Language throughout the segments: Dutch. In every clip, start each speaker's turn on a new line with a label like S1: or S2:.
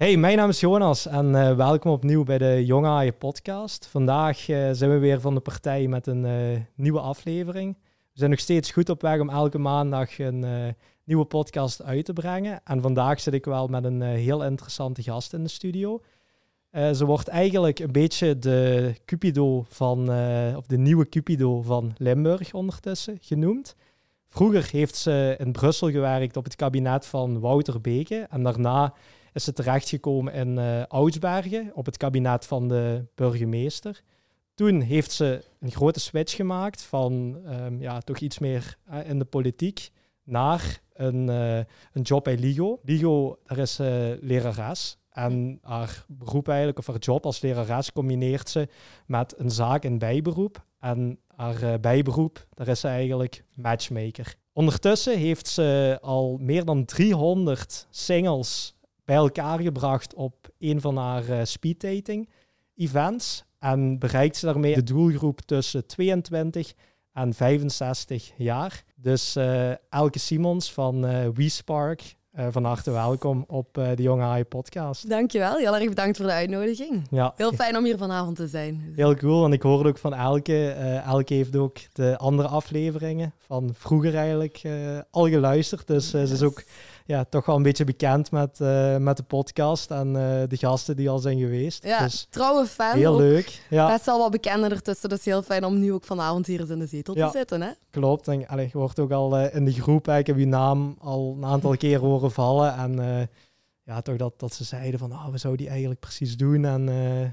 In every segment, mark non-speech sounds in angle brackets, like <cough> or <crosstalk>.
S1: Hey, mijn naam is Jonas en uh, welkom opnieuw bij de Jonge Haaien podcast. Vandaag uh, zijn we weer van de partij met een uh, nieuwe aflevering. We zijn nog steeds goed op weg om elke maandag een nieuwe podcast uit te brengen. En vandaag zit ik wel met een heel interessante gast in de studio. ze wordt eigenlijk een beetje de Cupido van, of de nieuwe Cupido van Limburg ondertussen genoemd. Vroeger heeft ze in Brussel gewerkt op het kabinet van Wouter Beke en daarna is ze terechtgekomen in uh, op het kabinet van de burgemeester. Toen heeft ze een grote switch gemaakt van um, ja, toch iets meer uh, in de politiek naar een, uh, een job bij LIGO. LIGO, daar is ze lerares. En haar beroep eigenlijk, of haar job als lerares, combineert ze met een zaak in bijberoep. En haar bijberoep, daar is ze eigenlijk matchmaker. Ondertussen heeft ze al meer dan 300 singles bij elkaar gebracht op een van haar uh, speeddating events. En bereikt ze daarmee de doelgroep tussen 22 en 65 jaar. Dus uh, Elke Simons van uh, WeSpark, uh, van harte welkom op uh, de Jonge Haai podcast.
S2: Dankjewel, heel erg bedankt voor de uitnodiging. Ja. Heel fijn om hier vanavond te zijn.
S1: Heel cool, en ik hoorde ook van Elke. Uh, Elke heeft ook de andere afleveringen van vroeger eigenlijk al geluisterd. Dus yes. ze is ook ja, toch wel een beetje bekend met, uh, met de podcast en uh, de gasten die al zijn geweest.
S2: Ja,
S1: dus
S2: trouwe fan.
S1: Heel leuk. Ja.
S2: Best wel wat bekender ertussen, dus heel fijn om nu ook vanavond hier eens in de zetel
S1: ja,
S2: te zitten. Hè?
S1: Klopt. En allee, je wordt ook al uh, in de groep, ik heb je naam al een aantal <laughs> keer horen vallen. En ja, toch dat, dat ze zeiden van, oh, we zouden die eigenlijk precies doen. En,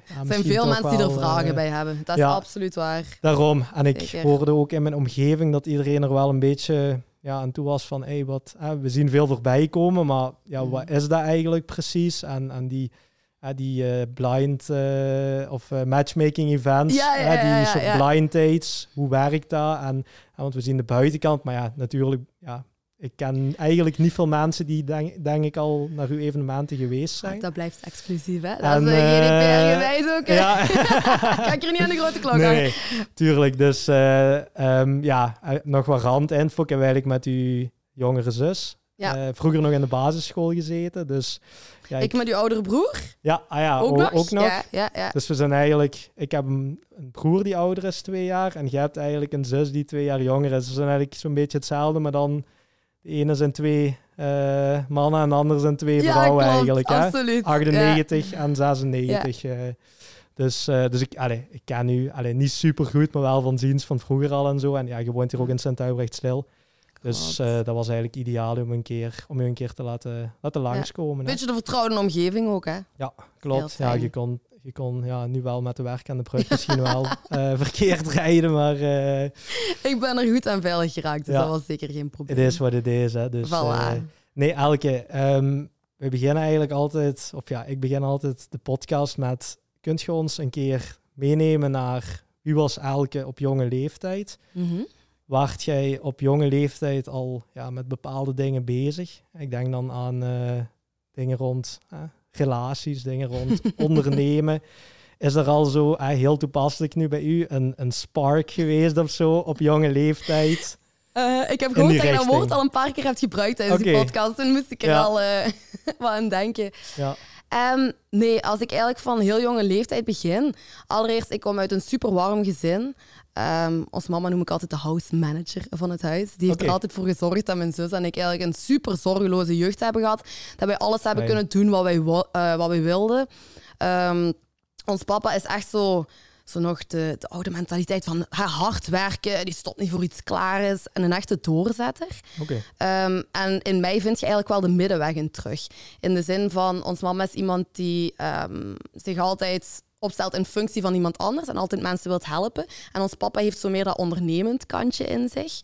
S2: ja, er zijn veel mensen die er vragen bij hebben. Dat is absoluut waar.
S1: Daarom. En ik Zeker. hoorde ook in mijn omgeving dat iedereen er wel een beetje ja, en toen was van, hey, wat, hè, we zien veel voorbij komen, maar ja, wat mhm. is dat eigenlijk precies? En, en die, hè, die uh, blind uh, of uh, matchmaking events,
S2: ja, ja,
S1: hè, die
S2: ja,
S1: soort blind dates, hoe werkt dat? En, want we zien de buitenkant, maar ja, natuurlijk, ja, ik ken eigenlijk niet veel mensen die denk, denk ik al naar uw evenementen geweest zijn.
S2: Ah, dat blijft exclusief, hè? Dat en, is een GDPR-gewijs ook. Ja. <laughs> Kijk er niet aan de grote klok
S1: nee, Nee, tuurlijk. Dus uh, um, ja, nog wat randinfo. Ik heb eigenlijk met uw jongere zus ja. Uh, vroeger nog in de basisschool gezeten. Dus,
S2: ja, ik, met uw oudere broer?
S1: Ja, ah ja ook, nog. Ook nog. Ja, ja, ja. Dus we zijn eigenlijk... Ik heb een, een, broer die ouder is twee jaar. En je hebt eigenlijk een zus die twee jaar jonger is. Dus we zijn eigenlijk zo'n beetje hetzelfde, maar dan de ene zijn twee uh, mannen en de andere zijn twee
S2: ja,
S1: vrouwen
S2: klopt,
S1: eigenlijk.
S2: Absoluut,
S1: hè? 98 ja. en 96. Ja. Uh, dus, uh, dus ik, allee, ik ken u allee, niet super goed, maar wel van ziens van vroeger al en zo. En ja, je woont hier ook in Sint-Albrecht stil. Dus dat was eigenlijk ideaal om, een keer, om u een keer te laten, laten langskomen.
S2: Beetje de vertrouwde omgeving ook, hè?
S1: Ja, klopt. Ja, je kon je kon ja, nu wel met de werk aan de brug misschien wel uh, <laughs> verkeerd rijden, maar... Uh,
S2: ik ben er goed aan veilig geraakt, dus ja, dat was zeker geen probleem.
S1: Het is wat het is, hè. Dus,
S2: voilà. uh,
S1: nee, Elke, um, we beginnen eigenlijk altijd, of ja, ik begin altijd de podcast met... Kunt je ons een keer meenemen naar wie was Elke op jonge leeftijd?
S2: Mm -hmm.
S1: Waart jij op jonge leeftijd al ja, met bepaalde dingen bezig? Ik denk dan aan dingen rond relaties, dingen rond <laughs> ondernemen. Is er al zo, eh, heel toepasselijk nu bij u, een, een spark geweest of zo op jonge leeftijd?
S2: Uh, ik heb gehoord dat je dat woord al een paar keer hebt gebruikt tijdens okay. die podcast. Toen moest ik er ja. al uh, <laughs> wat aan denken.
S1: Ja.
S2: Um, nee, als ik eigenlijk van heel jonge leeftijd begin. Allereerst, ik kom uit een super warm gezin. Um, ons mama noem ik altijd de house manager van het huis. Die heeft okay. er altijd voor gezorgd dat mijn zus en ik eigenlijk een super zorgeloze jeugd hebben gehad. Dat wij alles hebben kunnen doen wat wij, uh, wat wij wilden. Um, ons papa is echt zo, zo nog de, de oude mentaliteit van hard werken, die stopt niet voor iets klaar is. En een echte doorzetter.
S1: Okay.
S2: Um, en in mij vind je eigenlijk wel de middenweg in terug. In de zin van, ons mama is iemand die zich altijd opstelt in functie van iemand anders en altijd mensen wilt helpen. En ons papa heeft zo meer dat ondernemend kantje in zich.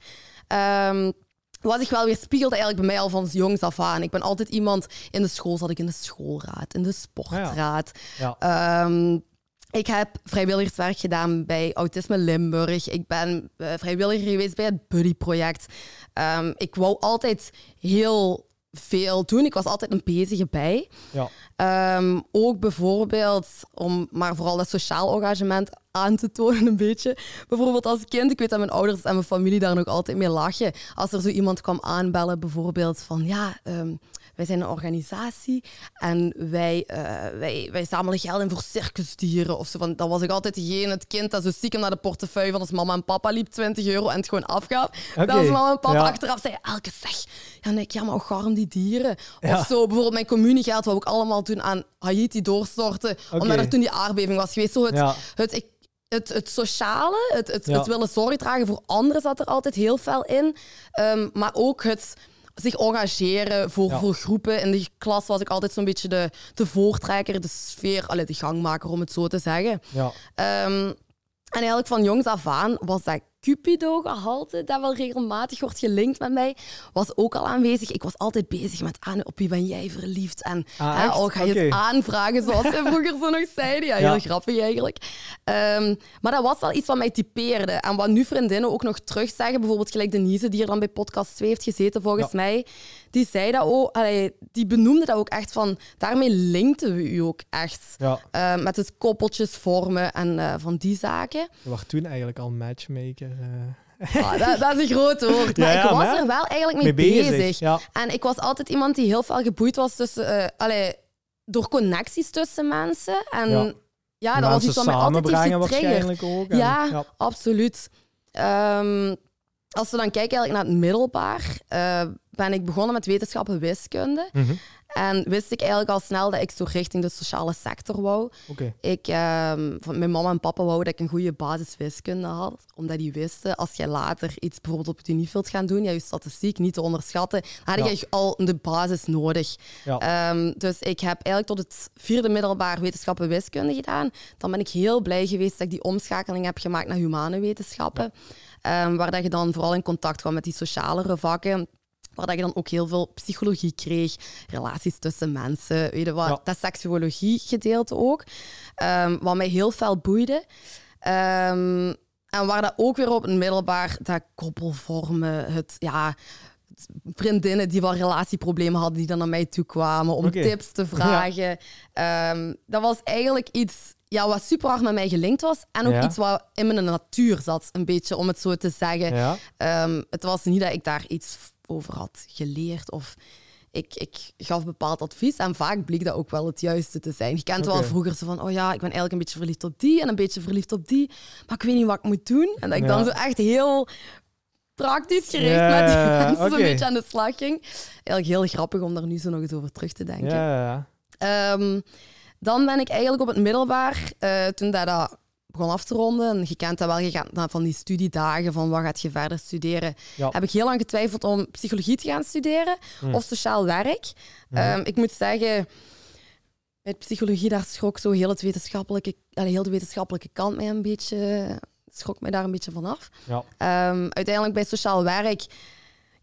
S2: Um, wat zich wel weer spiegelt eigenlijk bij mij al van jongs af aan. Ik ben altijd iemand... In de school zat ik in de schoolraad, in de sportraad.
S1: Ja. Ja.
S2: Um, ik heb vrijwilligerswerk gedaan bij Autisme Limburg. Ik ben uh, vrijwilliger geweest bij het Buddy Project. Um, ik wou altijd heel veel doen. Ik was altijd een bezige bij.
S1: Ja.
S2: Um, ook bijvoorbeeld om maar vooral dat sociaal engagement aan te tonen een beetje. Bijvoorbeeld als kind, ik weet dat mijn ouders en mijn familie daar nog altijd mee lachen. Als er zo iemand kwam aanbellen, bijvoorbeeld van ja, um, wij zijn een organisatie en wij, uh, wij, wij zamelen geld in voor circusdieren. Of zo van, dan was ik altijd degene, het kind dat zo stiekem naar de portefeuille van als mama en papa liep, 20 euro, en het gewoon afgaf. Okay. Dat was mama en papa achteraf zei, elke zeg. Ja, nee, ja, maar garm die dieren. Of zo, bijvoorbeeld mijn communiegeld, wat ook allemaal toen aan Haiti doorstorten, omdat er toen die aardbeving was geweest. Zo het, het, ik het, het sociale, het, het, het, willen zorg dragen voor anderen zat er altijd heel veel in. Um, maar ook het zich engageren voor, voor groepen. In de klas was ik altijd zo'n beetje de, de voortrekker, de sfeer, allee, de gangmaker om het zo te zeggen. Ja. Um, en eigenlijk van jongs af aan was dat Cupido-gehalte, dat wel regelmatig wordt gelinkt met mij, was ook al aanwezig. Ik was altijd bezig met aan, op wie ben jij verliefd? En ah, hè, oh, ga je het aanvragen, zoals ze <laughs> vroeger zo nog zeiden. Ja, heel grappig eigenlijk. Um, maar dat was wel iets wat mij typeerde. En wat nu vriendinnen ook nog terugzeggen, bijvoorbeeld gelijk Denise, die er dan bij podcast 2 heeft gezeten volgens mij, die zei dat ook, allee, die benoemde dat ook echt van, daarmee linkten we u ook echt. Ja. Uh, met het koppeltjes vormen en uh, van die zaken.
S1: Je was toen eigenlijk al matchmaker.
S2: Uh. Ah, dat, dat, is een groot woord. Maar ja, ik was er wel eigenlijk mee, bezig. En ik was altijd iemand die heel veel geboeid was tussen, allee, door connecties tussen mensen. En ja, dat was iets wat mij altijd heeft
S1: waarschijnlijk ook.
S2: En, ja, absoluut. Um, als we dan kijken eigenlijk naar het middelbaar, uh, ben ik begonnen met wetenschappen wiskunde. Mm En wist ik eigenlijk al snel dat ik zo richting de sociale sector wou. Okay. Ik, uh, van mijn mama en papa wou dat ik een goede basis wiskunde had. Omdat die wisten, als je later iets bijvoorbeeld op de unie wilt gaan doen, ja, je statistiek niet te onderschatten, dan had je al de basis nodig. Ja. Um, dus ik heb eigenlijk tot het vierde middelbaar wetenschappen wiskunde gedaan. Dan ben ik heel blij geweest dat ik die omschakeling heb gemaakt naar humane wetenschappen. Um, waar dat je dan vooral in contact kwam met die socialere vakken. Waar dat je dan ook heel veel psychologie kreeg, relaties tussen mensen, weet je wat, dat seksuologie gedeelte ook. Um, wat mij heel veel boeide. Um, en waar dat ook weer op een middelbaar, dat koppelvormen, het, ja, vriendinnen die wel relatieproblemen hadden, die dan naar mij toe kwamen om tips te vragen. Ja. dat was eigenlijk iets ja, wat super hard met mij gelinkt was. En ook iets wat in mijn natuur zat, een beetje, om het zo te zeggen. Um, het was niet dat ik daar iets over had geleerd of ik, ik gaf bepaald advies. En vaak bleek dat ook wel het juiste te zijn. Je kent wel vroeger zo van, oh ja, ik ben eigenlijk een beetje verliefd op die en een beetje verliefd op die, maar ik weet niet wat ik moet doen. En dat ik dan zo echt heel praktisch gericht met die mensen okay. zo'n beetje aan de slag ging. Eigenlijk heel grappig om daar nu zo nog eens over terug te denken. Um, dan ben ik eigenlijk op het middelbaar, uh, toen dat, begon af te ronden, en je kent dat wel, je gaat van die studiedagen, van wat gaat je verder studeren, heb ik heel lang getwijfeld om psychologie te gaan studeren mm. of sociaal werk. Um, ik moet zeggen, met psychologie, daar schrok zo heel, het wetenschappelijke, heel de wetenschappelijke kant mij een beetje, schrok mij daar een beetje vanaf. Ja. Um, uiteindelijk bij sociaal werk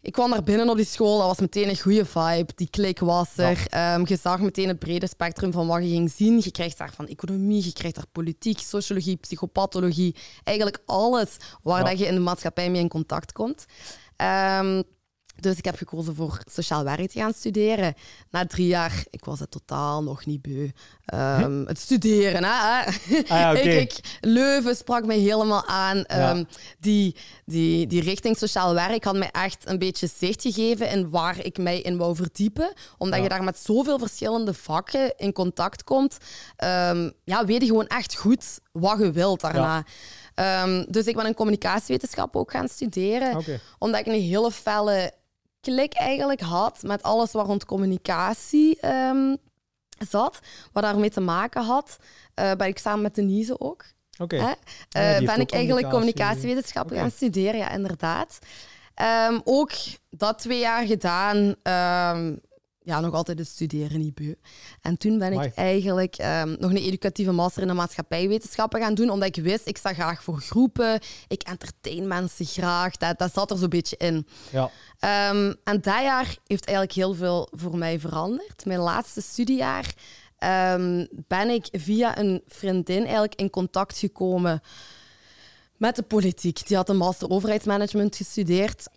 S2: ik kwam daar binnen op die school, dat was meteen een goede vibe. Die klik was er. Ehm, je zag meteen het brede spectrum van wat je ging zien. Je krijgt daar van economie, je krijgt daar politiek, sociologie, psychopathologie. Eigenlijk alles waar dat je in de maatschappij mee in contact komt. Um, dus ik heb gekozen voor sociaal werk te gaan studeren. Na drie jaar, ik was het totaal nog niet beu. Um, het studeren, hè. Ah, ja, <laughs> ik, ik, Leuven sprak mij helemaal aan. Um, die, die, die richting sociaal werk had mij echt een beetje zicht gegeven in waar ik mij in wou verdiepen. Omdat je daar met zoveel verschillende vakken in contact komt, um, ja, weet je gewoon echt goed wat je wilt daarna. Um, dus ik ben een communicatiewetenschap ook gaan studeren. Okay. Omdat ik een hele felle klik eigenlijk had met alles wat rond communicatie um, zat, wat daarmee te maken had, uh, ben ik samen met Denise ook. Oké. Uh, ben ik eigenlijk communicatiewetenschappen okay. gaan studeren, ja, inderdaad. Um, ook dat twee jaar gedaan. Um, ja, nog altijd het studeren niet beu. En toen ben ik eigenlijk um, nog een educatieve master in de maatschappijwetenschappen gaan doen, omdat ik wist, ik sta graag voor groepen, ik entertain mensen graag, dat, dat zat er zo'n beetje in. Ja. Um, en dat jaar heeft eigenlijk heel veel voor mij veranderd. Mijn laatste studiejaar um, ben ik via een vriendin eigenlijk in contact gekomen met de politiek. Die had een master overheidsmanagement gestudeerd.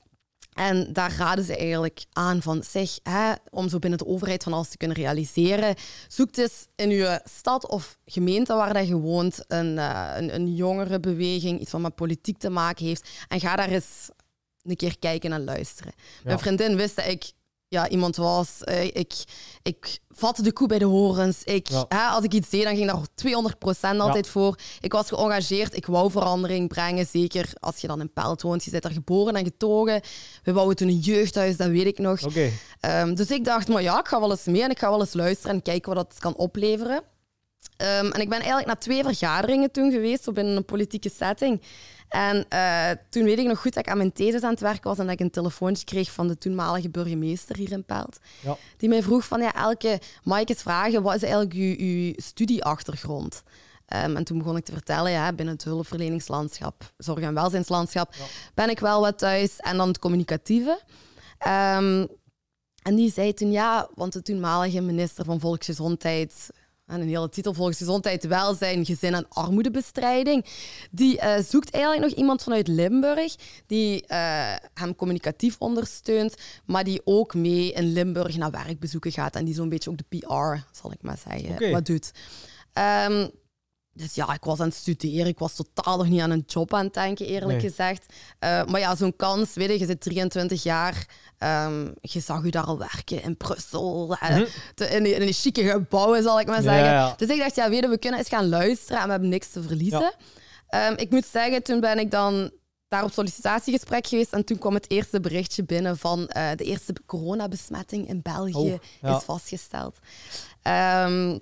S2: En daar raden ze eigenlijk aan van, zeg, hè, om zo binnen de overheid van alles te kunnen realiseren, zoek eens in je stad of gemeente waar dat je woont een, uh, een, een jongerenbeweging, iets wat met politiek te maken heeft, en ga daar eens een keer kijken en luisteren. Mijn vriendin wist dat ik ja, iemand was. Uh, ik, ik vatte de koe bij de horens. Ik, hè, als ik iets deed, dan ging daar 200% altijd voor. Ik was geëngageerd. Ik wou verandering brengen. Zeker als je dan in Pelt woont. Je bent er geboren en getogen. We bouwen toen een jeugdhuis, dat weet ik nog. Um, dus ik dacht, maar ja, ik ga wel eens mee en ik ga wel eens luisteren en kijken wat dat kan opleveren. Um, en ik ben eigenlijk naar twee vergaderingen toen geweest, op binnen een politieke setting. En uh, toen weet ik nog goed dat ik aan mijn thesis aan het werken was en dat ik een telefoontje kreeg van de toenmalige burgemeester hier in Pelt. Ja. Die mij vroeg van, ja, elke, mag ik eens vragen, wat is eigenlijk uw, uw studieachtergrond? Um, en toen begon ik te vertellen, ja, binnen het hulpverleningslandschap, zorg- en welzijnslandschap, ben ik wel wat thuis. En dan het communicatieve. Um, en die zei toen, ja, want de toenmalige minister van Volksgezondheid, en een hele titel volgens gezondheid, welzijn, gezin en armoedebestrijding. Die uh, zoekt eigenlijk nog iemand vanuit Limburg die uh, hem communicatief ondersteunt, maar die ook mee in Limburg naar werkbezoeken gaat en die zo'n beetje ook de PR, zal ik maar zeggen, wat doet. Um, dus ja, ik was aan het studeren. Ik was totaal nog niet aan een job aan het denken, eerlijk gezegd. Uh, maar ja, zo'n kans, weet je, je zit 23 jaar. Um, je zag je daar al werken in Brussel. In, die, in die chique gebouwen, zal ik maar zeggen. Ja, Dus ik dacht, ja, weet je, we kunnen eens gaan luisteren en we hebben niks te verliezen. Um, ik moet zeggen, toen ben ik dan daar op sollicitatiegesprek geweest en toen kwam het eerste berichtje binnen van uh, de eerste coronabesmetting in België oh, is vastgesteld. Um,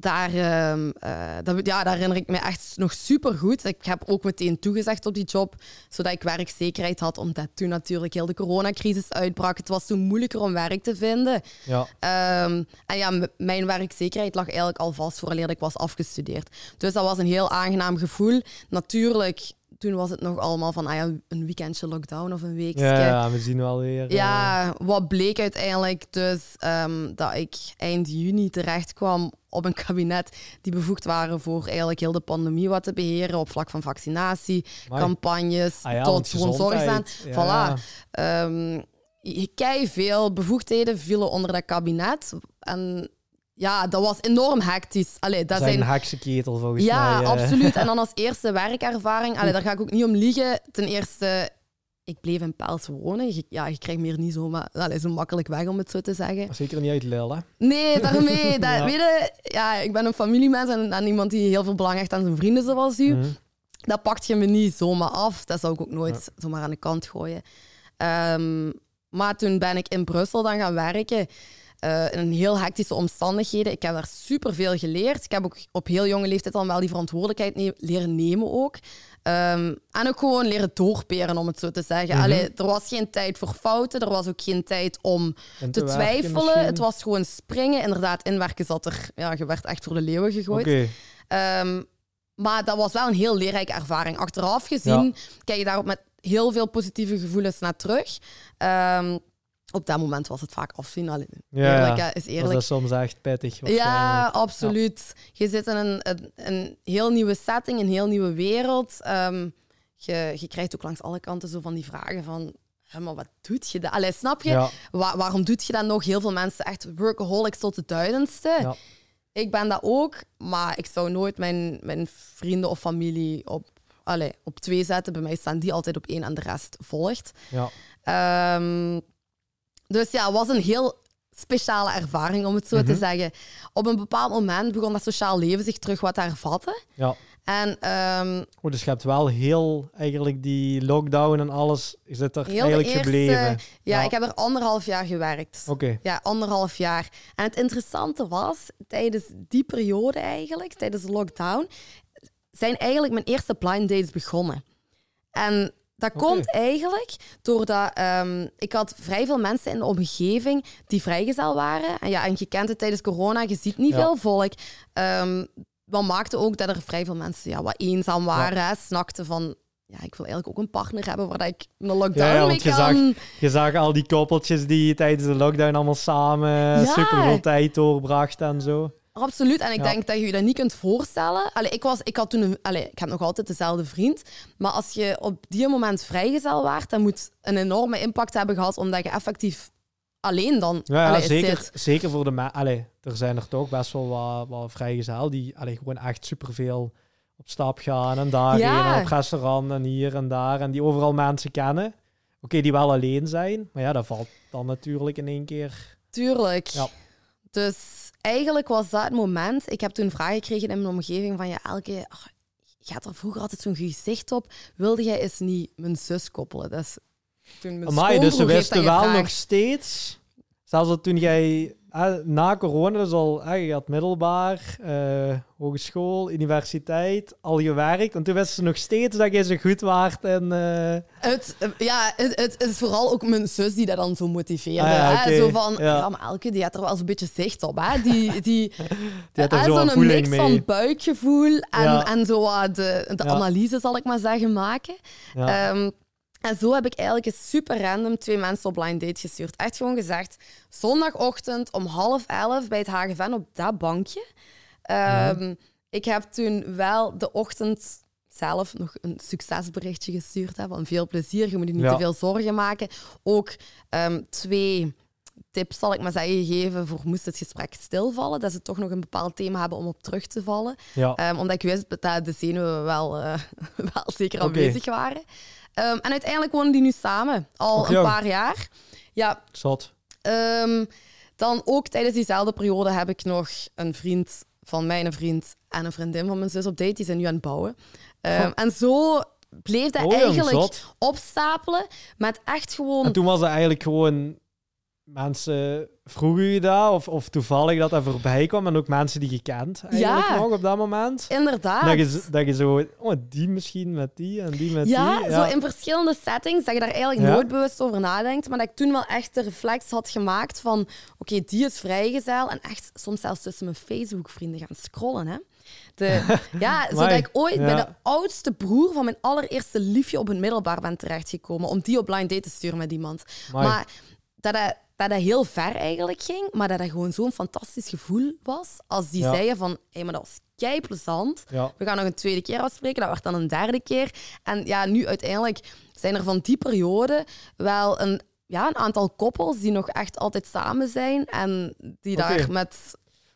S2: daar, uh, dat, ja, daar herinner ik me echt nog super goed. Ik heb ook meteen toegezegd op die job, zodat ik werkzekerheid had, omdat toen natuurlijk heel de coronacrisis uitbrak. Het was toen moeilijker om werk te vinden. Ja. Um, en ja, mijn werkzekerheid lag eigenlijk al vast vooraleer ik was afgestudeerd. Dus dat was een heel aangenaam gevoel. Natuurlijk toen was het nog allemaal van ah ja, een weekendje lockdown of een weekje.
S1: Ja, we zien wel weer.
S2: Ja, uh... wat bleek uiteindelijk dus um, dat ik eind juni terecht kwam op een kabinet die bevoegd waren voor eigenlijk heel de pandemie wat te beheren op vlak van vaccinatie, campagnes, ah tot gewoon zorg Ja, voilà. Ja. Um, kei veel bevoegdheden vielen onder dat kabinet. En ja, dat was enorm hectisch. Allee, dat
S1: zijn, zijn een ketel volgens
S2: ja,
S1: mij.
S2: Ja, absoluut. En dan <laughs> als eerste werkervaring, allee, daar ga ik ook niet om liegen. Ten eerste, ik bleef in Pels wonen. Je, ja, je krijgt meer niet zo, maar, allee, zo makkelijk weg, om het zo te zeggen.
S1: Zeker niet uit Lille, hè?
S2: Nee, daarmee. <laughs> Dat, ja. Weet je, ja, ik ben een familiemens en, en iemand die heel veel belang hecht aan zijn vrienden zoals u. Mm. Dat pakt je me niet zomaar af. Dat zou ik ook nooit ja. zomaar aan de kant gooien. Um, maar toen ben ik in Brussel dan gaan werken. Uh, in heel hectische omstandigheden. Ik heb daar superveel geleerd. Ik heb ook op heel jonge leeftijd al wel die verantwoordelijkheid ne leren nemen ook. Um, en ook gewoon leren doorperen, om het zo te zeggen. Mm Allee, er was geen tijd voor fouten, er was ook geen tijd om te, te twijfelen. Het was gewoon springen. Inderdaad, inwerken zat er... Ja, je werd echt voor de leeuwen gegooid. Okay. Um, maar dat was wel een heel leerrijke ervaring. Achteraf gezien ja. kijk je daarop met heel veel positieve gevoelens naar terug. Um, op dat moment was het vaak afzien. Allee,
S1: ja, eerlijk, is eerlijk. Dat is soms echt pittig.
S2: Ja, absoluut. Je zit in een, een, een, heel nieuwe setting, een heel nieuwe wereld. Um, je, je krijgt ook langs alle kanten zo van die vragen van... maar wat doet je dat? Allee, snap je? Ja. Wa waarom doet je dat nog? Heel veel mensen echt workaholics tot het duidendste. Ja. Ik ben dat ook, maar ik zou nooit mijn, mijn vrienden of familie op, allee, op twee zetten. Bij mij staan die altijd op één en de rest volgt. Ja. Um, dus ja, het was een heel speciale ervaring, om het zo te mhm. zeggen. Op een bepaald moment begon dat sociaal leven zich terug wat te hervatten. Ja. En, um,
S1: oh, dus je hebt wel heel eigenlijk die lockdown en alles, is het er eigenlijk gebleven?
S2: Ja, ik heb er anderhalf jaar gewerkt.
S1: Oké.
S2: Ja, anderhalf jaar. En het interessante was, tijdens die periode eigenlijk, tijdens de lockdown, zijn eigenlijk mijn eerste blind dates begonnen. En dat komt eigenlijk doordat um, ik had vrij veel mensen in de omgeving die vrijgezel waren. En ja, en je kent het tijdens corona, je ziet niet veel volk. Um, wat maakte ook dat er vrij veel mensen ja, wat eenzaam waren, ja. snakten van ja, ik wil eigenlijk ook een partner hebben waar ik een lockdown ja, mee kan.
S1: Je zag, je zag al die koppeltjes die tijdens de lockdown allemaal samen ja. super veel tijd doorbrachten en zo.
S2: Absoluut. En ik denk dat je je dat niet kunt voorstellen. Allee, ik, was, ik had toen een, allee, ik heb nog altijd dezelfde vriend. Maar als je op die moment vrijgezel waart, dan moet een enorme impact hebben gehad, omdat je effectief alleen dan.
S1: Ja, allee, zeker, zeker voor de allee, Er zijn er toch best wel wat, wat vrijgezel die allee, gewoon echt superveel op stap gaan en daarheen ja. en op restaurant en hier en daar. En die overal mensen kennen. oké, die wel alleen zijn. Maar ja, dat valt dan natuurlijk in één keer.
S2: Tuurlijk.
S1: Ja.
S2: Dus eigenlijk was dat het moment. Ik heb toen vragen gekregen in mijn omgeving van ja, elke. je had er vroeger altijd zo'n gezicht op. Wilde jij eens niet mijn zus koppelen? Dat is toen mijn
S1: Amai, dus ze wisten wel nog steeds. Zelfs toen jij na corona, dus al eh, je had middelbaar, eh, hogeschool, universiteit, al gewerkt. En toen wisten ze nog steeds dat je zo goed waard. En, eh,
S2: Het, eh, ja, het, het is vooral ook mijn zus die dat dan zo motiveerde.
S1: Ah ja,
S2: hè? Zo van,
S1: Ja.
S2: ja. maar Elke die had er wel zo'n beetje zicht op. Hè? Die, die, <laughs>
S1: die had er zo een
S2: zo'n
S1: voeling
S2: mix
S1: mee.
S2: van buikgevoel en,
S1: Ja.
S2: en zo wat de, de analyse, zal ik maar zeggen, maken.
S1: ja.
S2: En zo heb ik eigenlijk eens super random twee mensen op blind date gestuurd. Echt gewoon gezegd, zondagochtend om half elf bij het HGVN op dat bankje. Ehm, Ik heb toen wel de ochtend zelf nog een succesberichtje gestuurd. Hè, van veel plezier, je moet je niet
S1: Ja.
S2: te veel zorgen maken. Ook ehm, twee tips, zal ik maar zeggen, gegeven voor moest het gesprek stilvallen. Dat ze toch nog een bepaald thema hebben om op terug te vallen.
S1: ja.
S2: Ehm, omdat ik wist dat de zenuwen wel, eh, <laughs> wel zeker
S1: Oké.
S2: aanwezig waren. Ehm, en uiteindelijk wonen die nu samen, al
S1: Och,
S2: een paar jaar. Ja,
S1: Zot.
S2: ehm, dan ook tijdens diezelfde periode heb ik nog een vriend van mijn vriend en een vriendin van mijn zus op date. Die zijn nu aan het bouwen. Ehm, en zo bleef dat
S1: Oh,
S2: eigenlijk opstapelen met echt gewoon...
S1: En toen was het eigenlijk gewoon... Mensen vroegen je dat, of, of toevallig dat dat voorbij kwam. En ook mensen die je kent eigenlijk
S2: Ja.
S1: nog op dat moment.
S2: Inderdaad.
S1: Dat je, dat je zo... Oh, die misschien met die en die met
S2: Ja,
S1: die.
S2: zo in verschillende settings, dat je daar eigenlijk
S1: Ja.
S2: nooit bewust over nadenkt. Maar dat ik toen wel echt de reflex had gemaakt van... Oké, die is vrijgezel. En echt soms zelfs tussen mijn Facebook-vrienden gaan scrollen, hè. De, <laughs> ja, zodat ik ooit
S1: ja.
S2: bij de oudste broer van mijn allereerste liefje op een middelbaar ben terechtgekomen. Om die op blind date te sturen met iemand.
S1: Amai.
S2: Maar dat dat, dat dat heel ver eigenlijk ging, maar dat dat gewoon zo'n fantastisch gevoel was. Als die
S1: Ja.
S2: zeiden van, hé, maar dat was kei plezant.
S1: Ja.
S2: We gaan nog een tweede keer afspreken, dat werd dan een derde keer. En ja, nu uiteindelijk zijn er van die periode wel een, ja, een aantal koppels die nog echt altijd samen zijn en die daar met...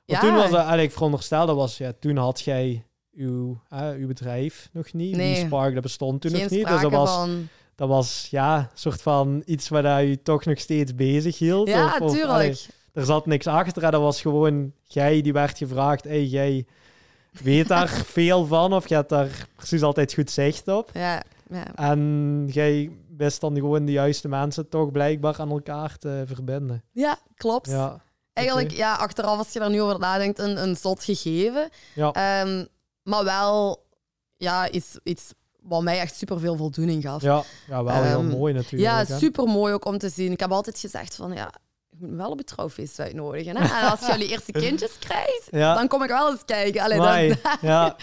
S2: Ja,
S1: Want toen was dat eigenlijk, veronderstel, dat was, ja, toen had jij uw, uw bedrijf nog niet.
S2: Nee.
S1: Die Spark, dat bestond toen
S2: geen
S1: nog niet. Dus dat was,
S2: van...
S1: dat was ja, een soort van iets waar je toch nog steeds bezig hield.
S2: Ja,
S1: of, of,
S2: tuurlijk.
S1: allee, er zat niks achter. hè. Dat was gewoon, jij die werd gevraagd, hey, jij weet daar <laughs> veel van of je hebt daar precies altijd goed zicht op.
S2: Ja, ja.
S1: En jij wist dan gewoon de juiste mensen toch blijkbaar aan elkaar te verbinden.
S2: ja klopt.
S1: Ja,
S2: Eigenlijk, ja, achteraf, als je daar nu over nadenkt, een, een zot gegeven.
S1: ja.
S2: Ehm, maar wel ja, iets, iets wat mij echt super veel voldoening gaf.
S1: ja, ja wel heel
S2: Ehm,
S1: mooi natuurlijk.
S2: Ja, super mooi ook om te zien. Ik heb altijd gezegd van ja, ik moet wel op het trouwfeest uitnodigen. Hè? En <laughs> als jullie eerste kindjes krijgt,
S1: Ja.
S2: dan kom ik wel eens kijken. Allee, dan, <laughs>
S1: ja.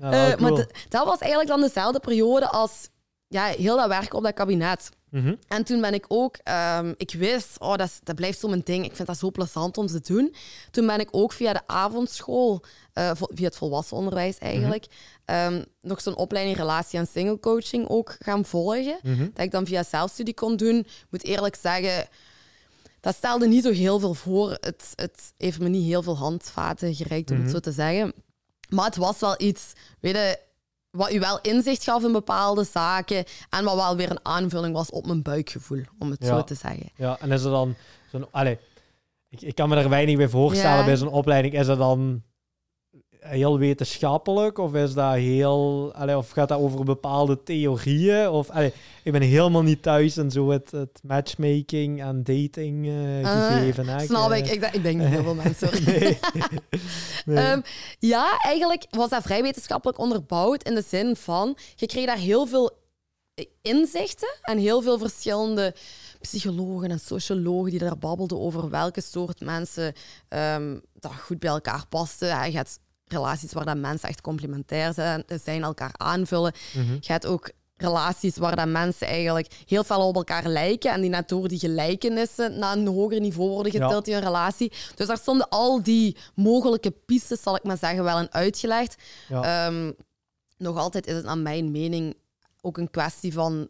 S2: Eh, maar dat was eigenlijk dan dezelfde periode als ja, heel dat werk op dat kabinet.
S1: Mhm.
S2: En toen ben ik ook, ehm, ik wist, oh, dat, is- dat blijft zo mijn ding. Ik vind dat zo plezant om te doen. Toen ben ik ook via de avondschool, eh, via het volwassen onderwijs eigenlijk, ehm, nog zo'n opleiding relatie- en single coaching ook gaan volgen.
S1: Mhm.
S2: Dat ik dan via zelfstudie kon doen. Ik moet eerlijk zeggen, dat stelde niet zo heel veel voor. Het, het heeft me niet heel veel handvaten gereikt, om
S1: Mhm.
S2: het zo te zeggen. Maar het was wel iets, weet je, wat u wel inzicht gaf in bepaalde zaken en wat wel weer een aanvulling was op mijn buikgevoel, om het
S1: Ja.
S2: zo te zeggen.
S1: Ja, en is er dan zo'n... Allee, ik, ik kan me er weinig bij voorstellen
S2: Ja.
S1: bij zo'n opleiding. Is dat dan heel wetenschappelijk? Of is dat heel... Allee, of gaat dat over bepaalde theorieën? Of, allee, ik ben helemaal niet thuis in zo het, het matchmaking en dating eh,
S2: Ah,
S1: gegeven. hè.
S2: Snap
S1: eh,
S2: ik. Ik, denk- ik <laughs> denk niet heel veel mensen. hoor.
S1: nee. nee. <laughs>
S2: Ehm, ja, eigenlijk was dat vrij wetenschappelijk onderbouwd in de zin van, je kreeg daar heel veel inzichten en heel veel verschillende psychologen en sociologen die daar babbelden over welke soort mensen ehm, dat goed bij elkaar pasten. Je hebt relaties waar dat mensen echt complementair zijn, zijn elkaar aanvullen.
S1: Mhm.
S2: Je hebt ook relaties waar dat mensen eigenlijk heel veel op elkaar lijken en die net door die gelijkenissen naar een hoger niveau worden
S1: Ja.
S2: getild in een relatie. Dus daar stonden al die mogelijke pistes, zal ik maar zeggen, wel in uitgelegd.
S1: Ja.
S2: Ehm, nog altijd is het naar mijn mening ook een kwestie van eh,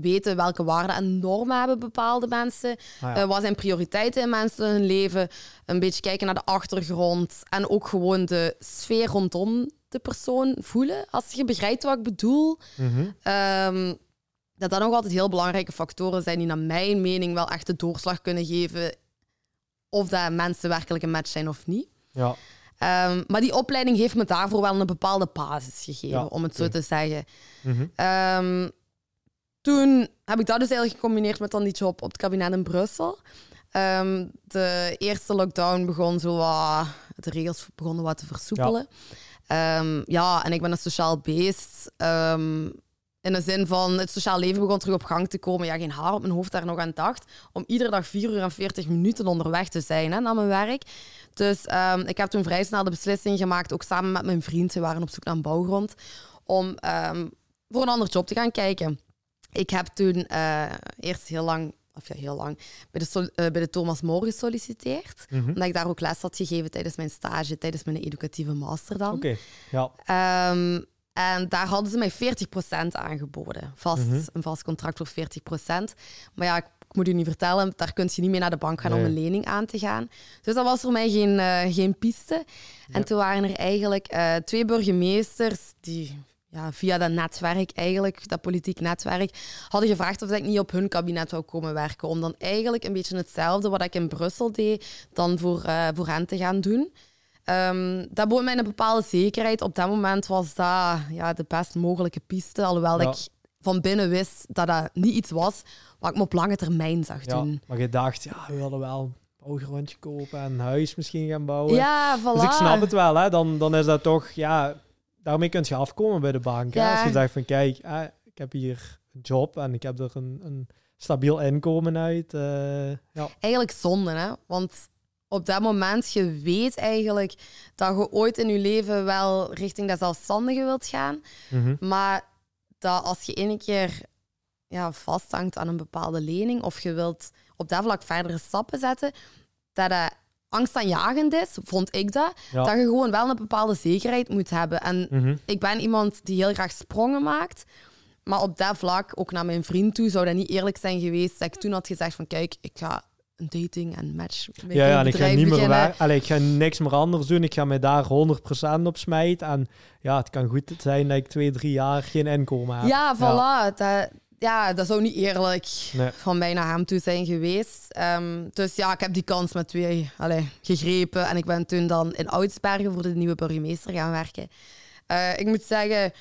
S2: weten welke waarden en normen hebben bepaalde mensen.
S1: Ah, ja.
S2: Eh, wat zijn prioriteiten in mensen hun leven? Een beetje kijken naar de achtergrond en ook gewoon de sfeer rondom de persoon voelen. Als je begrijpt wat ik bedoel.
S1: Mhm.
S2: Ehm, dat dat nog altijd heel belangrijke factoren zijn die naar mijn mening wel echt de doorslag kunnen geven of dat mensen werkelijk een match zijn of niet.
S1: Ja.
S2: Ehm, maar die opleiding heeft me daarvoor wel een bepaalde basis gegeven,
S1: Ja,
S2: om het zo te zeggen.
S1: Mhm.
S2: Ehm, toen heb ik dat dus eigenlijk gecombineerd met dan die job op het kabinet in Brussel. Ehm, de eerste lockdown begon zo wat, de regels begonnen wat te versoepelen. Ja, ja en ik ben een sociaal beest. Ehm, in de zin van het sociaal leven begon terug op gang te komen. Ja, geen haar op mijn hoofd daar nog aan dacht. Om iedere dag 4 uur en 40 minuten onderweg te zijn hè, naar mijn werk. Dus ehm, ik heb toen vrij snel de beslissing gemaakt, ook samen met mijn vriend, we waren op zoek naar een bouwgrond, om ehm, voor een ander job te gaan kijken. Ik heb toen eh, eerst heel lang, of ja, heel lang, bij de, eh, bij de Thomas More gesolliciteerd.
S1: Mhm.
S2: Omdat ik daar ook les had gegeven tijdens mijn stage, tijdens mijn educatieve master dan.
S1: Oké, ja.
S2: Ehm, en daar hadden ze mij 40% aangeboden. Vast,
S1: Mhm.
S2: Een vast contract voor 40%. Maar ja, ik, ik moet u niet vertellen, daar kun je niet mee naar de bank gaan om een lening aan te gaan. Dus dat was voor mij geen, eh, geen piste. En toen waren er eigenlijk twee burgemeesters die ja, via dat netwerk, eigenlijk, dat politiek netwerk, hadden gevraagd of ik niet op hun kabinet wou komen werken. Om dan eigenlijk een beetje hetzelfde wat ik in Brussel deed, dan voor, eh, voor hen te gaan doen. Ehm, dat bood mij een bepaalde zekerheid. Op dat moment was dat ja, de best mogelijke piste. Alhoewel
S1: Ja.
S2: ik van binnen wist dat dat niet iets was wat ik me op lange termijn zag
S1: ja.
S2: doen.
S1: Maar je dacht, ja, we willen wel een bouwgrondje kopen en een huis misschien gaan bouwen.
S2: Ja, voilà.
S1: Dus ik snap het wel, hè. Dan, dan is dat toch, ja, daarmee kun je afkomen bij de bank.
S2: Ja.
S1: Als je zegt van, kijk, eh, ik heb hier een job en ik heb er een, een stabiel inkomen uit. eh, ja.
S2: Eigenlijk zonde, hè? Want op dat moment, je weet eigenlijk dat je ooit in je leven wel richting dat zelfstandige wilt gaan.
S1: Mhm.
S2: Maar dat als je ene keer ja, vasthangt aan een bepaalde lening of je wilt op dat vlak verdere stappen zetten, dat dat angstaanjagend is, vond ik dat.
S1: Ja.
S2: Dat je gewoon wel een bepaalde zekerheid moet hebben. En
S1: Mhm.
S2: ik ben iemand die heel graag sprongen maakt. Maar op dat vlak, ook naar mijn vriend toe, zou dat niet eerlijk zijn geweest dat ik toen had gezegd van kijk, ik ga een dating en match
S1: Ja, ja, en ik ga niet meer waar, allee, ik ga niks meer anders doen. Ik ga mij daar 100% op smijten. En ja, het kan goed zijn dat ik twee, drie jaar geen inkomen heb.
S2: Ja, voilà. Dat, ja, dat zou niet eerlijk
S1: Nee.
S2: van mij naar hem toe zijn geweest. Ehm, dus ja, ik heb die kans met twee allee, gegrepen. En ik ben toen dan in Oudsbergen voor de nieuwe burgemeester gaan werken. Eh, ik moet zeggen,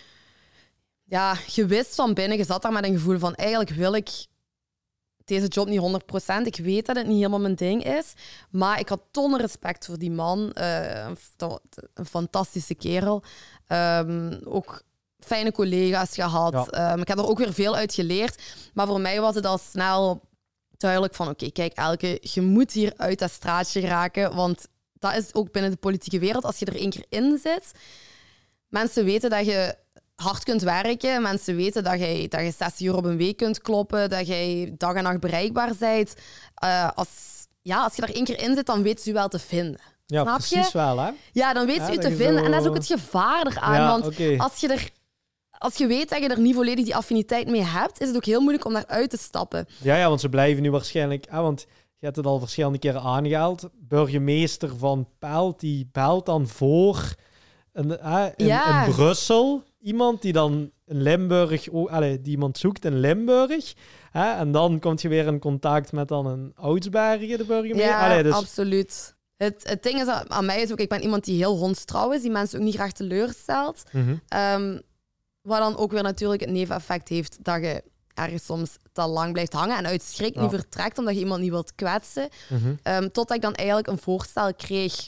S2: ja, je wist van binnen, je zat daar met een gevoel van eigenlijk wil ik deze job niet 100%. Ik weet dat het niet helemaal mijn ding is. Maar ik had tonnen respect voor die man. Eh, een fantastische kerel. Ehm, ook fijne collega's gehad.
S1: Ja.
S2: Ehm, ik heb er ook weer veel uit geleerd. Maar voor mij was het al snel duidelijk van... Oké, kijk Elke, je moet hier uit dat straatje geraken. Want dat is ook binnen de politieke wereld. Als je er één keer in zit... Mensen weten dat je hard kunt werken. Mensen weten dat je, dat je 60 uur op een week kunt kloppen. Dat je dag en nacht bereikbaar bent. Eh, als, ja, als je er één keer in zit, dan weten ze je wel te vinden.
S1: Ja,
S2: Snap je?
S1: precies wel, hè?
S2: Ja, dan weten
S1: Ja,
S2: ze je
S1: dat
S2: te vinden.
S1: zo-
S2: En dat is ook het gevaar eraan.
S1: Ja,
S2: want als je er... Als je weet dat je er niet volledig die affiniteit mee hebt, is het ook heel moeilijk om daaruit te stappen.
S1: Ja, ja, want ze blijven nu waarschijnlijk... Ah, want je hebt het al verschillende keren aangehaald. Burgemeester van Pelt, die belt dan voor een, ah, in,
S2: Ja.
S1: in Brussel. Iemand die dan in Limburg... Oh, allee, die iemand zoekt in Limburg. Hè, en dan komt je weer in contact met dan een Oudsbergen, de burgemeester.
S2: Ja,
S1: dus,
S2: absoluut. Het, het ding is aan aan mij is ook, ik ben iemand die heel hondstrouw is, die mensen ook niet graag teleurstelt.
S1: Mhm.
S2: Ehm, wat dan ook weer natuurlijk het neveneffect heeft dat je ergens soms te lang blijft hangen en uit schrik
S1: Ja.
S2: niet vertrekt omdat je iemand niet wilt kwetsen.
S1: Mhm.
S2: Ehm, totdat ik dan eigenlijk een voorstel kreeg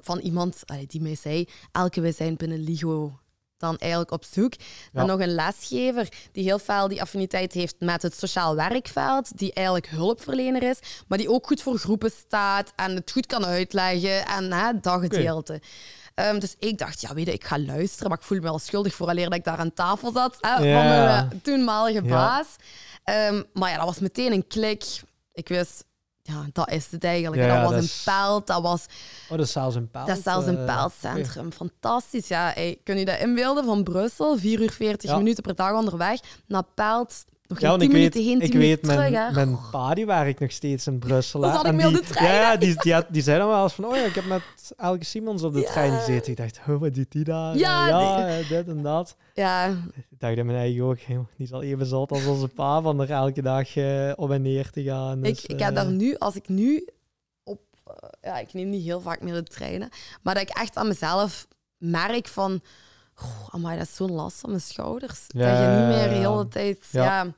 S2: van iemand allee, die mij zei: Elke, wij zijn binnen LIGO dan eigenlijk op zoek naar
S1: Ja.
S2: nog een lesgever die heel veel die affiniteit heeft met het sociaal werkveld, die eigenlijk hulpverlener is, maar die ook goed voor groepen staat en het goed kan uitleggen en hè, dat gedeelte. Ehm, dus ik dacht, ja, weet je, ik ga luisteren, maar ik voelde me wel schuldig voor dat ik daar aan tafel zat hè, van
S1: Ja.
S2: mijn eh, toenmalige baas. Ehm, maar ja, dat was meteen een klik. Ik wist, ja, dat is het eigenlijk.
S1: Ja,
S2: dat was
S1: dat
S2: een peld, dat was
S1: Oh, dat is zelfs een pijl.
S2: dat is zelfs een pijlcentrum. Fantastisch. Ja, hey, kun je dat inbeelden van Brussel? 4 uur 40
S1: Ja.
S2: minuten per dag onderweg. Naar Pelt, nog
S1: Ja,
S2: geen
S1: want
S2: 10
S1: ik weet,
S2: minuten heen, 10
S1: ik weet mijn,
S2: terug.
S1: mijn pa die werkt nog steeds in Brussel.
S2: Ik
S1: En
S2: mee op
S1: die-
S2: de trein,
S1: Ja, <laughs> die, die, had- die zei dan wel eens van, oh ja, ik heb met Elke Simons op de
S2: Ja.
S1: trein gezeten. Ik dacht, oh, wat doet die daar?
S2: Ja,
S1: ja eh, dit en dat.
S2: Ja,
S1: Ik dacht in mijn eigen ook, die is al even zat als onze pa van er elke dag eh, op en neer te gaan.
S2: ik,
S1: Dus,
S2: ik
S1: eh,
S2: heb daar nu, als ik nu op... eh, ja, ik neem niet heel vaak meer de treinen. Maar dat ik echt aan mezelf merk van... Goh, amai, dat is zo'n last van mijn schouders.
S1: Ja,
S2: dat je niet meer de hele tijd...
S1: Ja.
S2: Ja,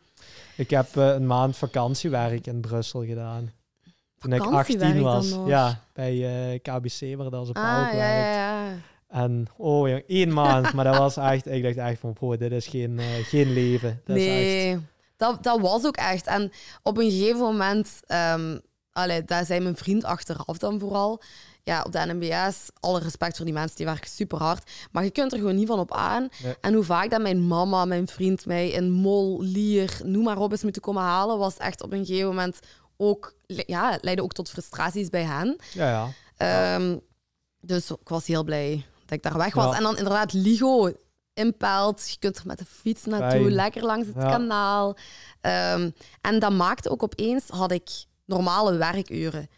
S1: Ik heb eh, een maand vakantiewerk in Brussel gedaan. Toen ik
S2: Vakantiewerk
S1: 18
S2: dan
S1: was. Ja, bij eh, KBC, waar dat paal
S2: ah, ja, ja.
S1: En oh, jong, één maand. maar dat was echt, ik dacht echt van, bro, dit is geen, eh, geen leven. Dat is echt,
S2: Nee, dat, dat was ook echt. En op een gegeven moment, allee, daar zei mijn vriend achteraf dan vooral. Ja, op de NMBS, alle respect voor die mensen, die werken super hard. Maar je kunt er gewoon niet van op aan.
S1: Nee.
S2: En hoe vaak dat mijn mama, mijn vriend mij in Mol, Lier, noem maar op, is moeten komen halen, was echt op een gegeven moment ook, ja, leidde ook tot frustraties bij hen.
S1: ja, ja.
S2: Ehm, dus ik was heel blij dat ik daar weg was.
S1: Ja.
S2: En dan inderdaad Ligo impelt. Je kunt er met de fiets naartoe,
S1: Fijn.
S2: lekker langs het
S1: Ja.
S2: kanaal. Ehm, en dat maakte ook opeens, had ik normale werkuren.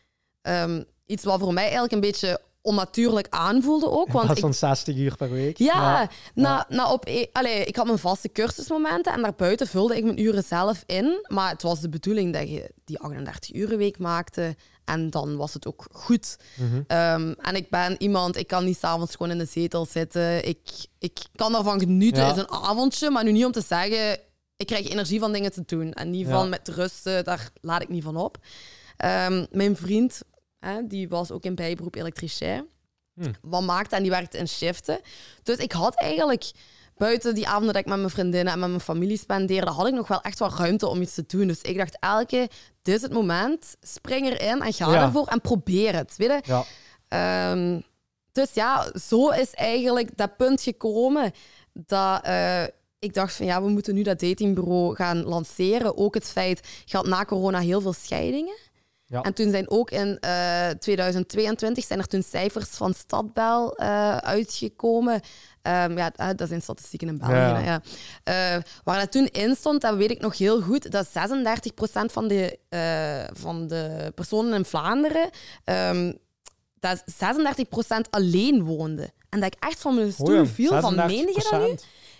S2: Ehm, iets wat voor mij eigenlijk een beetje onnatuurlijk aanvoelde ook. Want ik
S1: van 60 uur per week.
S2: ja, Na, na op, e- allee, ik had mijn vaste cursusmomenten en daarbuiten vulde ik mijn uren zelf in. Maar het was de bedoeling dat je die 38 uren week maakte en dan was het ook goed.
S1: Mhm.
S2: Ehm, en ik ben iemand, ik kan niet s'avonds gewoon in de zetel zitten. Ik, ik kan daarvan genieten,
S1: Ja.
S2: is een avondje, maar nu niet om te zeggen, ik krijg energie van dingen te doen. En niet
S1: Ja.
S2: van met rusten, daar laat ik niet van op. Ehm, mijn vriend, hè, die was ook in bijberoep elektricien.
S1: Hm.
S2: Wat maakte en die werkte in shiften. Dus ik had eigenlijk buiten die avonden dat ik met mijn vriendinnen en met mijn familie spendeerde, had ik nog wel echt wel ruimte om iets te doen. Dus ik dacht elke, dit is het moment, spring erin en ga
S1: Ja.
S2: ervoor en probeer het. Weet je?
S1: Ja.
S2: Ehm, dus ja, zo is eigenlijk dat punt gekomen dat eh, ik dacht van ja, we moeten nu dat datingbureau gaan lanceren. Ook het feit, je had na corona heel veel scheidingen.
S1: Ja.
S2: En toen zijn ook in eh, 2022 zijn er toen cijfers van Stadbel eh, uitgekomen. Ehm, ja, eh, dat zijn statistieken in België.
S1: Ja.
S2: waar dat toen in stond, dat weet ik nog heel goed, dat 36% van de, van de personen in Vlaanderen, ehm, dat 36% alleen woonde. En dat ik echt van mijn stoel viel, van meende je dat nu?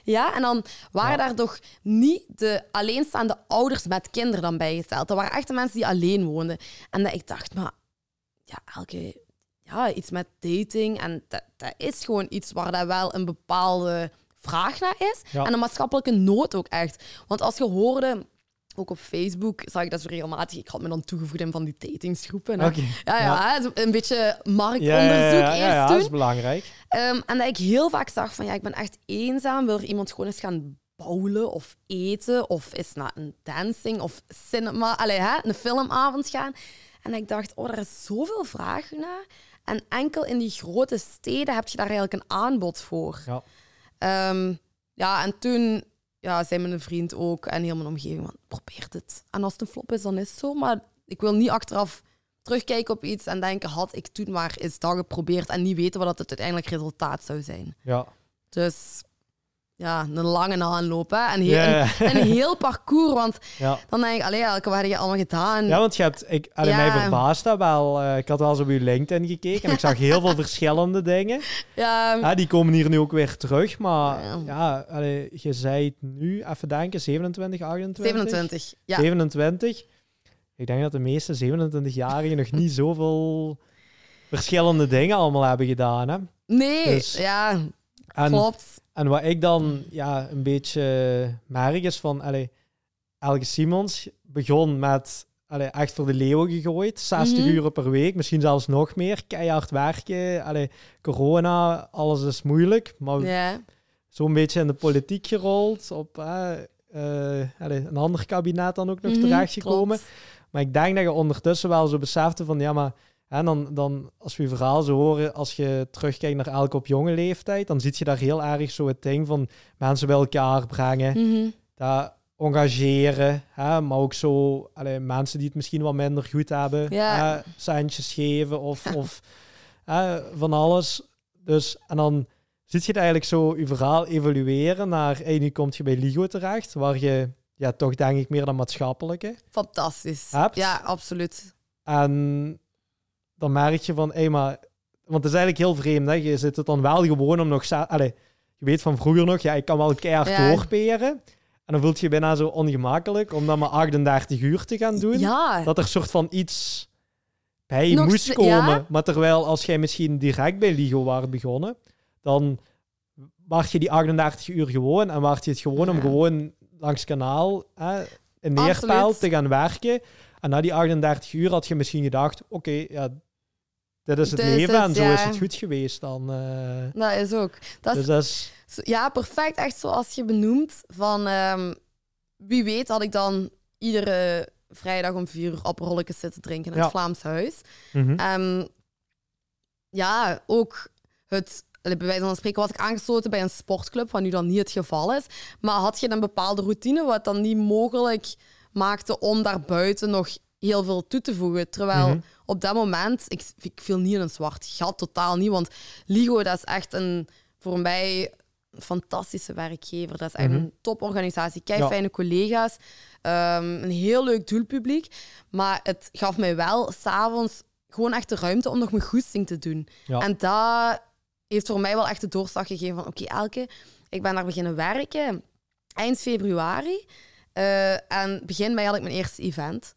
S1: 36%.
S2: Ja, en dan waren
S1: Ja.
S2: daar toch niet de alleenstaande ouders met kinderen dan bijgeteld. Dat waren echt de mensen die alleen woonden. En dat ik dacht, maar ja, elke, ja iets met dating. En dat, dat is gewoon iets waar dat wel een bepaalde vraag naar is.
S1: Ja.
S2: En een maatschappelijke nood ook echt. Want als je hoorde, ook op Facebook zag ik dat zo regelmatig. Ik had me dan toegevoegd in van die datingsgroepen.
S1: Oké.
S2: Ja, ja, een beetje marktonderzoek
S1: ja, ja,
S2: eerst
S1: ja,
S2: doen.
S1: dat is belangrijk.
S2: Ehm, en dat ik heel vaak zag van ja, ik ben echt eenzaam. Wil er iemand gewoon eens gaan bouwen of eten of eens naar een dancing of cinema, allee, hè, een filmavond gaan. En ik dacht, oh, er is zoveel vraag naar. En enkel in die grote steden heb je daar eigenlijk een aanbod voor.
S1: Ja.
S2: Ehm, ja, en toen ja, zei mijn vriend ook en heel mijn omgeving, van, probeer het. En als het een flop is, dan is het zo. Maar ik wil niet achteraf terugkijken op iets en denken, had ik toen maar eens dat geprobeerd en niet weten wat het uiteindelijk resultaat zou zijn.
S1: Ja.
S2: Dus ja, een lange aanloop hè? En heel. Een, een heel parcours, want <laughs>
S1: Ja.
S2: dan denk ik, allee, elke heb je allemaal gedaan?
S1: ja, want je hebt, ik, allee,
S2: Ja.
S1: mij verbaast dat wel. Eh, ik had wel eens op je LinkedIn gekeken en ik zag heel veel <laughs> verschillende dingen.
S2: Ja,
S1: Ja, die komen hier nu ook weer terug, maar
S2: Ja.
S1: ja, allee, je zei het nu, even denken, 27, 28?
S2: 27. Ja.
S1: 27. Ik denk dat de meeste 27-jarigen nog niet zoveel verschillende dingen allemaal hebben gedaan. Hè?
S2: Nee,
S1: Dus-
S2: ja,
S1: En,
S2: klopt.
S1: en wat ik dan ja, een beetje merk is van, allee, Elke Simons begon met allee, echt voor de leeuwen gegooid, 60
S2: Mhm.
S1: uur per week, misschien zelfs nog meer, keihard werken. Allee, corona, alles is moeilijk, maar
S2: Ja.
S1: zo'n beetje in de politiek gerold, op eh, eh, allee, een ander kabinet dan ook nog
S2: Mhm,
S1: terechtgekomen.
S2: klopt.
S1: Maar ik denk dat je ondertussen wel zo besefte van, ja, maar hè, dan, dan, als we je verhaal zo horen, als je terugkijkt naar elke op jonge leeftijd, dan zie je daar heel erg zo het ding van mensen bij elkaar brengen,
S2: Mhm.
S1: dat engageren, hè, maar ook zo allee, mensen die het misschien wat minder goed hebben,
S2: Ja.
S1: hè, centjes geven of, <laughs> of hè, van alles. Dus, en dan zit je het eigenlijk zo je verhaal evolueren naar, hey, nu kom je bij LIGO terecht, waar je ja, toch denk ik meer dat maatschappelijke
S2: Fantastisch.
S1: hebt.
S2: Ja, absoluut.
S1: En dan merk je van, hé, maar... Want het is eigenlijk heel vreemd, hè. Je zit het dan wel gewoon om nog... Allee, je weet van vroeger nog, ja, ik kan wel keihard
S2: Ja.
S1: doorperen. En dan voelt je je bijna zo ongemakkelijk om dan maar 38 uur te gaan doen.
S2: Ja,
S1: Dat er soort van iets bij
S2: Nog
S1: moest komen.
S2: ja.
S1: Maar terwijl als jij misschien direct bij Ligo waren begonnen, dan wacht je die 38 uur gewoon en wacht je het gewoon om gewoon langs kanaal hè, in neerpijl
S2: Absoluut.
S1: te gaan werken. En na die 38 uur had je misschien gedacht, oké, ja, dit is het
S2: is
S1: leven
S2: het,
S1: en zo
S2: ja.
S1: is het goed geweest dan. eh.
S2: dat is ook. Dat is
S1: dus dat is...
S2: Ja, perfect. Echt zoals je benoemt. Van, ehm, wie weet had ik dan iedere vrijdag om vier uur aperolletjes zitten drinken in
S1: Ja.
S2: het Vlaams Huis.
S1: mhm.
S2: En ja, ook het... Bij wijze van spreken was ik aangesloten bij een sportclub, wat nu dan niet het geval is. Maar had je een bepaalde routine, wat dan niet mogelijk maakte om daarbuiten nog heel veel toe te voegen. Terwijl
S1: Mhm.
S2: op dat moment, ik, ik viel niet in een zwart gat, totaal niet. Want Ligo, dat is echt een, voor mij een fantastische werkgever. Dat is echt
S1: Mhm.
S2: een toporganisatie, kei
S1: Ja.
S2: fijne collega's, ehm, een heel leuk doelpubliek. Maar het gaf mij wel s'avonds gewoon echt de ruimte om nog mijn goesting te doen.
S1: Ja.
S2: En dat heeft voor mij wel echt de doorslag gegeven van oké, Elke, ik ben daar beginnen werken eind februari. eh, en begin mei had ik mijn eerste event.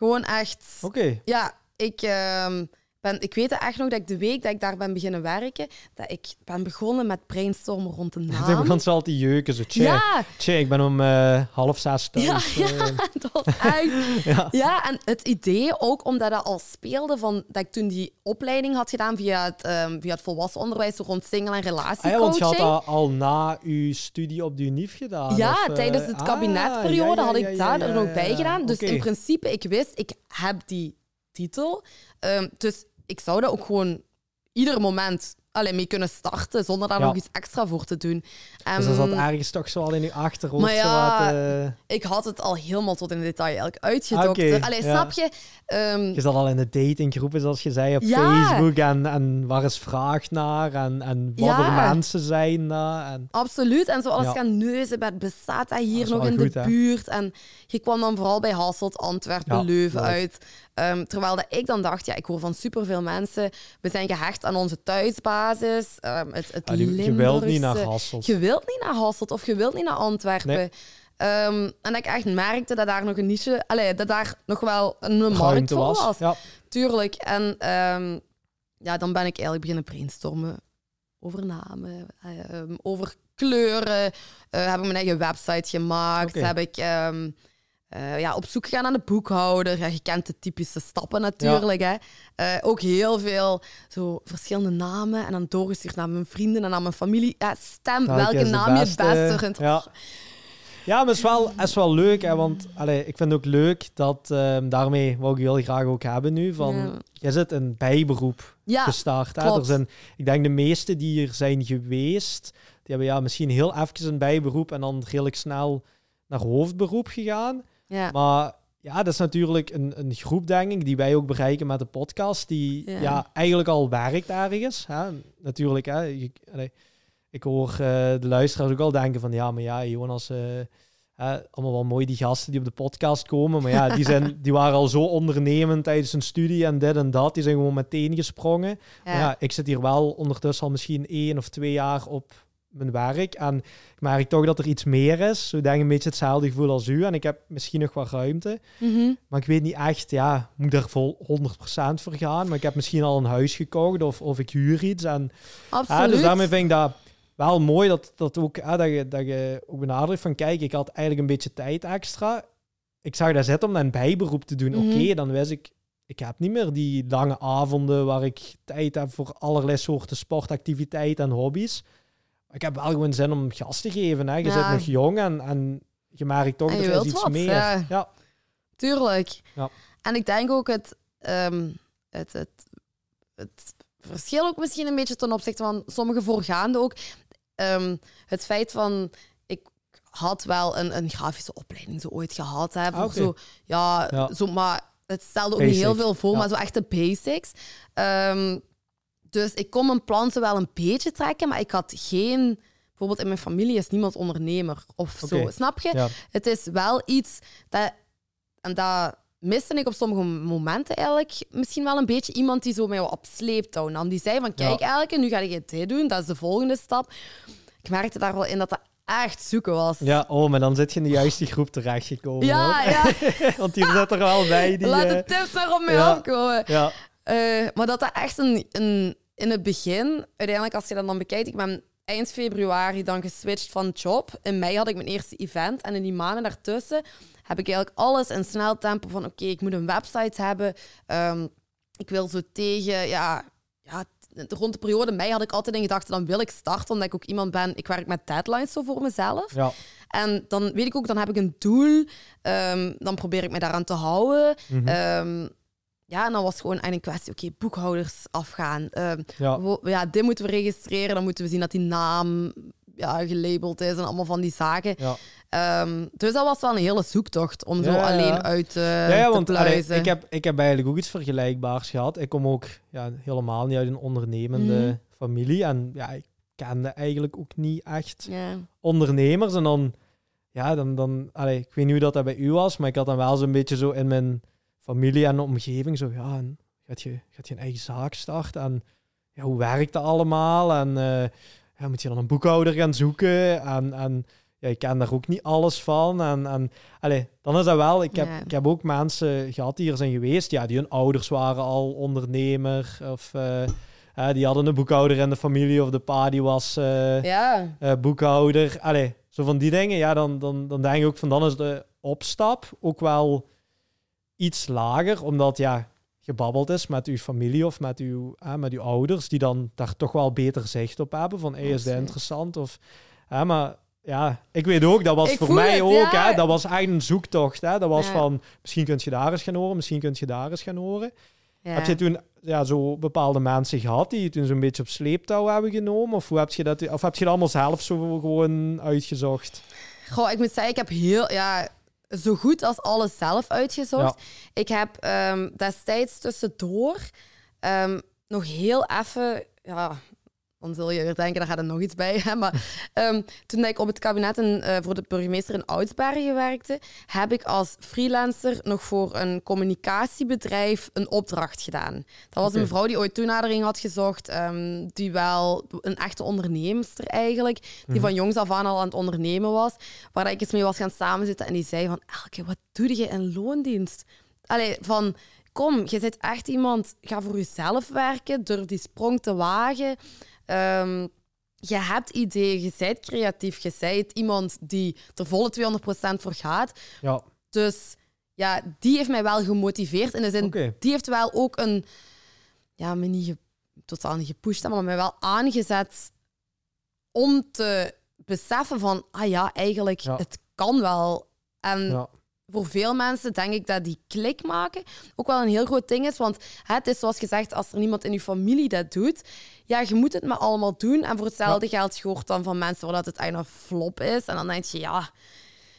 S2: Gewoon echt...
S1: Oké.
S2: Ja, ik, ehm, ben, ik weet echt nog dat ik de week dat ik daar ben beginnen werken, dat ik ben begonnen met brainstormen rond de naam.
S1: begon ze al te jeuken. Zo, tje,
S2: Ja,
S1: tje, ik ben om eh, half zes thuis.
S2: Ja,
S1: eh. <laughs>
S2: dat was echt... <laughs>
S1: ja.
S2: Ja, en het idee ook, omdat dat al speelde, van, dat ik toen die opleiding had gedaan via het, ehm, via het volwassen onderwijs rond single- en
S1: Ah, ja,
S2: relatiecoaching.
S1: want je had dat al na uw studie op de UNIF gedaan?
S2: Ja,
S1: of, eh,
S2: tijdens het
S1: ah,
S2: kabinetperiode
S1: ja, ja,
S2: had ik
S1: ja,
S2: daar
S1: ja,
S2: er nog
S1: ja,
S2: bij
S1: ja.
S2: gedaan. Dus in principe, ik wist, ik heb die titel. Ehm, dus ik zou dat ook gewoon ieder moment alleen mee kunnen starten, zonder daar
S1: Ja.
S2: nog iets extra voor te doen.
S1: Dus dat zat
S2: Ehm,
S1: ergens toch zo al in je achterhoofd.
S2: Maar ja,
S1: zo wat, eh,
S2: ik had het al helemaal tot in detail eigenlijk uitgedokterd. Allee,
S1: ja.
S2: snap je? Ehm,
S1: je zat al in de datinggroepen, zoals je zei, op
S2: Ja.
S1: Facebook. En, en waar is vraag naar? En, en wat voor mensen zijn? En,
S2: Absoluut. En zoals
S1: Ja.
S2: gaan neuzen, met bestaat dat hier
S1: Dat
S2: nog in
S1: goed,
S2: de
S1: hè?
S2: buurt? En je kwam dan vooral bij Hasselt, Antwerpen, Leuven
S1: leuk.
S2: uit. Ehm, terwijl dat ik dan dacht, ja, ik hoor van superveel mensen, we zijn gehecht aan onze thuisbasis. ehm, het, het
S1: ah, die- je wilt niet naar. Hasselt.
S2: Je wilt niet naar Hasselt of je wilt niet naar Antwerpen.
S1: Nee.
S2: Ehm, en dat ik echt merkte dat daar nog een niche, allee, dat daar nog wel een markt voor
S1: was.
S2: was.
S1: Ja.
S2: Tuurlijk. En ja, dan ben ik eigenlijk beginnen brainstormen over namen, over kleuren. Eh, heb ik mijn eigen website gemaakt. Heb ik eh, ja, op zoek gegaan naar de boekhouder. Ja, je kent de typische stappen natuurlijk. Hè. Eh, ook heel veel zo verschillende namen. En dan doorgestuurd naar mijn vrienden en naar mijn familie. Ja, stem
S1: Welke
S2: naam je het
S1: beste?
S2: vindt.
S1: Ja. Ja, maar het is wel, het is wel leuk, hè, want allee, ik vind het ook leuk dat, ehm, daarmee wou ik heel graag ook hebben nu, van,
S2: Ja.
S1: jij zit een bijberoep gestart. Hè? Er zijn, ik denk de meeste die hier zijn geweest, die hebben ja, misschien heel even een bijberoep en dan redelijk snel naar hoofdberoep gegaan.
S2: Ja.
S1: Maar ja, dat is natuurlijk een, een groep, denk ik, die wij ook bereiken met de podcast, die
S2: Ja.
S1: ja. eigenlijk al werkt ergens. Hè? Natuurlijk, hè? Je- ik hoor eh, de luisteraars ook al denken van, ja, maar ja, Jonas, eh, allemaal wel mooi die gasten die op de podcast komen, maar ja, die, zijn, <laughs> die waren al zo ondernemend tijdens hun studie en dit en dat, die zijn gewoon meteen gesprongen.
S2: Ja.
S1: Maar ja, ik zit hier wel ondertussen al misschien één of twee jaar op mijn werk. En ik merk toch dat er iets meer is. Zo denk ik een beetje hetzelfde gevoel als u. En ik heb misschien nog wat ruimte.
S2: Mhm.
S1: Maar ik weet niet echt, ja, moet er vol 100% voor gaan? Maar ik heb misschien al een huis gekocht of, of ik huur iets. En, ja,
S2: Absoluut.
S1: dus daarmee vind ik dat wel mooi dat, dat, ook, ja, dat, je, dat je ook benadrukt van, kijk, ik had eigenlijk een beetje tijd extra. Ik zag dat zitten om een bijberoep te doen.
S2: Mhm.
S1: Oké, dan wist ik, ik heb niet meer die lange avonden waar ik tijd heb voor allerlei soorten sportactiviteiten en hobby's. Ik heb wel gewoon zin om gas te geven. Hè. Je
S2: Ja.
S1: zit nog jong en, en je merkt toch dat er iets
S2: wat,
S1: meer.
S2: ja.
S1: Ja.
S2: Tuurlijk.
S1: Ja.
S2: En ik denk ook het, ehm, het, het, het verschil ook misschien een beetje ten opzichte van sommige voorgaande ook. Ehm, het feit van, ik had wel een, een grafische opleiding zo ooit gehad. Hè,
S1: Ah, oké.
S2: zo, ja,
S1: Ja.
S2: Zo, maar het stelde ook niet heel veel voor,
S1: ja.
S2: maar zo echt de basics. Ehm, dus ik kon mijn plan zo wel een beetje trekken, maar ik had geen bijvoorbeeld in mijn familie is niemand ondernemer of zo. Snap je?
S1: Ja.
S2: Het is wel iets dat, en dat miste ik op sommige momenten eigenlijk misschien wel een beetje iemand die zo mij op sleeptouw nam. Die zei van, kijk
S1: Ja.
S2: Elke, nu ga je dit doen, dat is de volgende stap. Ik merkte daar wel in dat dat echt zoeken was.
S1: Ja, oh, maar dan zit je in de juiste groep terechtgekomen.
S2: ja.
S1: hoor.
S2: ja. <laughs>
S1: Want hier zit er wel bij die...
S2: Laat
S1: eh,
S2: de tips maar op mij
S1: ja.
S2: afkomen.
S1: ja,
S2: Eh, maar dat dat echt een, een, in het begin, uiteindelijk als je dat dan bekijkt, ik ben eind februari dan geswitcht van job. In mei had ik mijn eerste event en in die maanden daartussen heb ik eigenlijk alles in snel tempo van oké, ik moet een website hebben. Ehm, ik wil zo tegen, ja, ja, rond de periode mei had ik altijd in gedachten, dan wil ik starten, omdat ik ook iemand ben, ik werk met deadlines zo voor mezelf.
S1: ja.
S2: En dan weet ik ook, dan heb ik een doel. Ehm, dan probeer ik me daaraan te houden.
S1: Mhm.
S2: Ehm, ja, en dan was het gewoon een kwestie, oké, boekhouders afgaan. Ehm,
S1: ja.
S2: ja, dit moeten we registreren. Dan moeten we zien dat die naam ja, gelabeld is en allemaal van die zaken.
S1: ja.
S2: Ehm, dus dat was wel een hele zoektocht om zo
S1: Ja,
S2: alleen uit eh
S1: ja, ja,
S2: te
S1: want allee, ik, heb, ik heb eigenlijk ook iets vergelijkbaars gehad. Ik kom ook ja, helemaal niet uit een ondernemende
S2: Mhm.
S1: familie. En ja, ik kende eigenlijk ook niet echt
S2: Ja.
S1: ondernemers. En dan, ja, dan, dan allee, ik weet niet hoe dat, dat bij u was, maar ik had dan wel zo'n beetje zo in mijn familie en omgeving zo, ja, en gaat je, gaat je een eigen zaak starten? En ja, hoe werkt dat allemaal? En eh, ja, moet je dan een boekhouder gaan zoeken? En, en ja, ik ken daar ook niet alles van. En, en allee, dan is dat wel, ik heb,
S2: Ja.
S1: ik heb ook mensen gehad die er zijn geweest, ja, die hun ouders waren al ondernemer of... eh, die hadden een boekhouder in de familie of de pa die was eh,
S2: ja.
S1: boekhouder. Allee, zo van die dingen. Ja, dan, dan, dan denk ik ook van dan is de opstap ook wel iets lager. Omdat ja, gebabbeld is met uw familie of met uw, eh, met uw ouders. Die dan daar toch wel beter zicht op hebben. Van hey, is
S2: Absoluut.
S1: interessant? Of, hè, maar ja, ik weet ook, dat was
S2: Ik
S1: voor mij
S2: het,
S1: ook.
S2: ja.
S1: Hè, dat was echt een zoektocht. Hè. Dat was
S2: Ja.
S1: van, misschien kun je daar eens gaan horen. Misschien kun je daar eens gaan horen.
S2: ja.
S1: Heb je toen ja, zo bepaalde mensen gehad die je toen zo'n beetje op sleeptouw hebben genomen? Of, hoe heb je dat, of heb je dat allemaal zelf zo gewoon uitgezocht?
S2: Goh, ik moet zeggen, ik heb heel, ja, zo goed als alles zelf uitgezocht. Ik heb ehm, destijds tussendoor ehm, nog heel even, ja, dan zul je weer denken, daar gaat er nog iets bij. <laughs> Hè? Maar ehm, toen ik op het kabinet in, eh, voor de burgemeester in Oudsbergen werkte, heb ik als freelancer nog voor een communicatiebedrijf een opdracht gedaan. Dat was een mevrouw die ooit toenadering had gezocht, ehm, die wel een echte onderneemster eigenlijk, die
S1: Mhm.
S2: van jongs af aan al aan het ondernemen was, waar ik eens mee was gaan samenzitten en die zei van, Elke, wat doe je in loondienst? Allee, van, kom, je bent echt iemand, ga voor jezelf werken, durf die sprong te wagen. Ehm, je hebt ideeën, je bent creatief, je bent iemand die er volle 200% voor gaat.
S1: Ja,
S2: Dus ja, die heeft mij wel gemotiveerd. In de zin, die heeft wel ook een... Ja, me niet totaal niet gepusht, maar mij wel aangezet om te beseffen van... Ah ja, eigenlijk,
S1: Ja.
S2: het kan wel. En
S1: ja,
S2: voor veel mensen denk ik dat die klik maken ook wel een heel groot ding is. Want het is zoals gezegd, als er niemand in je familie dat doet, ja, je moet het maar allemaal doen. En voor hetzelfde geld je hoort dan van mensen waar dat het eigenlijk een flop is. En dan denk je, ja,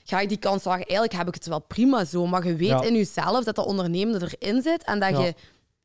S2: ga ik die kans wagen? Eigenlijk heb ik het wel prima zo. Maar je weet
S1: Ja.
S2: in jezelf dat dat ondernemende erin zit. En dat
S1: Ja.
S2: je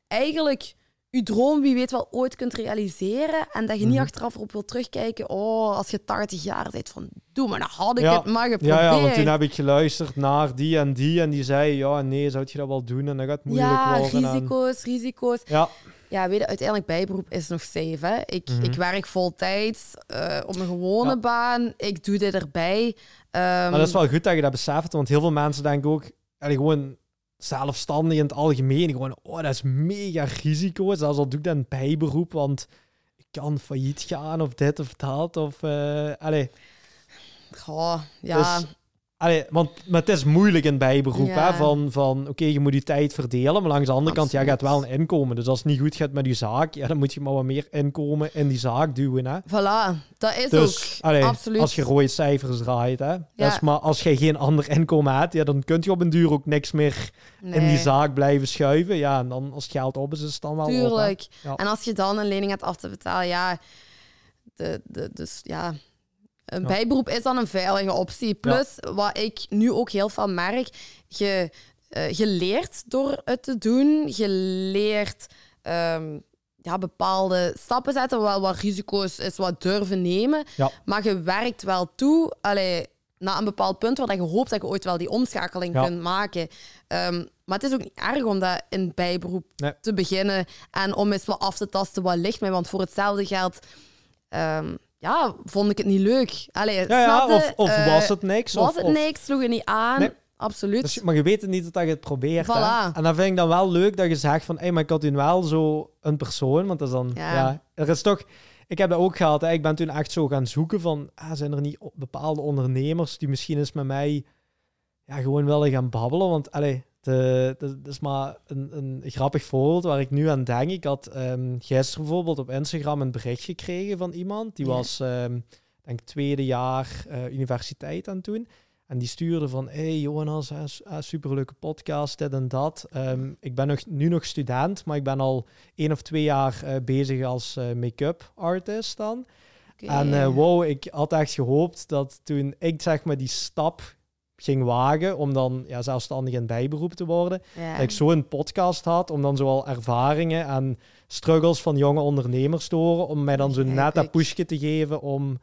S2: eigenlijk je droom, wie weet wel, ooit kunt realiseren. En dat je
S1: Mhm.
S2: niet achteraf erop wilt terugkijken. Oh, als je 80 jaar bent, van doe maar, dan had ik
S1: Ja.
S2: het maar geprobeerd.
S1: ja, ja, want toen heb ik geluisterd naar die en die. En die zei, ja, nee, zou je dat wel doen? En dat gaat moeilijk
S2: Ja,
S1: worden. en-
S2: risico's, risico's.
S1: Ja,
S2: Ja, weet je, uiteindelijk bijberoep is nog safe. Hè? Ik,
S1: Mhm.
S2: ik werk voltijds eh, op mijn gewone
S1: Ja.
S2: baan. Ik doe dit erbij. Ehm,
S1: maar dat is wel goed dat je dat beseft. Want heel veel mensen denken ook, allee, gewoon zelfstandig in het algemeen. Gewoon, oh, dat is mega risico. Zelfs al doe ik dat een bijberoep, want ik kan failliet gaan of dit of dat. Of, eh allee,
S2: goh, ja,
S1: Dus, allee, want maar het is moeilijk in bijberoep.
S2: Ja.
S1: Hè, van, van oké, je moet je tijd verdelen. Maar langs de andere kant, ja, hebt wel een inkomen. Dus als het niet goed gaat met je zaak, ja, dan moet je maar wat meer inkomen in die zaak duwen. Hè.
S2: voilà. Dat is
S1: Dus
S2: ook
S1: allee,
S2: absoluut.
S1: als je rode cijfers draait, hè.
S2: Ja.
S1: Dus, maar als je geen ander inkomen hebt, ja, dan kun je op een duur ook niks meer in die zaak blijven schuiven. Ja, en dan als het geld op is, is het dan wel op.
S2: Tuurlijk.
S1: Ja.
S2: En als je dan een lening hebt af te betalen, ja, de, de, dus ja. Een
S1: Ja.
S2: bijberoep is dan een veilige optie. Plus, wat ik nu ook heel veel merk, je, je leert door het te doen. Je leert ehm, ja, bepaalde stappen zetten, wel wat risico's is wat durven nemen.
S1: Ja.
S2: Maar je werkt wel toe, allee, naar een bepaald punt waar je hoopt dat je ooit wel die omschakeling
S1: Ja.
S2: kunt maken. Ehm, maar het is ook niet erg om dat in bijberoep
S1: Nee.
S2: te beginnen en om eens wat af te tasten wat ligt mij. Want voor hetzelfde geld ehm, ja, vond ik het niet leuk. Allee,
S1: Ja, ja, of, of
S2: Eh,
S1: was het niks?
S2: was
S1: of,
S2: het niks? Sloeg je niet aan?
S1: Nee.
S2: Absoluut.
S1: Dus, maar je weet het niet totdat je het probeert.
S2: Voilà.
S1: En dan vind ik dan wel leuk dat je zegt van, hé, maar ik had toen wel zo een persoon, want dat is dan,
S2: Ja.
S1: ja. er is toch, ik heb dat ook gehad, hè. ik ben toen echt zo gaan zoeken van, ah, zijn er niet bepaalde ondernemers die misschien eens met mij ja, gewoon willen gaan babbelen, want, allee, dat is maar een, een grappig voorbeeld waar ik nu aan denk. Ik had ehm, gisteren bijvoorbeeld op Instagram een bericht gekregen van iemand, die
S2: Ja.
S1: was, ehm denk tweede jaar eh, universiteit aan toen. En die stuurde van, hey Jonas, ah, superleuke podcast, dit en dat. Ehm, ik ben nog, nu nog student, maar ik ben al één of twee jaar eh, bezig als eh, make-up artist dan. En eh, wow, ik had echt gehoopt dat toen ik zeg maar die stap ging wagen om dan ja, zelfstandig in bijberoep te worden,
S2: Ja.
S1: dat ik zo'n podcast had om dan zoal ervaringen en struggles van jonge ondernemers te horen, om mij dan zo net dat pushje te geven om,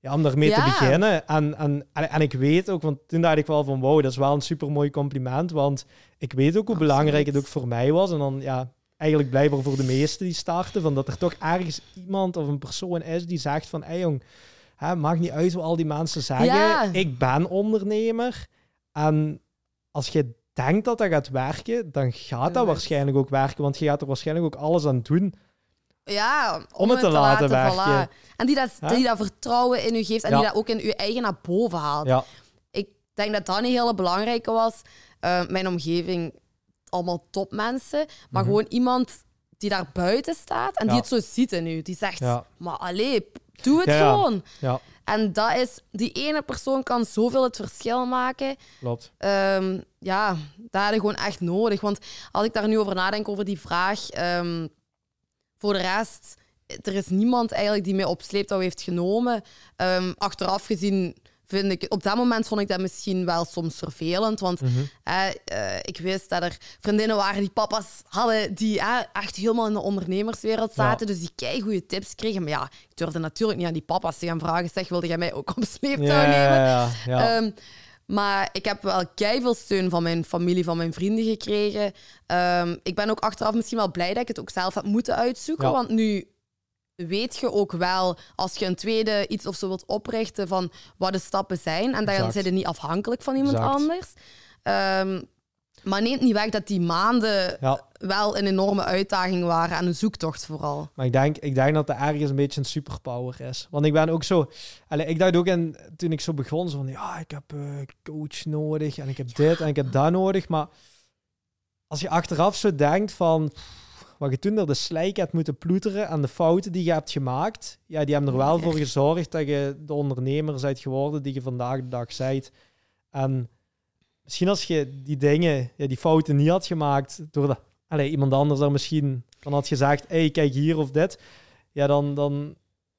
S1: ja, om daarmee te beginnen. En, en, en, en ik weet ook, want toen dacht ik wel van wow, dat is wel een super mooi compliment, want ik weet ook hoe
S2: Absoluut.
S1: belangrijk het ook voor mij was. En dan ja, eigenlijk blijkbaar voor de meesten die starten, van dat er toch ergens iemand of een persoon is die zegt van, hé jong, hè, maakt niet uit wat al die mensen zeggen,
S2: Ja.
S1: ik ben ondernemer. En als je denkt dat dat gaat werken, dan gaat dat waarschijnlijk ook werken, want je gaat er waarschijnlijk ook alles aan doen.
S2: Ja,
S1: Om het te laten werken.
S2: voilà. En die dat, die dat vertrouwen in u geeft en
S1: Ja.
S2: die dat ook in uw eigen naar boven haalt.
S1: Ja,
S2: Ik denk dat dat een hele belangrijke was. Eh, mijn omgeving, allemaal topmensen, maar
S1: Mhm.
S2: gewoon iemand die daar buiten staat en die het zo ziet in u. Die zegt, maar allee, p- doe het
S1: Ja,
S2: gewoon.
S1: ja,
S2: En dat is, die ene persoon kan zoveel het verschil maken.
S1: klopt.
S2: Ehm, ja, dat had je gewoon echt nodig. Want als ik daar nu over nadenk, over die vraag... ehm, voor de rest, er is niemand eigenlijk die mij op sleeptouw heeft genomen. Ehm, achteraf gezien vind ik... Op dat moment vond ik dat misschien wel soms vervelend. Want
S1: Mhm.
S2: eh, eh, ik wist dat er vriendinnen waren die papa's hadden... die eh, echt helemaal in de ondernemerswereld zaten. Dus die kei goede tips kregen. Maar ja, ik durfde natuurlijk niet aan die papa's te gaan vragen... zeg, wilde jij mij ook op sleeptouw
S1: Ja,
S2: nemen?
S1: ja.
S2: Ehm, maar ik heb wel veel steun van mijn familie, van mijn vrienden gekregen. Ehm, ik ben ook achteraf misschien wel blij dat ik het ook zelf heb moeten uitzoeken. Want nu weet je ook wel, als je een tweede iets of zo wilt oprichten, van wat de stappen zijn. En dan zijn je niet afhankelijk van iemand
S1: Exact.
S2: anders. Ehm, maar neemt niet weg dat die maanden
S1: ja.
S2: wel een enorme uitdaging waren en een zoektocht vooral.
S1: Maar ik denk, ik denk dat dat ergens een beetje een superpower is. Want ik ben ook zo... Ik dacht ook in, toen ik zo begon, zo van... Ja, ik heb eh, coach nodig en ik heb dit en ik heb dat nodig. Maar als je achteraf zo denkt van... Wat je toen door de slijk hebt moeten ploeteren en de fouten die je hebt gemaakt... Ja, die hebben er wel voor gezorgd dat je de ondernemer bent geworden die je vandaag de dag bent. En misschien als je die dingen, ja, die fouten niet had gemaakt... Door de, allee, iemand anders dan misschien... Dan had gezegd, hey, kijk hier of dit. Ja, dan... dan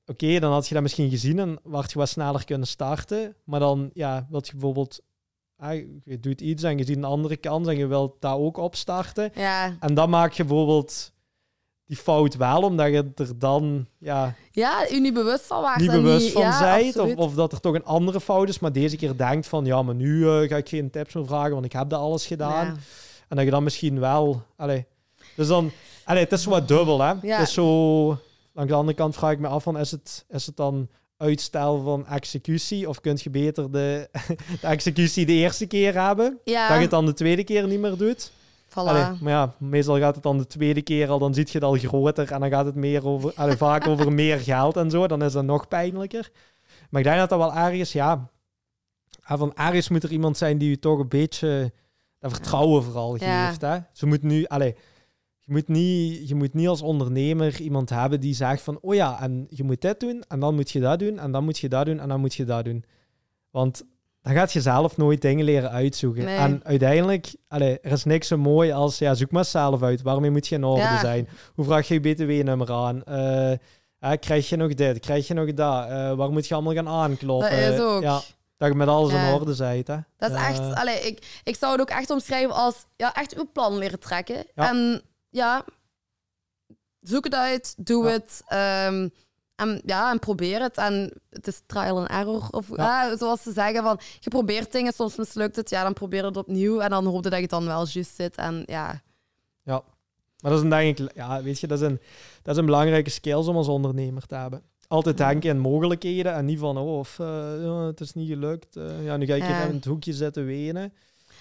S1: Oké, dan had je dat misschien gezien en had je wat sneller kunnen starten. Maar dan, ja, wilt je bijvoorbeeld... ah, je doet iets en je ziet een andere kans en je wilt daar ook opstarten.
S2: Ja,
S1: En dan maak je bijvoorbeeld die fout wel, omdat je er dan ja,
S2: ja u niet bewust van waart.
S1: niet bewust van
S2: ja,
S1: zijt. Of, of dat er toch een andere fout is, maar deze keer denkt van... Ja, maar nu eh, ga ik geen tips meer vragen, want ik heb dat alles gedaan.
S2: Ja.
S1: En dat je dan misschien wel... Allee, dus dan... Allee, het is zo wat dubbel, hè.
S2: Ja.
S1: Het is zo... Langs de andere kant vraag ik me af van... Is het, is het dan uitstel van executie? Of kun je beter de, <laughs> de executie de eerste keer hebben?
S2: Ja,
S1: Dat je het dan de tweede keer niet meer doet?
S2: voilà.
S1: Allee, maar ja, meestal gaat het dan de tweede keer al, dan ziet je het al groter en dan gaat het meer over, allee, <laughs> vaak over meer geld en zo. Dan is dat nog pijnlijker. Maar ik denk dat dat wel ergens, ja, van ergens moet er iemand zijn die je toch een beetje dat vertrouwen vooral
S2: Ja.
S1: geeft. Hè? Ze moet nu, allee, je moet, niet, je moet niet als ondernemer iemand hebben die zegt van, oh ja, en je moet dit doen, en dan moet je dat doen, en dan moet je dat doen, en dan moet je dat doen. Want dan gaat je zelf nooit dingen leren uitzoeken.
S2: Nee.
S1: En uiteindelijk, allee, er is niks zo mooi als, ja, zoek maar zelf uit. Waarmee moet je in orde
S2: Ja.
S1: zijn? Hoe vraag je je BTW-nummer aan? Eh, eh, krijg je nog dit? Krijg je nog dat? Eh, waar moet je allemaal gaan aankloppen?
S2: Dat is ook.
S1: Ja, dat je met alles
S2: Ja.
S1: in orde bent. Hè?
S2: Dat is
S1: Eh,
S2: echt, allee, ik, ik zou het ook echt omschrijven als ja, echt uw plan leren trekken. En ja, zoek het uit, doe het. ehm, en, ja, en probeer het. En het is trial and error. Of,
S1: Ja.
S2: ah, zoals ze zeggen, van, je probeert dingen, soms mislukt het. Ja, dan probeer het opnieuw. En dan hoop je dat je het dan wel juist zit. En ja,
S1: Ja. Maar dat is een, denk ik, ja, weet je, dat is, een, dat is een belangrijke skills om als ondernemer te hebben. Altijd denken in mogelijkheden en niet van, oh, of, eh, het is niet gelukt. eh, ja, nu ga ik hier in het hoekje zitten wenen.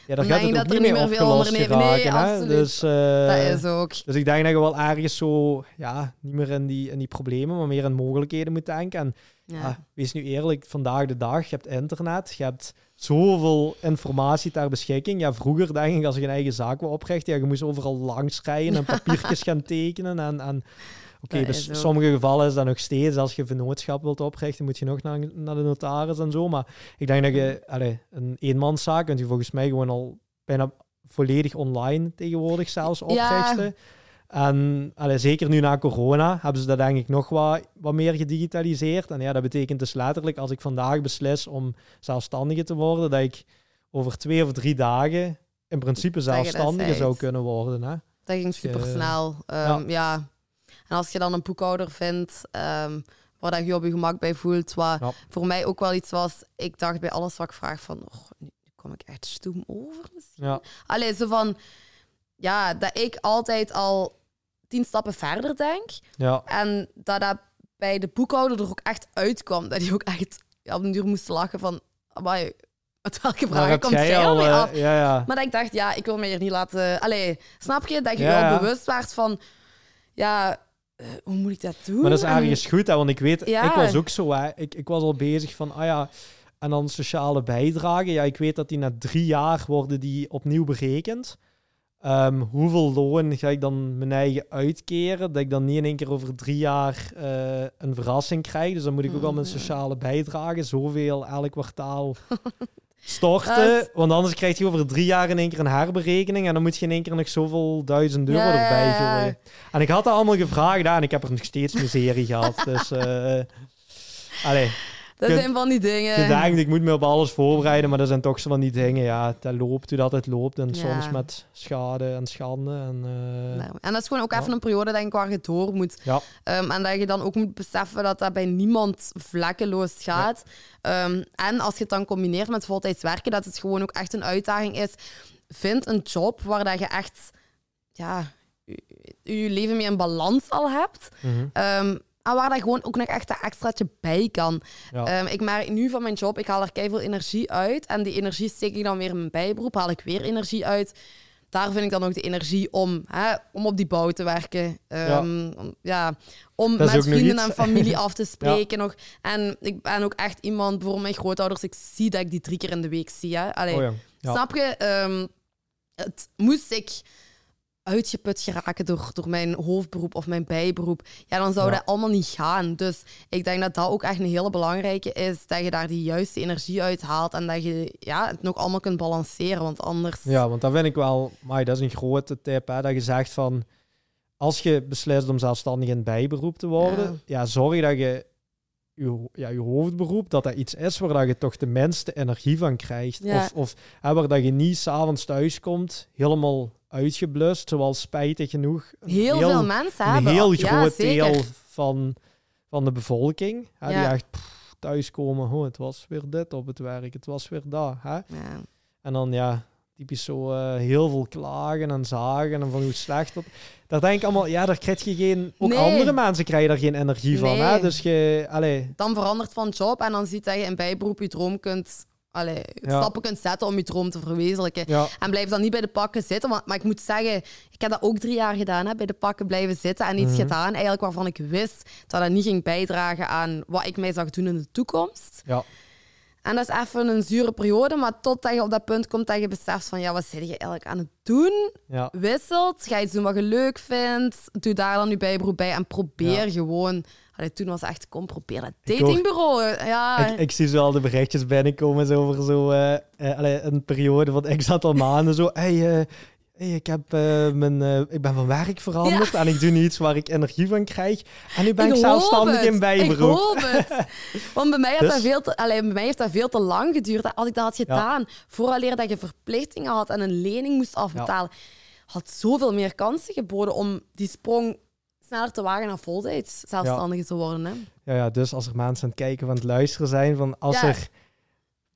S1: Ja,
S2: Dan
S1: gaat het
S2: dat
S1: niet
S2: er
S1: meer
S2: niet meer veel
S1: opgelost
S2: ondernemen- Nee,
S1: geraken. hè.
S2: absoluut.
S1: Dus, eh,
S2: dat is ook.
S1: dus ik denk dat je wel ergens zo, ja, niet meer in die, in die problemen, maar meer in mogelijkheden moet denken. En
S2: Ja.
S1: Ah, wees nu eerlijk, vandaag de dag, je hebt internet, je hebt zoveel informatie ter beschikking. Ja, vroeger denk ik, als je een eigen zaak wil oprichten, ja, je moest overal langs rijden en <laughs> papiertjes gaan tekenen. En, en oké, dus in sommige gevallen is dat nog steeds, als je vennootschap wilt oprichten, moet je nog naar, naar de notaris en zo. Maar ik denk dat je, allee, een eenmanszaak kunt je volgens mij gewoon al bijna volledig online tegenwoordig zelfs
S2: Ja.
S1: oprichten. En allee, zeker nu na corona hebben ze dat denk ik nog wat, wat meer gedigitaliseerd. En ja, dat betekent dus letterlijk als ik vandaag beslis om zelfstandige te worden, dat ik over twee of drie dagen in principe zelfstandige zou kunnen worden. Hè?
S2: Dat ging
S1: je-
S2: super snel.
S1: ja.
S2: ja. En als je dan een boekhouder vindt ehm, waar dat je op je gemak bij voelt, wat
S1: Ja.
S2: voor mij ook wel iets was, ik dacht bij alles wat ik vraag van, oh, nu kom ik echt stoem over misschien.
S1: Ja,
S2: Allee, zo van, ja, dat ik altijd al tien stappen verder denk
S1: ja,
S2: en dat dat bij de boekhouder er ook echt uitkwam. Dat hij ook echt op een duur moest lachen van, amai, met welke
S1: heb
S2: komt
S1: jij al...
S2: mee
S1: eh,
S2: af?
S1: ja, ja.
S2: Maar dat ik dacht, ja, ik wil me hier niet laten... Allee, snap je? Dat je
S1: Ja,
S2: al bewust werd van... Ja, eh, hoe moet ik dat doen?
S1: Maar dat is
S2: En-
S1: ergens goed, hè, want ik weet,
S2: Ja.
S1: ik was ook zo. Hè. Ik, ik was al bezig van, ah ja, en dan sociale bijdragen. Ja, ik weet dat die na drie jaar worden die opnieuw berekend. Ehm, hoeveel loon ga ik dan mijn eigen uitkeren? Dat ik dan niet in één keer over drie jaar eh, een verrassing krijg. Dus dan moet ik ook al mijn
S2: Mhm.
S1: sociale bijdragen, zoveel elk kwartaal <laughs> storten. Want anders krijg je over drie jaar in één keer een herberekening. En dan moet je in één keer nog zoveel duizend euro
S2: Ja,
S1: erbij
S2: ja.
S1: gooien. En ik had dat allemaal gevraagd en ik heb er nog steeds miserie gehad. Dus, eh <laughs> allee,
S2: Dat zijn van die dingen.
S1: je denkt, ik moet me op alles voorbereiden, maar dat zijn toch zo van die dingen. Ja, dat loopt hoe dat het loopt en
S2: Ja.
S1: soms met schade en schande. En, eh,
S2: Nou, en dat is gewoon ook
S1: Ja.
S2: even een periode denk ik, waar je door moet.
S1: Ja,
S2: Ehm, en dat je dan ook moet beseffen dat dat bij niemand vlekkeloos gaat. Ehm, en als je het dan combineert met voltijds werken, dat het gewoon ook echt een uitdaging is. Vind een job waar dat je echt ja, je, je leven mee in balans al hebt.
S1: mhm,
S2: Ehm, en waar dat gewoon ook nog echt een extraatje bij kan.
S1: ja.
S2: Ehm, ik merk nu van mijn job, ik haal er veel energie uit. En die energie steek ik dan weer in mijn bijberoep, haal ik weer energie uit. Daar vind ik dan ook de energie om, hè, om op die bouw te werken. Ehm, om, ja, om met vrienden en familie af te <laughs> spreken. nog. En ik ben ook echt iemand, bijvoorbeeld mijn grootouders, ik zie dat ik die drie keer in de week zie. Hè. Allee,
S1: Oh.
S2: Snap je? Ehm, het moest ik uitgeput geraken door, door mijn hoofdberoep of mijn bijberoep, ja, dan zou
S1: Ja.
S2: dat allemaal niet gaan. Dus ik denk dat dat ook echt een hele belangrijke is, dat je daar die juiste energie uit haalt en dat je ja, het nog allemaal kunt balanceren, want anders...
S1: Ja, want dat vind ik wel, maar dat is een grote tip, hè, dat je zegt van, als je beslist om zelfstandig in bijberoep te worden, ja, zorg dat je je, ja, je hoofdberoep, dat dat iets is waar dat je toch de minste energie van krijgt.
S2: Ja.
S1: Of, of hè, waar dat je niet s'avonds thuis komt, helemaal uitgeblust, zoals spijtig genoeg
S2: Heel, veel mensen
S1: een
S2: hebben...
S1: heel groot deel van, van de bevolking, hè, die echt pff, thuiskomen, oh, het was weer dit op het werk, het was weer dat. Hè?
S2: Ja.
S1: En dan ja, typisch zo eh, heel veel klagen en zagen en van hoe slecht dat. Daar denk ik allemaal, ja, daar krijg je geen. Ook
S2: Nee.
S1: andere mensen krijgen daar geen energie van. Hè? Dus je, allee,
S2: Dan verandert van job en dan ziet dat je in bijberoep je droom kunt... Allee,
S1: Ja.
S2: stappen kunt zetten om je droom te verwezenlijken.
S1: ja,
S2: En blijf dan niet bij de pakken zitten. Want, maar ik moet zeggen, ik heb dat ook drie jaar gedaan. Hè, bij de pakken blijven zitten. En iets
S1: Mhm.
S2: gedaan eigenlijk waarvan ik wist dat dat niet ging bijdragen aan wat ik mij zag doen in de toekomst.
S1: ja,
S2: En dat is even een zure periode. Maar totdat je op dat punt komt dat je beseft van... Ja, wat zit je eigenlijk aan het doen?
S1: ja.
S2: Wisselt. Ga iets doen wat je leuk vindt. Doe daar dan je bijberoep bij. En probeer
S1: Ja.
S2: gewoon... Allee, toen was echt, kom, probeer dat
S1: Ik
S2: datingbureau. Ja,
S1: Ik, ik zie zo al de berichtjes binnenkomen zo over zo, allee, een periode van <laughs> x aantal maanden. Zo, hey, eh, hey, ik, heb, eh, mijn, eh, ik ben van werk veranderd en ik doe nu iets waar ik energie van krijg. En nu ben ik, zelfstandig
S2: het.
S1: in
S2: Ik
S1: bijberoep.
S2: hoop het. <laughs> Want bij mij,
S1: Dus?
S2: dat veel te, bij mij heeft dat veel te lang geduurd. Als ik dat had gedaan, vooraleer dat je verplichtingen had en een lening moest afbetalen, had zoveel meer kansen geboden om die sprong sneller te wagen naar voltijds zelfstandige te worden. Hè?
S1: Ja, ja, dus als er mensen aan het kijken van het luisteren zijn, van als er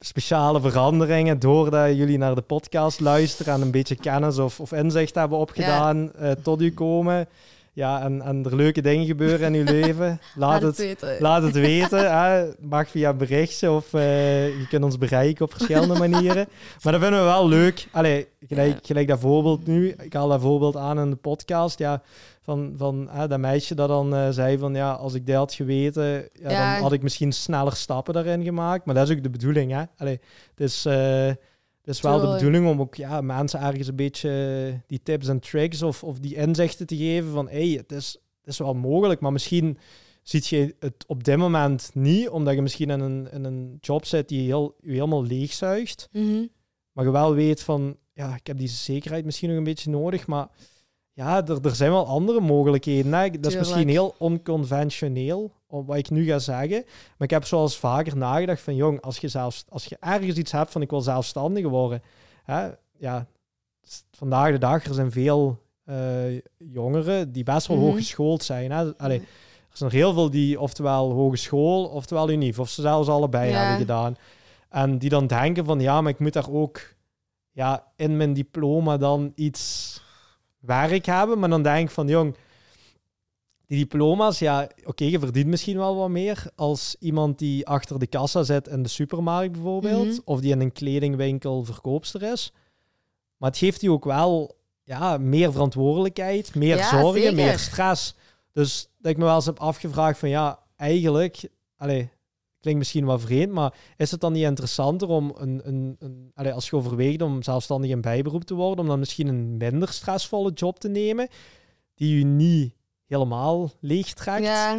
S1: speciale veranderingen doordat jullie naar de podcast luisteren en een beetje kennis of, of inzicht hebben opgedaan eh, tot u komen, ja, en, en er leuke dingen gebeuren in uw <laughs> leven, laat, het, weten. laat het weten. Hè. Mag via berichtje of uh, je kunt ons bereiken op verschillende <laughs> manieren. Maar dat vinden we wel leuk. Allee, gelijk, gelijk dat voorbeeld nu. Ik haal dat voorbeeld aan in de podcast. Ja, van, van dat meisje dat dan uh, zei van ja, als ik dat had geweten, ja, ja. dan had ik misschien sneller stappen daarin gemaakt. Maar dat is ook de bedoeling. Hè. Allee, het is... Uh, het is wel de bedoeling om ook ja, mensen ergens een beetje die tips en tricks of, of die inzichten te geven van hey, het is, het is wel mogelijk, maar misschien ziet je het op dit moment niet, omdat je misschien in een, in een job zit die heel, je helemaal leegzuigt.
S2: Mm
S1: Maar je wel weet van, ja, ik heb die zekerheid misschien nog een beetje nodig, maar ja, er, er zijn wel andere mogelijkheden. Hè? Dat is misschien heel onconventioneel, wat ik nu ga zeggen. Maar ik heb zoals vaker nagedacht van, jong, als je, zelfs, als je ergens iets hebt van ik wil zelfstandig worden. Hè? Ja, vandaag de dag, er zijn veel uh, jongeren die best wel mm hooggeschoold zijn. Hè? Allee, er zijn er heel veel die oftewel hogeschool, oftewel unief, of ze zelfs allebei hebben gedaan. En die dan denken van, ja, maar ik moet daar ook ja, in mijn diploma dan iets werk hebben. Maar dan denk ik van, jong, die diploma's, ja, oké, je verdient misschien wel wat meer als iemand die achter de kassa zit in de supermarkt bijvoorbeeld, mhm. of die in een kledingwinkel verkoopster is. Maar het geeft je ook wel ja, meer verantwoordelijkheid, meer zorgen, meer stress. Dus dat ik me wel eens heb afgevraagd van ja, eigenlijk, allez, klinkt misschien wat vreemd, maar is het dan niet interessanter om een, een, een allez, als je overweegt om zelfstandig in bijberoep te worden, om dan misschien een minder stressvolle job te nemen, die je niet helemaal leegtrekt?
S2: Ja.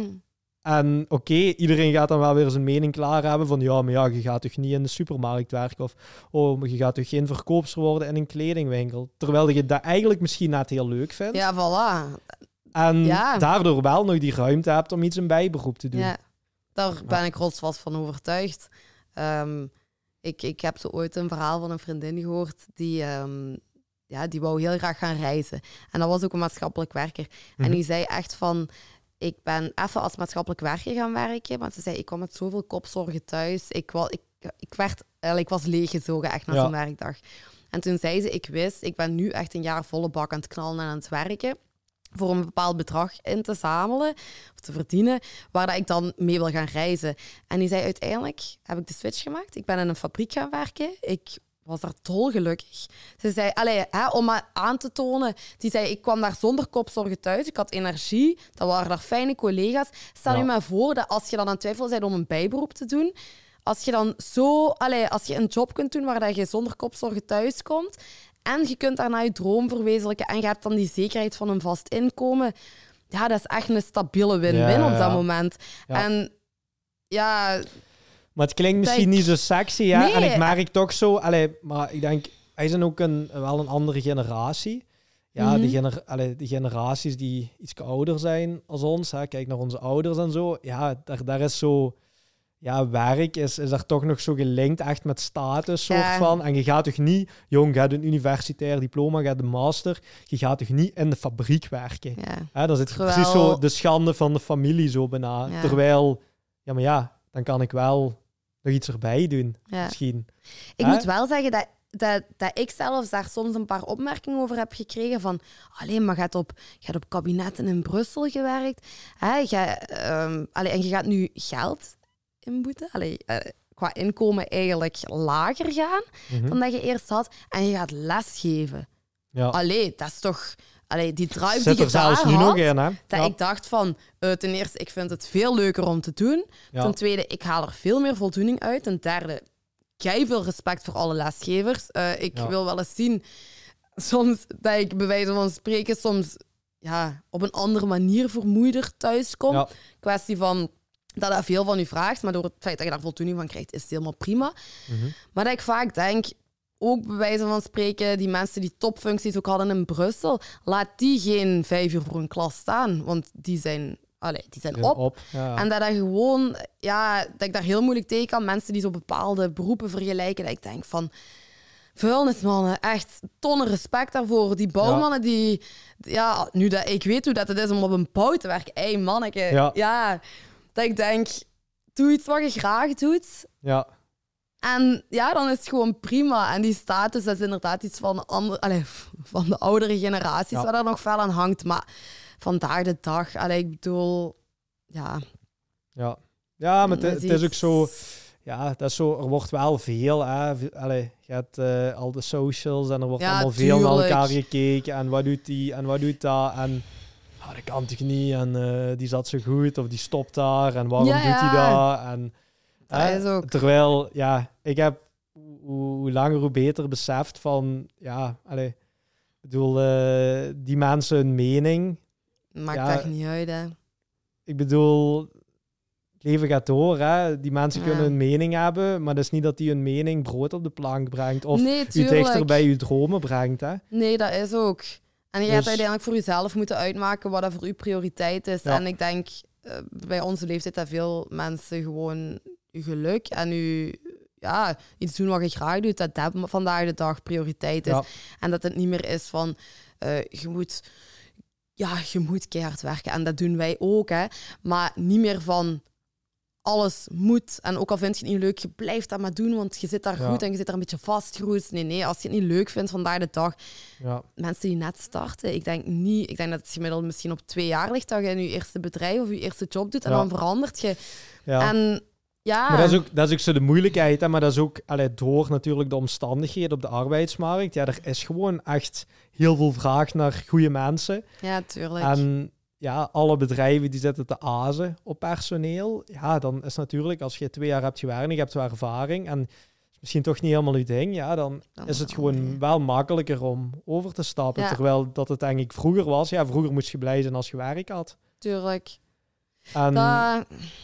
S1: En oké, iedereen gaat dan wel weer zijn mening klaar hebben van ja, maar ja, je gaat toch niet in de supermarkt werken of oh, maar je gaat toch geen verkoopster worden in een kledingwinkel. Terwijl je dat eigenlijk misschien net heel leuk vindt.
S2: Ja, voilà.
S1: En daardoor wel nog die ruimte hebt om iets in bijberoep te doen.
S2: Ja. Daar ben ik rotsvast van overtuigd. Um, ik, ik heb zo ooit een verhaal van een vriendin gehoord die, um, ja, die wou heel graag gaan reizen. En dat was ook een maatschappelijk werker. En mhm. die zei echt van, ik ben even als maatschappelijk werker gaan werken, maar ze zei, ik kwam met zoveel kopzorgen thuis. Ik, was, ik, ik, werd, ik was leeggezogen echt na zo'n werkdag. En toen zei ze, ik wist, ik ben nu echt een jaar volle bak aan het knallen en aan het werken voor een bepaald bedrag in te zamelen of te verdienen, waar dat ik dan mee wil gaan reizen. En die zei uiteindelijk heb ik de switch gemaakt. Ik ben in een fabriek gaan werken. Ik was daar dolgelukkig. Ze zei, allee, hè, om maar aan te tonen, die zei, ik kwam daar zonder kopzorgen thuis. Ik had energie, dat waren daar fijne collega's. Stel je maar voor dat als je dan aan twijfel bent om een bijberoep te doen, als je dan zo, als je een job kunt doen waar dat je zonder kopzorgen thuis komt en je kunt daarna je droom verwezenlijken en je hebt dan die zekerheid van een vast inkomen. Ja, dat is echt een stabiele win-win op dat moment. En ja...
S1: Maar het klinkt misschien niet zo sexy, ja. En ik merk toch zo... Allee, maar ik denk, wij zijn ook een, wel een andere generatie. Ja, de, mhm. gener allee, de generaties die iets ouder zijn als ons. Hè. Kijk naar onze ouders en zo. Ja, daar, daar is zo ja, werk is, is daar toch nog zo gelinkt echt met status soort van. En je gaat toch niet, jong, gaat een universitair diploma, gaat de master, je gaat toch niet in de fabriek werken. Ja. Hè, dan zit precies zo de schande van de familie zo bijna. Terwijl, ja, maar ja, dan kan ik wel nog iets erbij doen, misschien.
S2: Ik moet wel zeggen dat dat, dat ik zelfs daar soms een paar opmerkingen over heb gekregen van alleen maar gaat op, gaat op kabinetten in Brussel gewerkt. Hè, je, um, allee, en je gaat nu geld inboete, allee, uh, qua inkomen eigenlijk lager gaan mhm. dan dat je eerst had. En je gaat lesgeven. Ja. Allee, dat is toch... Allee, die drive die je daar had, nog in, hè? dat ik dacht van, uh, ten eerste, ik vind het veel leuker om te doen. Ten tweede, ik haal er veel meer voldoening uit. Ten derde, jij veel respect voor alle lesgevers. Uh, ik wil wel eens zien, soms dat ik bij wijze van spreken soms ja, op een andere manier vermoeider thuis kom. Kwestie van dat dat veel van u vraagt, maar door het feit dat je daar voldoening van krijgt, is het helemaal prima. Mhm. Maar dat ik vaak denk, ook bij wijze van spreken, die mensen die topfuncties ook hadden in Brussel, laat die geen vijf uur voor een klas staan, want die zijn, allee, die zijn op. En dat, dat gewoon, ja, dat ik daar heel moeilijk tegen kan, mensen die zo bepaalde beroepen vergelijken, dat ik denk van, vuilnismannen, echt tonnen respect daarvoor. Die bouwmannen die, ja, nu dat ik weet hoe dat het is om op een bouw te werken, hé manneke,
S1: Ja.
S2: ja. Dat ik denk, doe iets wat je graag doet.
S1: Ja,
S2: En ja, dan is het gewoon prima. En die status, dat is inderdaad iets van, andere, van de oudere generaties,
S1: Ja.
S2: waar daar nog veel aan hangt. Maar vandaag de dag, allee, ik bedoel, ja.
S1: ja. Ja, maar het, is ook zo... Ja, dat is zo, er wordt wel veel, hè. Allee, je hebt eh, al de socials en er wordt
S2: Ja,
S1: allemaal veel naar elkaar gekeken. En wat doet die en wat doet dat? En dat kan toch niet? En eh, die zat zo goed of die stopt daar. En waarom
S2: Ja,
S1: doet hij dat? En,
S2: Dat ook-
S1: Terwijl, ja, ik heb hoe, hoe langer hoe beter beseft van... Ja, allee, ik bedoel, eh, die mensen hun mening...
S2: Maakt
S1: Ja.
S2: echt niet uit, hè.
S1: Ik bedoel, het leven gaat door. Hè? Die mensen
S2: Ja.
S1: kunnen een mening hebben, maar dat is niet dat die hun mening brood op de plank brengt. Of
S2: nee,
S1: u dichter bij uw dromen brengt. Hè?
S2: Nee, dat is ook. En je
S1: Dus-
S2: gaat uiteindelijk voor jezelf moeten uitmaken wat dat voor u prioriteit is.
S1: Ja.
S2: En ik denk eh, bij onze leeftijd dat veel mensen gewoon je geluk en je, ja, iets doen wat je graag doet, dat dat vandaag de dag prioriteit is.
S1: Ja.
S2: En dat het niet meer is van eh, je moet, ja, je moet keihard werken. En dat doen wij ook, hè. Maar niet meer van alles moet. En ook al vind je het niet leuk, je blijft dat maar doen, want je zit daar
S1: Ja.
S2: goed en je zit daar een beetje vastgeroest. Nee, nee, als je het niet leuk vindt vandaag de dag,
S1: Ja.
S2: mensen die net starten, ik denk niet, ik denk dat het gemiddeld misschien op twee jaar ligt dat je in je eerste bedrijf of je eerste job doet en
S1: Ja.
S2: dan verandert je.
S1: Ja.
S2: En ja,
S1: Maar dat is, ook, dat is ook zo de moeilijkheid. Hè? Maar dat is ook allee, door natuurlijk de omstandigheden op de arbeidsmarkt. Ja, er is gewoon echt heel veel vraag naar goede mensen.
S2: ja, tuurlijk.
S1: En ja, alle bedrijven die zitten te azen op personeel. Ja, dan is natuurlijk, als je twee jaar hebt gewerkt, je hebt wel ervaring en is misschien toch niet helemaal je ding, ja, dan is het gewoon wel makkelijker om over te stappen.
S2: Ja.
S1: Terwijl dat het ik vroeger was. Ja, vroeger moest je blij zijn als je werk had.
S2: tuurlijk.
S1: En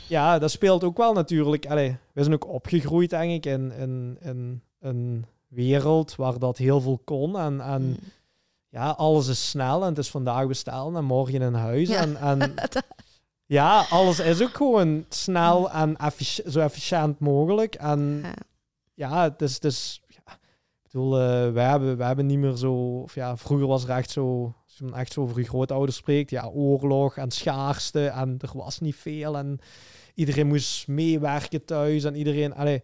S1: ja, dat speelt ook wel natuurlijk. Allee, we zijn ook opgegroeid, denk ik, in, in, in een wereld waar dat heel veel kon. En, en
S2: Mm.
S1: Ja, alles is snel en het is vandaag bestellen en morgen in huis.
S2: Ja.
S1: En, en <laughs> ja, alles is ook gewoon snel en effici- zo efficiënt mogelijk. En
S2: Ja.
S1: ja, het is, is ja, ik bedoel, eh, wij, hebben, wij hebben niet meer zo, of ja, vroeger was er echt zo, als je echt zo over je grootouders spreekt, ja, oorlog en schaarste en er was niet veel en iedereen moest meewerken thuis en iedereen, allee,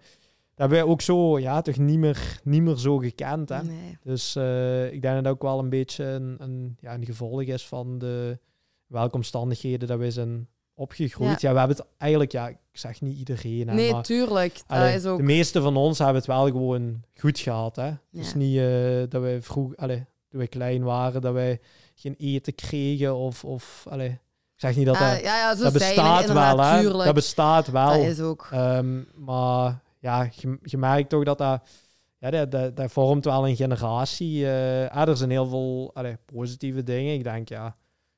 S1: dat hebben wij ook zo, ja, toch niet meer, niet meer zo gekend, hè.
S2: Nee.
S1: Dus eh, ik denk dat dat ook wel een beetje een, een, ja, een gevolg is van de welke omstandigheden dat wij zijn opgegroeid. Ja. we hebben het eigenlijk, ja, ik zeg niet iedereen, hè,
S2: Nee,
S1: maar
S2: tuurlijk. Dat is ook...
S1: de meeste van ons hebben het wel gewoon goed gehad. Hè? Dus
S2: Ja.
S1: niet eh, dat wij vroeg, allee, toen wij klein waren, dat wij geen eten kregen of, of allee, ik zeg niet dat
S2: Ah,
S1: dat,
S2: ja, ja, zo
S1: dat bestaat wel, hè? Dat bestaat wel.
S2: Dat is ook...
S1: Ehm, maar ja, je, je merkt toch dat dat, ja, dat, dat, dat vormt wel een generatie. eh ah, er zijn heel veel allee, positieve dingen. Ik denk, ja,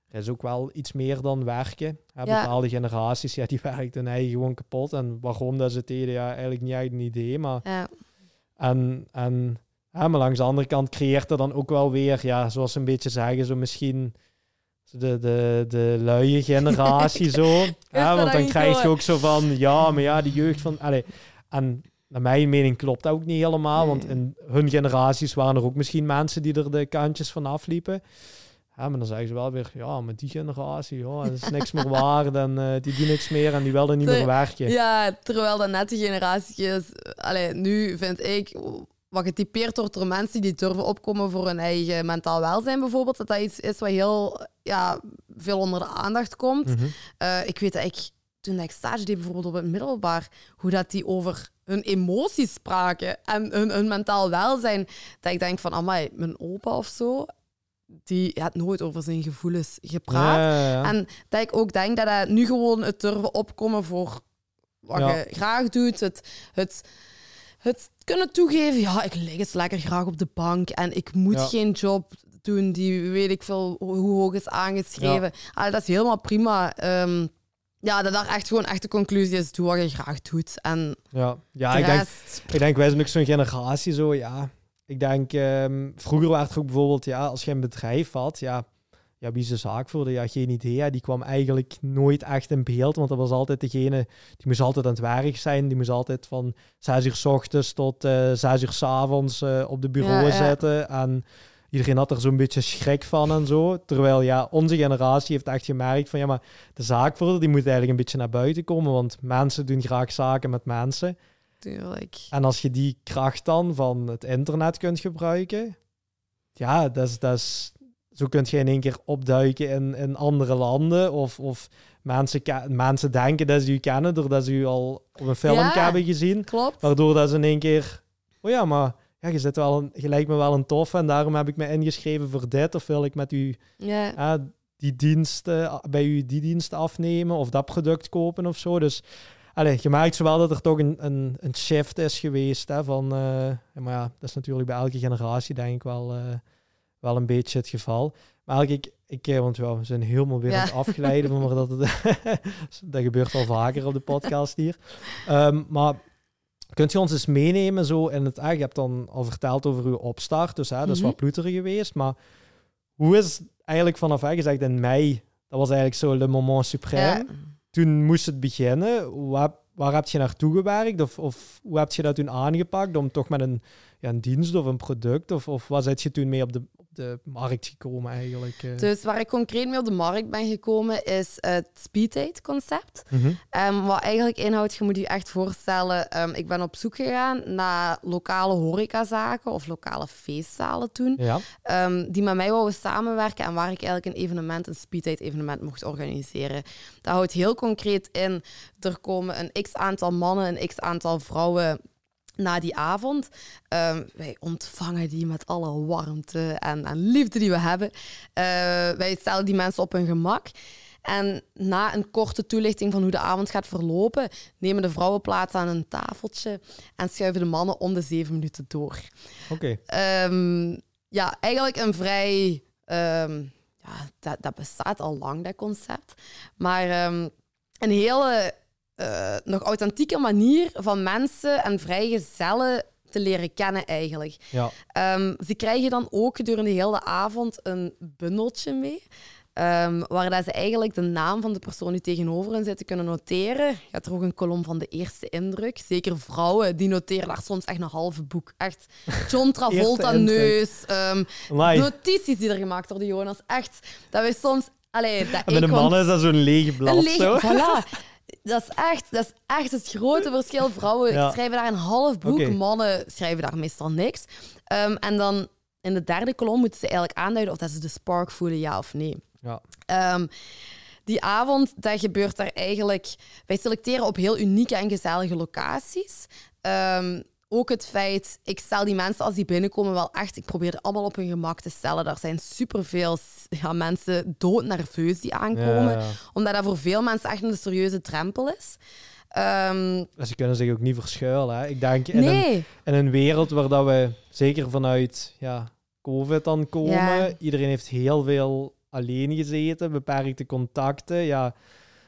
S1: er is ook wel iets meer dan werken. Ja. Bepaalde generaties, ja, die <laughs> werken hun eigen gewoon kapot. En waarom dat ze het deden, ja, eigenlijk niet echt een idee. Maar,
S2: Ja.
S1: en, en, ja, maar langs de andere kant creëert er dan ook wel weer, ja, zoals ze een beetje zeggen, zo misschien de, de, de luie <laughs> generatie zo. Ja, want
S2: dan
S1: krijg je ook zo van, ja, maar ja, die jeugd van... Allee, en naar mijn mening klopt dat ook niet helemaal, want in hun generaties waren er ook misschien mensen die er de kantjes van afliepen. Ja, maar dan zeggen ze wel weer, ja, maar die generatie, ja, dat is niks meer <laughs> waard en eh, die doen niks meer en die wilden niet meer werken.
S2: Ja, terwijl dat net de generatie is. Allee, nu vind ik, wat getypeerd wordt door mensen die durven opkomen voor hun eigen mentaal welzijn bijvoorbeeld, dat dat iets is wat heel ja, veel onder de aandacht komt.
S1: Mhm.
S2: Eh, ik weet dat ik, toen ik stage deed bijvoorbeeld op het middelbaar, hoe dat die over hun emoties spraken en hun, hun mentaal welzijn, dat ik denk van, amai, mijn opa of zo, die had nooit over zijn gevoelens gepraat.
S1: Ja, ja, ja.
S2: En dat ik ook denk dat hij nu gewoon het durven opkomen voor wat je graag doet. Het, het, het kunnen toegeven, ja, ik lig eens lekker graag op de bank en ik moet geen job doen die weet ik veel hoe hoog is aangeschreven. Ah, dat is helemaal prima. Ehm, ja, dat daar echt gewoon echt de conclusie is, doe wat je graag doet. En
S1: ja. ja
S2: de
S1: ik denk. Ik denk, wij zijn ook zo'n generatie zo, ja. Ik denk, ehm, vroeger werd er ook bijvoorbeeld, ja, als je een bedrijf had, ja, ja, wie ze zaak voerde, ja, geen idee. Die kwam eigenlijk nooit echt in beeld, want dat was altijd degene, die moest altijd aan het werk zijn. Die moest altijd van zes uur s ochtends tot uh, zes uur s avonds uh, op de bureau zitten. En iedereen had er zo'n beetje schrik van en zo. Terwijl ja, onze generatie heeft echt gemerkt van ja, maar de zaakvoerder die moet eigenlijk een beetje naar buiten komen, want mensen doen graag zaken met mensen.
S2: Tuurlijk.
S1: En als je die kracht dan van het internet kunt gebruiken, ja, dat is, dat is, zo kun je in één keer opduiken in, in andere landen. Of, of mensen, mensen denken dat ze u kennen doordat ze u al op een film hebben gezien.
S2: Klopt.
S1: Waardoor dat ze in één keer, oh ja, maar ja, je, zit wel een, je lijkt me wel een tof en daarom heb ik me ingeschreven voor dit. Of wil ik met u die diensten, bij u die dienst afnemen of dat product kopen of zo. Dus Allee, je merkt wel dat er toch een, een, een shift is geweest. Hè, van, uh, maar ja, dat is natuurlijk bij elke generatie denk ik wel, uh, wel een beetje het geval. Maar eigenlijk, ik, ik eh, want ja, we zijn helemaal weer ja. aan het afgeleiden, maar dat, het, <laughs> dat gebeurt al vaker op de podcast hier. Um, maar kunt je ons eens meenemen zo in het... Ah, je hebt dan al verteld over uw opstart, dus hè, dat is wat mhm. wat geweest. Maar hoe is eigenlijk vanaf, hè, gezegd in mei, dat was eigenlijk zo le moment suprême toen moest het beginnen. Waar, waar heb je naartoe gewerkt? Of, of hoe heb je dat toen aangepakt om toch met een, ja, een dienst of een product? Of, of waar zit je toen mee op de, de markt gekomen eigenlijk? Eh?
S2: Dus waar ik concreet mee op de markt ben gekomen is het speeddate concept. Ehm, wat eigenlijk inhoudt, je moet je echt voorstellen, um, ik ben op zoek gegaan naar lokale horecazaken of lokale feestzalen toen,
S1: ja.
S2: um, die met mij wouden samenwerken en waar ik eigenlijk een evenement, een speeddate evenement mocht organiseren. Dat houdt heel concreet in, er komen een x aantal mannen, een x aantal vrouwen na die avond. Um, wij ontvangen die met alle warmte en, en liefde die we hebben. Uh, wij stellen die mensen op hun gemak. En na een korte toelichting van hoe de avond gaat verlopen, nemen de vrouwen plaats aan een tafeltje en schuiven de mannen om de zeven minuten door.
S1: Oké.
S2: Okay. Um, ehm, ja, eigenlijk een vrij. Um, ja, dat, dat, bestaat al lang, dat concept. Maar een hele uh, nog authentieke manier van mensen en vrijgezellen te leren kennen eigenlijk.
S1: Ja.
S2: Um, ze krijgen dan ook gedurende de hele avond een bundeltje mee. Um, waar dat ze eigenlijk de naam van de persoon die tegenover hen zitten kunnen noteren. Je hebt er ook een kolom van de eerste indruk. Zeker vrouwen, die noteren daar soms echt een halve boek. Echt John <laughs> Travolta neus. Um, notities die er gemaakt worden, Jonas. Echt, dat we soms... Allee, dat
S1: en met een man is dat zo'n lege blad. Een lege, zo.
S2: Voilà. <laughs> Dat is, echt, dat is echt het grote verschil. Vrouwen schrijven daar een half boek, mannen schrijven daar meestal niks. Um, en dan in de derde kolom moeten ze eigenlijk aanduiden of dat ze de spark voelen, ja of nee.
S1: Ja.
S2: Um, die avond, dat gebeurt daar eigenlijk... Wij selecteren op heel unieke en gezellige locaties. Um, ook het feit, ik stel die mensen als die binnenkomen wel echt, ik probeer het allemaal op hun gemak te stellen. Er zijn superveel ja, mensen doodnerveus die aankomen, omdat dat voor veel mensen echt een serieuze drempel is. Um,
S1: ze kunnen zich ook niet verschuilen. Hè? Ik denk in, een, in een wereld waar dat we zeker vanuit ja, COVID dan komen, iedereen heeft heel veel alleen gezeten, beperkte contacten. Ja,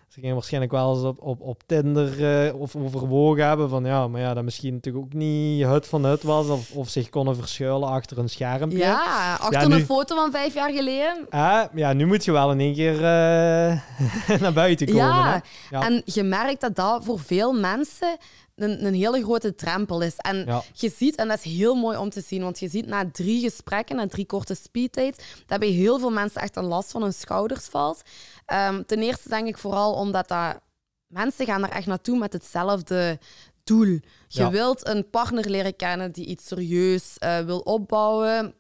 S1: ze gingen waarschijnlijk wel eens op, op, op Tinder uh, of overwogen hebben van ja, maar ja, dat misschien natuurlijk ook niet het van het was of, of zich konden verschuilen achter een schermpje.
S2: Ja, achter een foto van vijf jaar geleden.
S1: Uh, ja, nu moet je wel in één keer uh, <laughs> naar buiten komen.
S2: Ja. ja, en je merkt dat dat voor veel mensen een, een hele grote drempel is. En je ziet, en dat is heel mooi om te zien, want je ziet na drie gesprekken, na drie korte speeddates, dat bij heel veel mensen echt een last van hun schouders valt. Um, ten eerste denk ik vooral omdat dat, mensen gaan er echt naartoe met hetzelfde doel. Je wilt een partner leren kennen die iets serieus uh, wil opbouwen.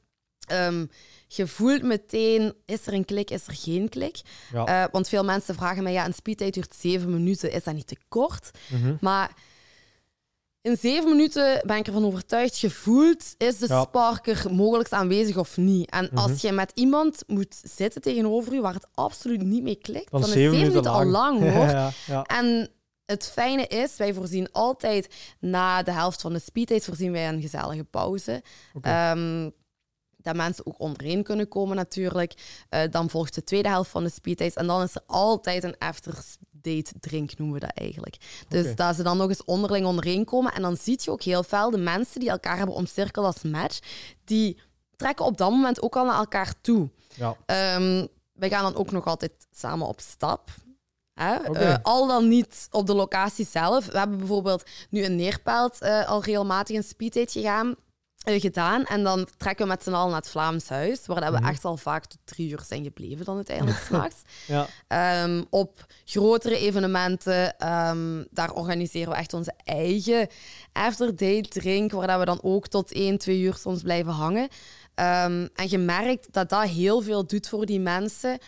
S2: Um, je voelt meteen, is er een klik, is er geen klik?
S1: Ja.
S2: Uh, want veel mensen vragen mij, ja, een speeddate duurt zeven minuten, is dat niet te kort?
S1: Mm -hmm.
S2: Maar in zeven minuten ben ik ervan overtuigd, gevoeld is de ja. sparker mogelijk aanwezig of niet. En als mhm. je met iemand moet zitten tegenover je waar het absoluut niet mee klikt, dan, is zeven minuten, al lang <laughs> hoor.
S1: ja,
S2: en het fijne is, wij voorzien altijd na de helft van de speeddates voorzien wij een gezellige pauze.
S1: Okay.
S2: Um, dat mensen ook ondereen kunnen komen natuurlijk. Uh, dan volgt de tweede helft van de speeddates en dan is er altijd een after date drink noemen we dat eigenlijk. Dus okay. dat ze dan nog eens onderling ondereen komen. En dan zie je ook heel veel de mensen die elkaar hebben omcirkeld als match, die trekken op dat moment ook al naar elkaar toe.
S1: Ja.
S2: Um, wij gaan dan ook nog altijd samen op stap. Hè? al dan niet op de locatie zelf. We hebben bijvoorbeeld nu een Neerpelt al regelmatig een speeddate gegaan gedaan. En dan trekken we met z'n allen naar het Vlaams Huis, waar we mhm. echt al vaak tot drie uur zijn gebleven dan uiteindelijk <laughs> s'nachts. ja. Ehm, op grotere evenementen, um, daar organiseren we echt onze eigen after-date drink, waar we dan ook tot één, twee uur soms blijven hangen. Um, en je merkt dat dat heel veel doet voor die mensen.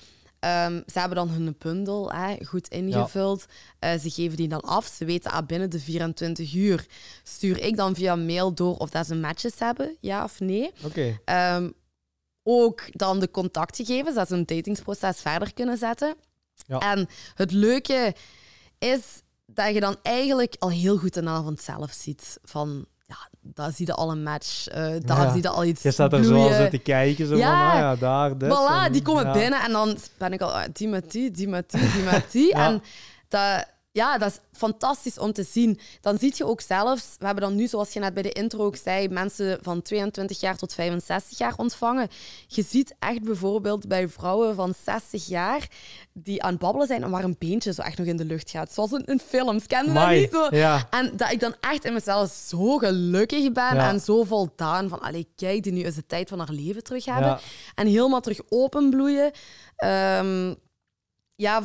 S2: Um, ze hebben dan hun bundel hè, goed ingevuld. Ja. Uh, ze geven die dan af. Ze weten ah, binnen de 24 uur stuur ik dan via mail door of dat ze matches hebben, ja of nee.
S1: Okay.
S2: Um, ook dan de contactgegevens, dat ze een datingsproces verder kunnen zetten. Ja. En het leuke is dat je dan eigenlijk al heel goed een avond zelf ziet van ja, daar zie je al een match. Uh, daar zie je al iets
S1: Je staat er zo al te kijken, zo ja. van, ah ja, daar, dit.
S2: Voilà, die komen binnen en dan ben ik al, ah, die met die, die met die, die met die. <laughs> En dat ja, dat is fantastisch om te zien. Dan zie je ook zelfs, we hebben dan nu, zoals je net bij de intro ook zei, mensen van 22 jaar tot 65 jaar ontvangen. Je ziet echt bijvoorbeeld bij vrouwen van 60 jaar die aan het babbelen zijn en waar een beentje zo echt nog in de lucht gaat. Zoals in, in films, ken je dat niet? Zo?
S1: Ja.
S2: En dat ik dan echt in mezelf zo gelukkig ben en zo voldaan van, allee, kijk, die nu is de tijd van haar leven terug hebben. En helemaal terug openbloeien. Um, ja,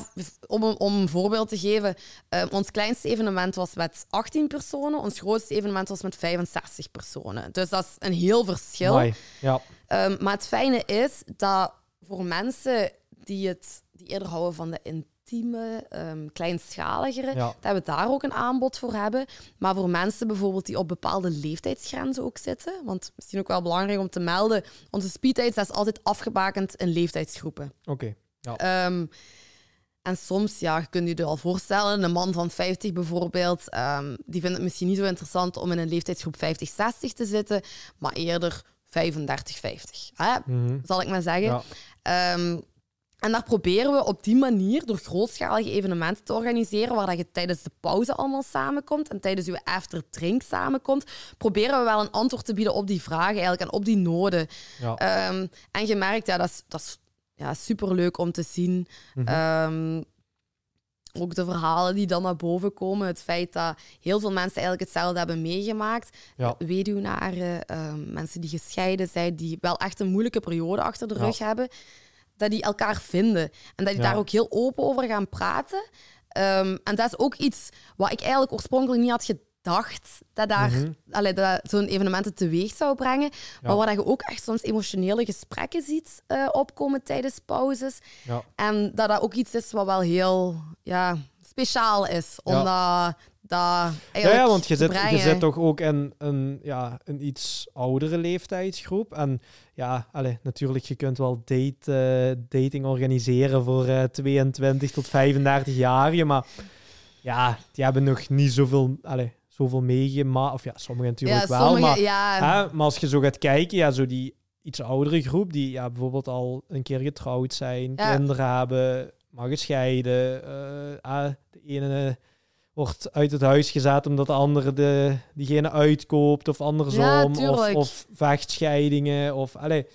S2: om, om een voorbeeld te geven. Uh, ons kleinste evenement was met 18 personen. Ons grootste evenement was met 65 personen. Dus dat is een heel verschil.
S1: ja.
S2: Um, maar het fijne is dat voor mensen die, het, die eerder houden van de intieme, um, kleinschaligere, ja. dat we daar ook een aanbod voor hebben. Maar voor mensen bijvoorbeeld die op bepaalde leeftijdsgrenzen ook zitten, want misschien ook wel belangrijk om te melden, onze speeddates is altijd afgebakend in leeftijdsgroepen.
S1: Oké. Ja.
S2: Um, en soms, ja, je kunt je je al voorstellen, een man van 50 bijvoorbeeld, um, die vindt het misschien niet zo interessant om in een leeftijdsgroep 50-60 te zitten, maar eerder 35-50, mm zal ik maar zeggen. Ehm, en daar proberen we op die manier, door grootschalige evenementen te organiseren, waar dat je tijdens de pauze allemaal samenkomt en tijdens je after drink samenkomt, proberen we wel een antwoord te bieden op die vragen eigenlijk en op die noden. Ja. Ehm, en je merkt, ja, dat is, dat is ja, superleuk om te zien. Mhm. Ehm, ook de verhalen die dan naar boven komen. Het feit dat heel veel mensen eigenlijk hetzelfde hebben meegemaakt. Ja. Weduwnaren, ehm, mensen die gescheiden zijn, die wel echt een moeilijke periode achter de rug hebben. Dat die elkaar vinden. En dat die daar ook heel open over gaan praten. Ehm, en dat is ook iets wat ik eigenlijk oorspronkelijk niet had gedaan dacht dat, daar, mm dat zo'n evenementen teweeg zou brengen. Maar waar je ook echt soms emotionele gesprekken ziet uh, opkomen tijdens pauzes. Ja. En dat dat ook iets is wat wel heel ja, speciaal is. Om dat, dat ja,
S1: ja, want je zit, je zit toch ook in een, ja, een iets oudere leeftijdsgroep. En ja, allez, natuurlijk, je kunt wel date, uh, dating organiseren voor uh, 22 tot 35 jaar. Maar ja, die hebben nog niet zoveel... Allez, zoveel meegemaakt. Of ja, sommigen natuurlijk wel. maar, hè, maar als je zo gaat kijken, ja, zo die iets oudere groep, die ja, bijvoorbeeld al een keer getrouwd zijn, kinderen hebben, maar gescheiden. Uh, de ene wordt uit het huis gezet omdat de andere de, diegene uitkoopt of andersom. of, of vechtscheidingen. Of, allez.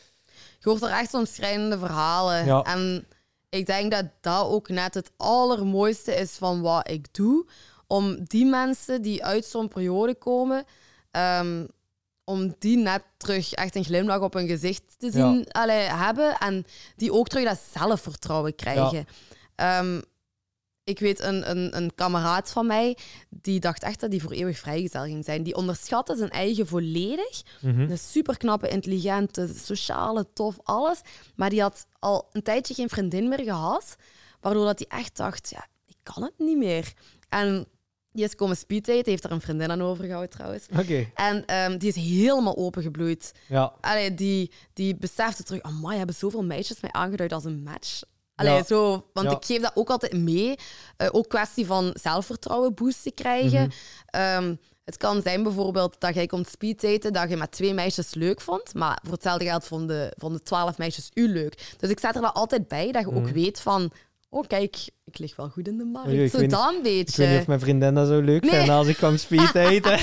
S2: Je hoort er echt zo'n schrijnende verhalen. En ik denk dat dat ook net het allermooiste is van wat ik doe om die mensen die uit zo'n periode komen, um, om die net terug echt een glimlach op hun gezicht te zien ja. hebben en die ook terug dat zelfvertrouwen krijgen. Ja. Um, ik weet een, een, een kameraad van mij, die dacht echt dat hij voor eeuwig vrijgezel ging zijn. Die onderschatte zijn eigen volledig. Mm Een superknappe, intelligente, sociale, tof, alles. Maar die had al een tijdje geen vriendin meer gehad, waardoor dat hij echt dacht, ja, ik kan het niet meer. En die is komen speeddaten, heeft er een vriendin aan overgehouden trouwens.
S1: Oké.
S2: En um, die is helemaal opengebloeid.
S1: Ja.
S2: Allee, die, die besefte terug, oh my, hebben zoveel meisjes mij aangeduid als een match. Allee, ja. zo, want ik geef dat ook altijd mee. Uh, ook kwestie van zelfvertrouwen boosten krijgen. Mm -hmm. het kan zijn bijvoorbeeld dat jij komt speeddaten, dat je met twee meisjes leuk vond, maar voor hetzelfde geld vonden, vonden twaalf meisjes u leuk. Dus ik zet er wel altijd bij dat je ook mhm. weet van oh kijk, ik lig wel goed in de markt. Zo dan een beetje.
S1: Ik weet niet of mijn vriendin dat zo leuk nee. als ik kwam speed <laughs> eten.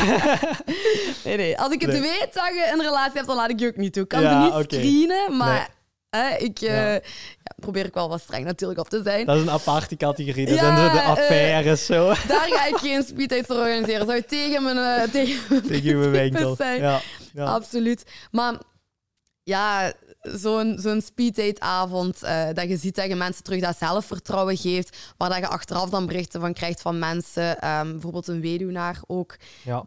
S2: nee, nee. Als ik het weet dat je een relatie hebt, dan laat ik je ook niet toe. Ik kan ze niet screenen, maar... Hè, ik uh, ja. probeer ik wel wat streng natuurlijk op te zijn.
S1: Dat is een aparte categorie. Dat zijn zo de affaires. zo.
S2: Daar ga ik geen speeddates organiseren. Zou je tegen mijn, uh, tegen,
S1: tegen mijn winkel zijn. Ja,
S2: ja. Absoluut. Maar ja, zo'n zo'n speeddate-avond, uh, dat je ziet dat je mensen terug dat zelfvertrouwen geeft, waar dat je achteraf dan berichten van krijgt van mensen, um, bijvoorbeeld een weduwnaar ook,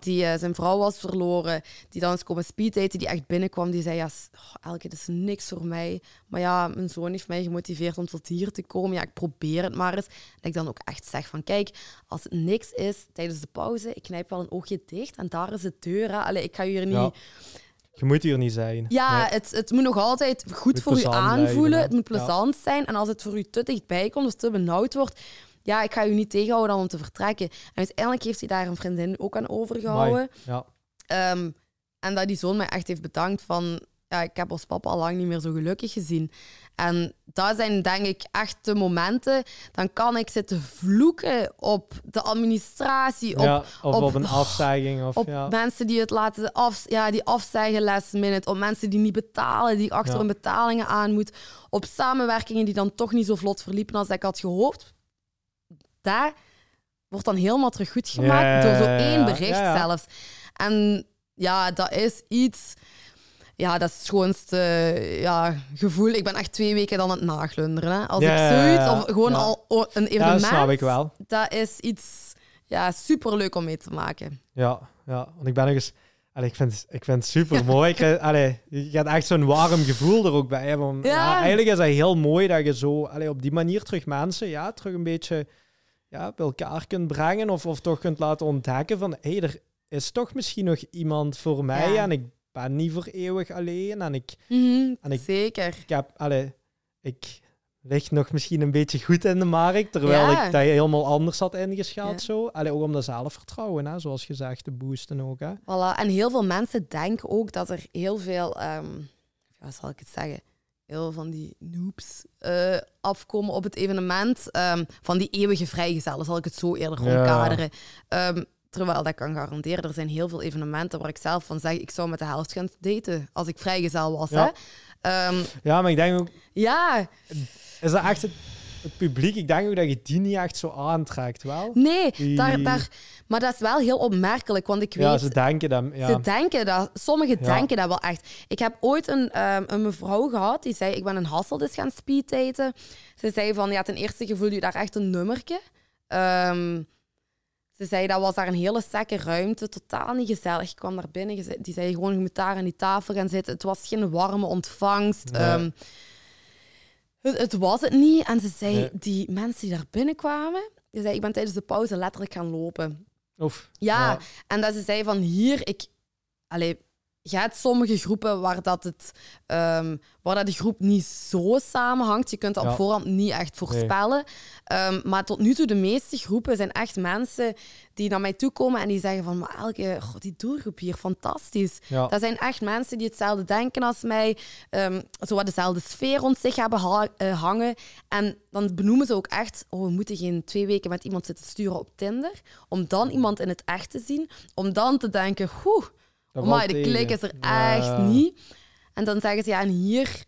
S2: die uh, zijn vrouw was verloren, die dan eens komen speeddaten, die echt binnenkwam, die zei, ja, oh, Elke, dat is niks voor mij, maar ja, mijn zoon heeft mij gemotiveerd om tot hier te komen, ja, ik probeer het maar eens. Dat ik dan ook echt zeg van, kijk, als het niks is tijdens de pauze, ik knijp wel een oogje dicht en daar is de deur, Allee, ik ga hier niet...
S1: Je moet hier niet zijn.
S2: Ja, het, het moet nog altijd goed voor je aanvoelen. het moet plezant zijn. En als het voor u te dichtbij komt of te benauwd wordt, ja, ik ga u niet tegenhouden om te vertrekken. En uiteindelijk heeft hij daar een vriendin ook aan overgehouden.
S1: Ja.
S2: Um, en dat die zoon mij echt heeft bedankt van ja, ik heb als papa al lang niet meer zo gelukkig gezien. En dat zijn denk ik echt de momenten, dan kan ik zitten vloeken op de administratie, op,
S1: ja, of op, een afzegging. Of,
S2: op
S1: ja.
S2: mensen die het laten af, ja, die afzeggen last minute, op mensen die niet betalen, die achter hun betalingen aan moet, op samenwerkingen die dan toch niet zo vlot verliepen als ik had gehoopt. Daar wordt dan helemaal terug goed gemaakt door zo één bericht zelfs. En ja, dat is iets ja, dat is het schoonste ja, gevoel. Ik ben echt twee weken dan aan het naglunderen. Hè. Als ik zoiets, of gewoon al een evenement...
S1: dat snap ik wel.
S2: Dat is iets ja, superleuk om mee te maken.
S1: Ja, ja. want ik ben nog eens... Allee, ik, vind, ik vind het super mooi. Ik, allee, je gaat echt zo'n warm gevoel er ook bij hebben. Ja. eigenlijk is het heel mooi dat je zo allee, op die manier terug mensen ja, terug een beetje ja, bij elkaar kunt brengen. Of, of toch kunt laten ontdekken van hé, hey, er is toch misschien nog iemand voor mij. En ik ben niet voor eeuwig alleen. En ik,
S2: mm en ik Zeker.
S1: Ik, heb, allee, ik lig nog misschien een beetje goed in de markt, terwijl ik dat helemaal anders had ingeschat. Ja. Zo. Allee, ook om dat zelfvertrouwen, hè, zoals gezegd, te boosten ook. Hè.
S2: Voilà. En heel veel mensen denken ook dat er heel veel, um, wat zal ik het zeggen, heel van die noobs uh, afkomen op het evenement. Um, van die eeuwige vrijgezellen, zal ik het zo eerder omkaderen. Ja. Um, Terwijl dat kan garanderen. Er zijn heel veel evenementen waar ik zelf van zeg, ik zou met de helft gaan daten als ik vrijgezel was.
S1: Ja,
S2: hè? Um,
S1: ja maar ik denk ook...
S2: Ja.
S1: Is dat echt het, het, publiek? Ik denk ook dat je die niet echt zo aantrekt, wel?
S2: Nee, daar, daar, maar dat is wel heel opmerkelijk, want ik weet...
S1: Ja, ze denken dat... Ja.
S2: Ze denken dat. Sommigen denken dat wel echt. Ik heb ooit een, um, een mevrouw gehad, die zei, ik ben een Hasseldes gaan speeddaten. Ze zei van, ja, ten eerste, je voelt je daar echt een nummerke. Um, ze zei dat was daar een hele sekke ruimte, totaal niet gezellig. Ik kwam daar binnen, die zei gewoon, je moet daar aan die tafel gaan zitten. Het was geen warme ontvangst. Ehm, het, het, was het niet. En ze zei, die mensen die daar binnenkwamen, ze zei, ik ben tijdens de pauze letterlijk gaan lopen.
S1: Oef.
S2: Ja, en dat ze zei van hier, ik... Allee, je hebt sommige groepen waar, dat het, um, waar dat de groep niet zo samenhangt. Je kunt dat op voorhand niet echt voorspellen. Um, maar tot nu toe, de meeste groepen zijn echt mensen die naar mij toe komen en die zeggen van, maar elke, god, die doelgroep hier, fantastisch. Dat zijn echt mensen die hetzelfde denken als mij, um, zo wat dezelfde sfeer rond zich hebben ha uh, hangen. En dan benoemen ze ook echt, oh, we moeten geen twee weken met iemand zitten sturen op Tinder, om dan iemand in het echt te zien, om dan te denken, oeh, maar de klik is er echt niet. En dan zeggen ze, ja, en hier,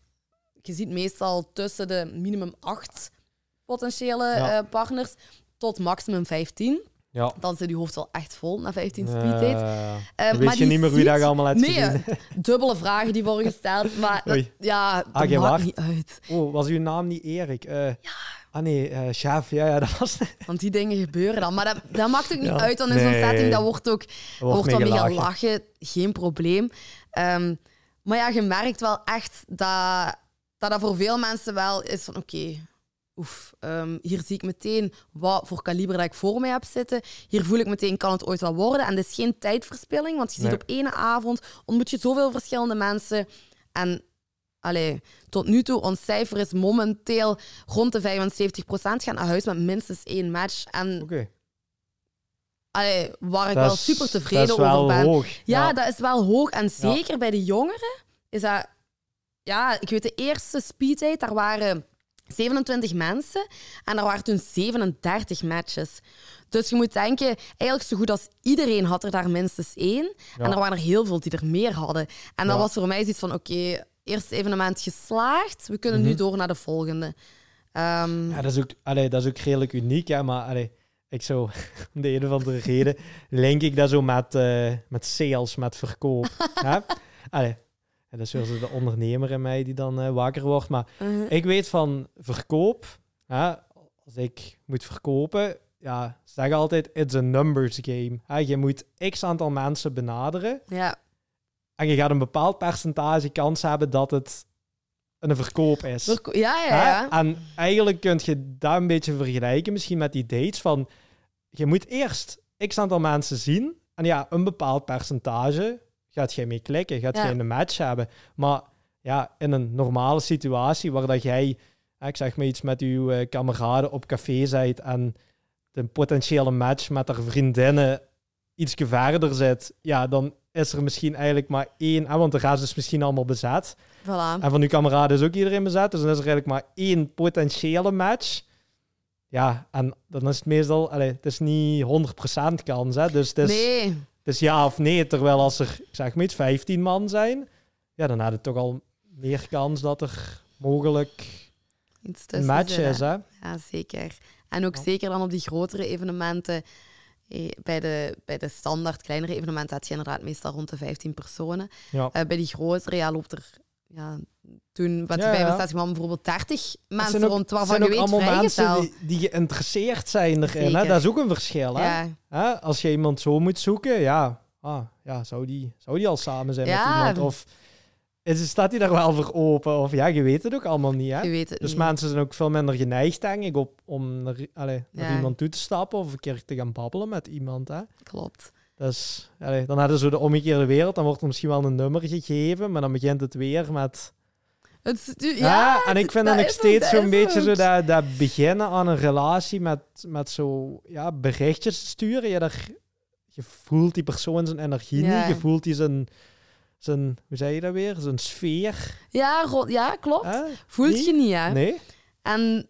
S2: je ziet meestal tussen de minimum acht potentiële eh, partners tot maximum 15.
S1: Ja.
S2: Dan zit je hoofd wel echt vol na 15 speeddates. Uh,
S1: uh, weet je niet meer wie dat allemaal heeft
S2: nee, <laughs> dubbele vragen die worden gesteld. Maar dat, ja, dat ah, maakt niet uit.
S1: Oh, was uw naam niet Erik? Uh, ja. Ah nee, uh, chef, ja, ja, <laughs> dat was...
S2: Want die dingen gebeuren dan. Maar dat, dat maakt ook niet uit dan in zo'n setting. Dat wordt ook wordt, wordt dan mega lachen. Geen probleem. Um, maar ja, je merkt wel echt dat dat, dat voor veel mensen wel is van oké, oef, um, hier zie ik meteen wat voor kaliber dat ik voor mij heb zitten. Hier voel ik meteen, kan het ooit wel worden? En dat is geen tijdverspilling, want je ziet op één avond ontmoet je zoveel verschillende mensen. En Allee, tot nu toe, ons cijfer is momenteel rond de 75%. Gaan naar huis met minstens één match. En
S1: okay.
S2: allee, waar ik wel super tevreden over ben.
S1: Hoog.
S2: Ja, dat is wel hoog. En zeker bij de jongeren is dat... Ja, ik weet, de eerste speeddate, daar waren 27 mensen en er waren toen 37 matches. Dus je moet denken, eigenlijk zo goed als iedereen had er daar minstens één. En er waren er heel veel die er meer hadden. En dat was voor mij zoiets van, oké, eerste evenement geslaagd. We kunnen nu
S1: Mhm.
S2: door naar de volgende. Ehm,
S1: Ja, dat is ook, allee, dat is ook redelijk uniek, hè, maar allee, ik zo, <laughs> om de een of andere reden, link ik dat zo met, eh, met sales, met verkoop. <laughs> Allee, ja, dat is zo de ondernemer in mij die dan eh, wakker wordt. Maar
S2: uh,
S1: ik weet van verkoop, hè, als ik moet verkopen, ja, ze zeggen altijd, it's a numbers game. Je moet x aantal mensen benaderen
S2: ja,
S1: en je gaat een bepaald percentage kans hebben dat het een verkoop is.
S2: Verko- ja, ja,
S1: Hè?
S2: ja.
S1: En eigenlijk kun je dat een beetje vergelijken misschien met die dates van... Je moet eerst x aantal mensen zien. En ja, een bepaald percentage gaat jij mee klikken. Gaat
S2: Ja.
S1: jij een match hebben. Maar ja, in een normale situatie waar dat jij... Ik zeg maar iets met uw eh, kameraden op café zijt en de potentiële match met haar vriendinnen iets verder zit, ja, dan is er misschien eigenlijk maar één, hè, want de rest is misschien allemaal bezet.
S2: Voilà.
S1: En van uw kameraden is ook iedereen bezet. Dus dan is er eigenlijk maar één potentiële match. Ja, en dan is het meestal... Allee, het is niet 100% kans, hè. Dus het is,
S2: Nee,
S1: het is ja of nee. Terwijl als er, ik zeg maar iets, 15 man zijn... Ja, dan had het toch al meer kans dat er mogelijk een match is, hè.
S2: Ja, zeker. En ook
S1: Ja.
S2: zeker dan op die grotere evenementen. Eh, Bij de, bij de standaard kleinere evenementen had je inderdaad meestal rond de 15 personen.
S1: Ja.
S2: Eh, bij die grotere ja, loopt er ja, toen die
S1: Ja, ja.
S2: 65 man bijvoorbeeld 30
S1: Het
S2: mensen
S1: ook-
S2: rond, waarvan je
S1: ook
S2: weet
S1: allemaal mensen die, die geïnteresseerd zijn erin. Hè? Dat is ook een verschil, hè.
S2: Ja,
S1: Hè? Als je iemand zo moet zoeken, ja, ah, ja zou, die, zou die al samen zijn
S2: Ja.
S1: met iemand? Of is, staat hij daar wel voor open? Of ja, je weet het ook allemaal niet. Hè?
S2: je weet het
S1: Dus
S2: niet.
S1: mensen zijn ook veel minder geneigd, denk ik, op, om naar, allee, naar
S2: Ja.
S1: iemand toe te stappen of een keer te gaan babbelen met iemand. Hè?
S2: Klopt.
S1: Dus allee, dan hadden ze de omgekeerde wereld, dan wordt er misschien wel een nummer gegeven, maar dan begint het weer met...
S2: Het,
S1: Ja,
S2: ja,
S1: en ik vind
S2: dat
S1: dan nog steeds zo'n beetje zo dat, dat beginnen aan een relatie met, met zo ja, berichtjes sturen. Ja, daar, je voelt die persoon zijn energie
S2: Ja.
S1: niet, je voelt die zijn, zijn, hoe zei je dat weer, zijn sfeer.
S2: Ja, ja, klopt.
S1: Hè?
S2: Voelt je niet, hè?
S1: Nee?
S2: En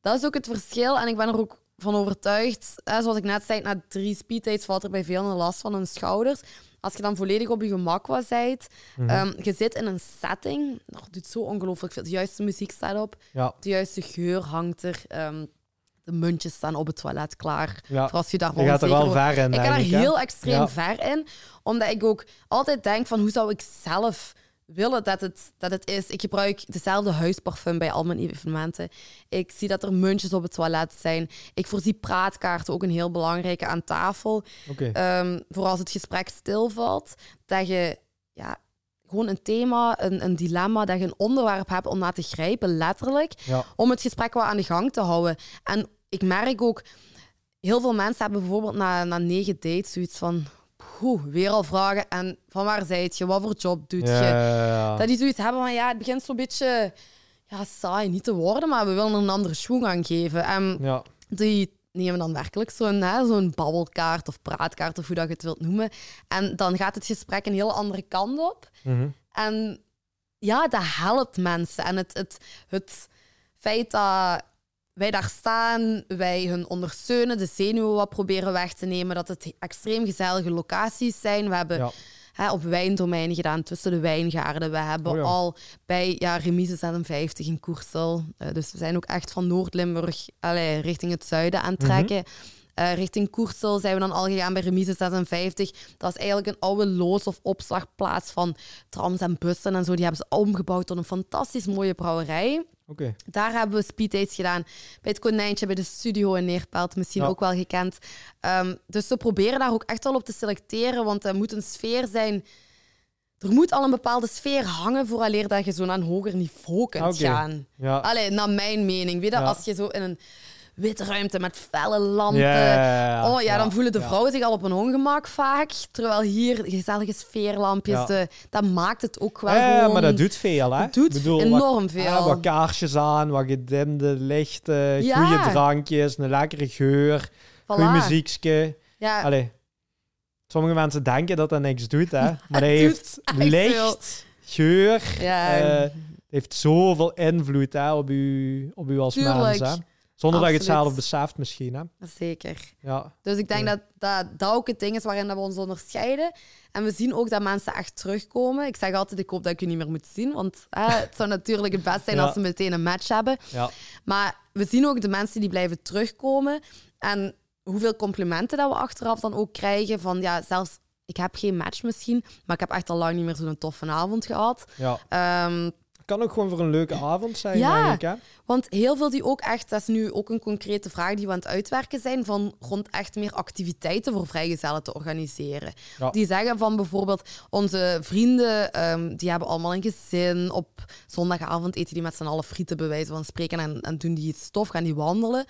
S2: dat is ook het verschil. En ik ben er ook van overtuigd. Hè, zoals ik net zei, na drie speeddates valt er bij velen last van hun schouders. Als je dan volledig op je gemak was, zijt,
S1: Mhm.
S2: ehm, je zit in een setting, dat doet zo ongelooflijk veel. De juiste muziek staat op,
S1: ja,
S2: de juiste geur hangt er, ehm, de muntjes staan op het toilet klaar.
S1: ja.
S2: Voor als je daar
S1: Je gaat er wel ver in,
S2: ik ga er heel extreem
S1: Ja.
S2: ver in, omdat ik ook altijd denk van hoe zou ik zelf willen dat het, dat het is. Ik gebruik dezelfde huisparfum bij al mijn evenementen. Ik zie dat er muntjes op het toilet zijn. Ik voorzie praatkaarten, ook een heel belangrijke aan tafel.
S1: Oké.
S2: Ehm, voor als het gesprek stilvalt, dat je ja, gewoon een thema, een, een dilemma, dat je een onderwerp hebt om naar te grijpen, letterlijk
S1: Ja.
S2: om het gesprek wel aan de gang te houden. En ik merk ook, heel veel mensen hebben bijvoorbeeld na, na negen dates zoiets van, poeh, weer al vragen. En van waar zijt je? Wat voor job doet je?
S1: ja.
S2: Dat die zoiets hebben van, ja, het begint zo'n beetje ja, saai niet te worden, maar we willen een andere schoen aan geven. En
S1: Ja.
S2: die nemen dan werkelijk zo'n zo'n babbelkaart of praatkaart of hoe dat je het wilt noemen. En dan gaat het gesprek een heel andere kant op.
S1: Mhm.
S2: En ja, dat helpt mensen. En het, het, het feit dat wij daar staan, wij hun ondersteunen, de zenuwen wat proberen weg te nemen, dat het extreem gezellige locaties zijn. We hebben
S1: Ja.
S2: hè, op wijndomeinen gedaan, tussen de wijngaarden. We hebben
S1: Oh ja.
S2: al bij ja, Remise 56 in Koersel. eh, dus we zijn ook echt van Noord-Limburg allee, richting het zuiden aan het
S1: Mhm.
S2: trekken. Eh, richting Koersel zijn we dan al gegaan bij Remise 56. Dat is eigenlijk een oude loos- of opslagplaats van trams en bussen en zo. Die hebben ze omgebouwd tot een fantastisch mooie brouwerij. Daar hebben we speeddates gedaan. Bij het Konijntje, bij de studio in Neerpelt, misschien
S1: Ja.
S2: ook wel gekend. Ehm, dus we proberen daar ook echt wel op te selecteren, want er moet een sfeer zijn... Er moet al een bepaalde sfeer hangen vooraleer dat je zo naar een hoger niveau kunt
S1: Oké.
S2: gaan.
S1: Ja.
S2: Allee, naar mijn mening. Weet je,
S1: Ja.
S2: als je zo in een witte ruimte met felle lampen...
S1: Ja, ja, ja.
S2: Oh ja, dan voelen de
S1: ja.
S2: vrouwen zich al op een ongemak vaak. Terwijl hier gezellige sfeerlampjes,
S1: Ja.
S2: de- dat maakt het ook wel
S1: Ja,
S2: gewoon...
S1: maar dat doet veel, hè?
S2: Doet
S1: bedoel,
S2: enorm
S1: wat,
S2: veel.
S1: ja, wat kaarsjes aan, wat gedimde lichten, goede drankjes, een lekkere geur,
S2: Voilà.
S1: goede muziekje.
S2: Ja,
S1: Allee, sommige mensen denken dat dat niks doet, hè? <laughs> Maar dat heeft licht, geur,
S2: ja.
S1: eh, heeft zoveel invloed hè, op, u, op u als
S2: Tuurlijk.
S1: mens. Hè? Zonder dat je het zelf beseft misschien, hè?
S2: Zeker.
S1: Ja.
S2: Dus ik denk
S1: Ja.
S2: dat, dat dat ook het ding is waarin dat we ons onderscheiden. En we zien ook dat mensen echt terugkomen. Ik zeg altijd, ik hoop dat ik u niet meer moet zien. Want eh, het zou natuurlijk het best zijn <laughs>
S1: Ja.
S2: als ze meteen een match hebben.
S1: Ja.
S2: Maar we zien ook de mensen die blijven terugkomen. En hoeveel complimenten dat we achteraf dan ook krijgen. Van ja, zelfs ik heb geen match misschien, maar ik heb echt al lang niet meer zo'n toffe avond gehad.
S1: ja.
S2: Ehm,
S1: Kan ook gewoon voor een leuke avond zijn,
S2: Ja.
S1: denk ik, hè?
S2: want heel veel die ook echt, dat is nu ook een concrete vraag die we aan het uitwerken zijn, van rond echt meer activiteiten voor vrijgezellen te organiseren.
S1: Ja.
S2: Die zeggen van bijvoorbeeld, onze vrienden, ehm, die hebben allemaal een gezin. Op zondagavond eten die met z'n allen frieten, bij wijze van spreken, en, en doen die iets tof, gaan die wandelen.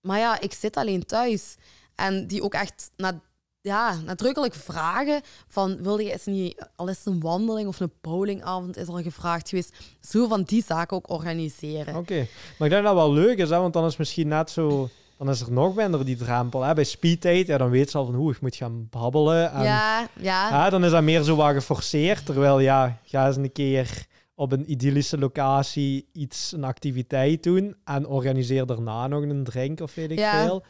S2: Maar ja, ik zit alleen thuis. En die ook echt na, ja, nadrukkelijk vragen van, wil je eens niet, al is het een wandeling of een bowlingavond is al gevraagd geweest, zo van die zaken ook organiseren.
S1: Oké. Maar ik denk dat dat wel leuk is, hè? Want dan is misschien net zo... Dan is er nog minder die drempel. Hè? Bij speeddate, ja, dan weet ze al van hoe ik moet gaan babbelen. En,
S2: ja, ja.
S1: ja, dan is dat meer zo wat geforceerd. Terwijl, ja, ga eens een keer op een idyllische locatie iets, een activiteit doen. En organiseer daarna nog een drink of weet ik
S2: Ja.
S1: veel.